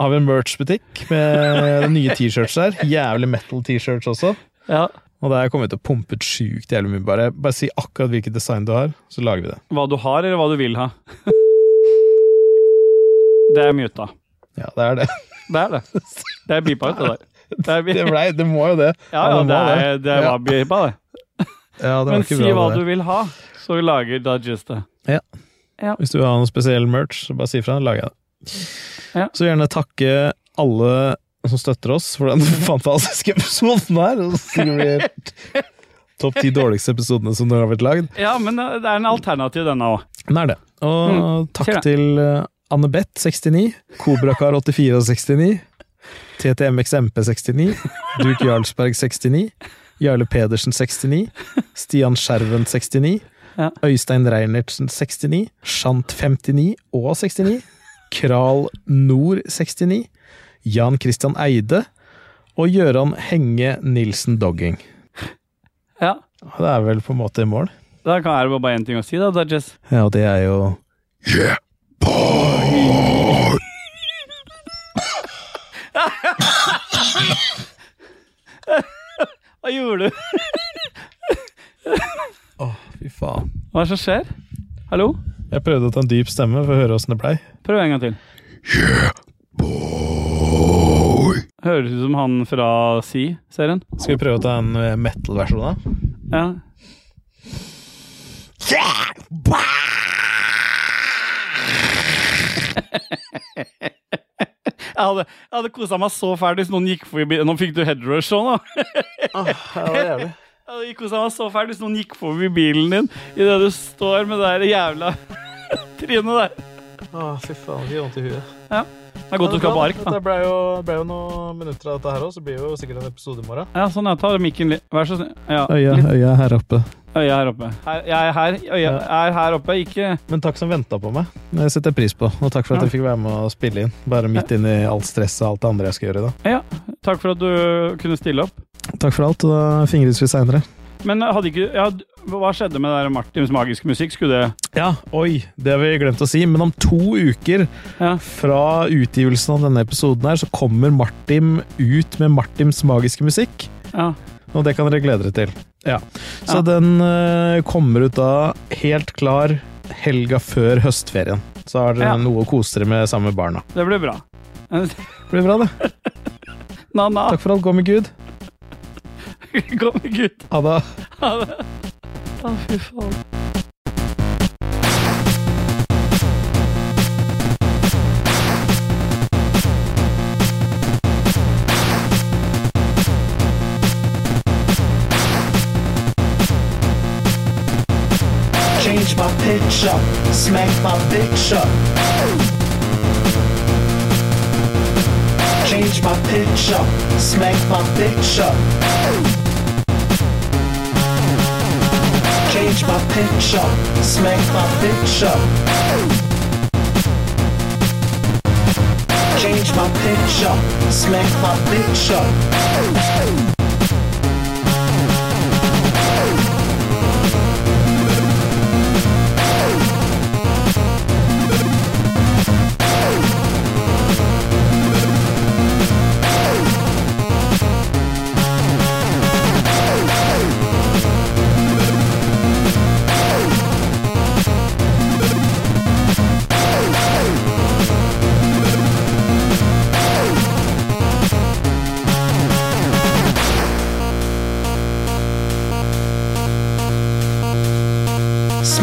har vi en merch-butikk med nye T-shirts der. Jævlig metal T-shirts også. Ja. Og der kommer vi til å pumpe ut sjukt jævlig mye. Bare, bare si akkurat hvilket design du har, så lager vi det. Hva du har, eller hva du vil ha. Det er muta. Ja, det er det. Det er det. Det er beepa ut, det der. Det, er Det, ble, det må jo det. ja, ja, det det, er, det var beepa, det. Ja, det Men si hva du vil ha, så lager Dudges det. Ja. Hvis du vil ha noe spesiell merch, så bare si ifra, lager jeg det. Ja. Så gjerne takke alle som støtter oss for den fantastiske episoden her. Sikkert topp ti dårligste episodene som har blitt lagd. Ja, men det er en alternativ, denne òg. Den er det. Og Mm, takk til uh, Annebeth 69, Kobrakar84 og 69, TTMXMP69, Duke Jarlsberg 69, Jarle Pedersen 69, Stian Skjerven 69, Ja. Øystein Reinertsen 69, Shant 59 og 69, Kral Nord 69, Jan Christian Eide og Gøran Henge Nilsen Dogging. Ja. Det er vel på en måte i mål. Da kan er det bare én ting å si, da, Dodges. Ja, og det er jo Hva gjorde du? Fy faen. Hva er det som skjer? Hallo? Jeg prøvde å ta en dyp stemme for å høre åssen det blei. Prøv en gang til. Høres ut som han fra Si-serien. Skal vi prøve å ta en eh, metal-versjon da? Ja. Jeg hadde, jeg hadde kosa meg så fælt hvis noen gikk forbi. Nå fikk du headrush òg, nå. Ah, det jævlig. Jeg hadde kosa meg så fælt hvis noen gikk forbi bilen din idet du står med det der jævla trynet der. Ah, fy faen, det gjør vondt i huet. Ja. Det er godt du skal på ark, da. Det ble jo, ble jo noen minutter av dette her òg, så blir det jo sikkert en episode i morgen. Ja, sånn, ja. Ta mikken litt. Vær så snill. Ja, Øya, øya her oppe. Øya her oppe. Her, jeg er her. Øya er her oppe, ikke Men takk som venta på meg. Det setter jeg pris på. Og takk for at Ja. jeg fikk være med og spille inn. Bare midt inn i alt stresset og alt det andre jeg skal gjøre i dag. Ja. Takk for at du kunne stille opp. Takk for alt, og da fingres vi seinere. Men hadde ikke ja, Hva skjedde med det der Martins magiske musikk? Skulle det Ja, oi, det har vi glemt å si, men om to uker Ja. fra utgivelsen av denne episoden her, så kommer Martin ut med Martins magiske musikk. Ja. Og det kan dere glede dere til. Ja. Så Ja. den uh, kommer ut da helt klar helga før høstferien. Så har dere noe å kose dere med sammen med barna. Det blir bra. Det blir bra, det. Na-na. Takk for alt. Gå med Gud. Kom med Gud. Ha det. Ha det. Å, fy faen. Change my pitch up, smack my bitch up. Change my pitch up, smack my bitch Change my pitch up, smack my bitch up. Change my pitch up, smack my bitch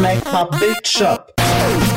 Smack my bitch up.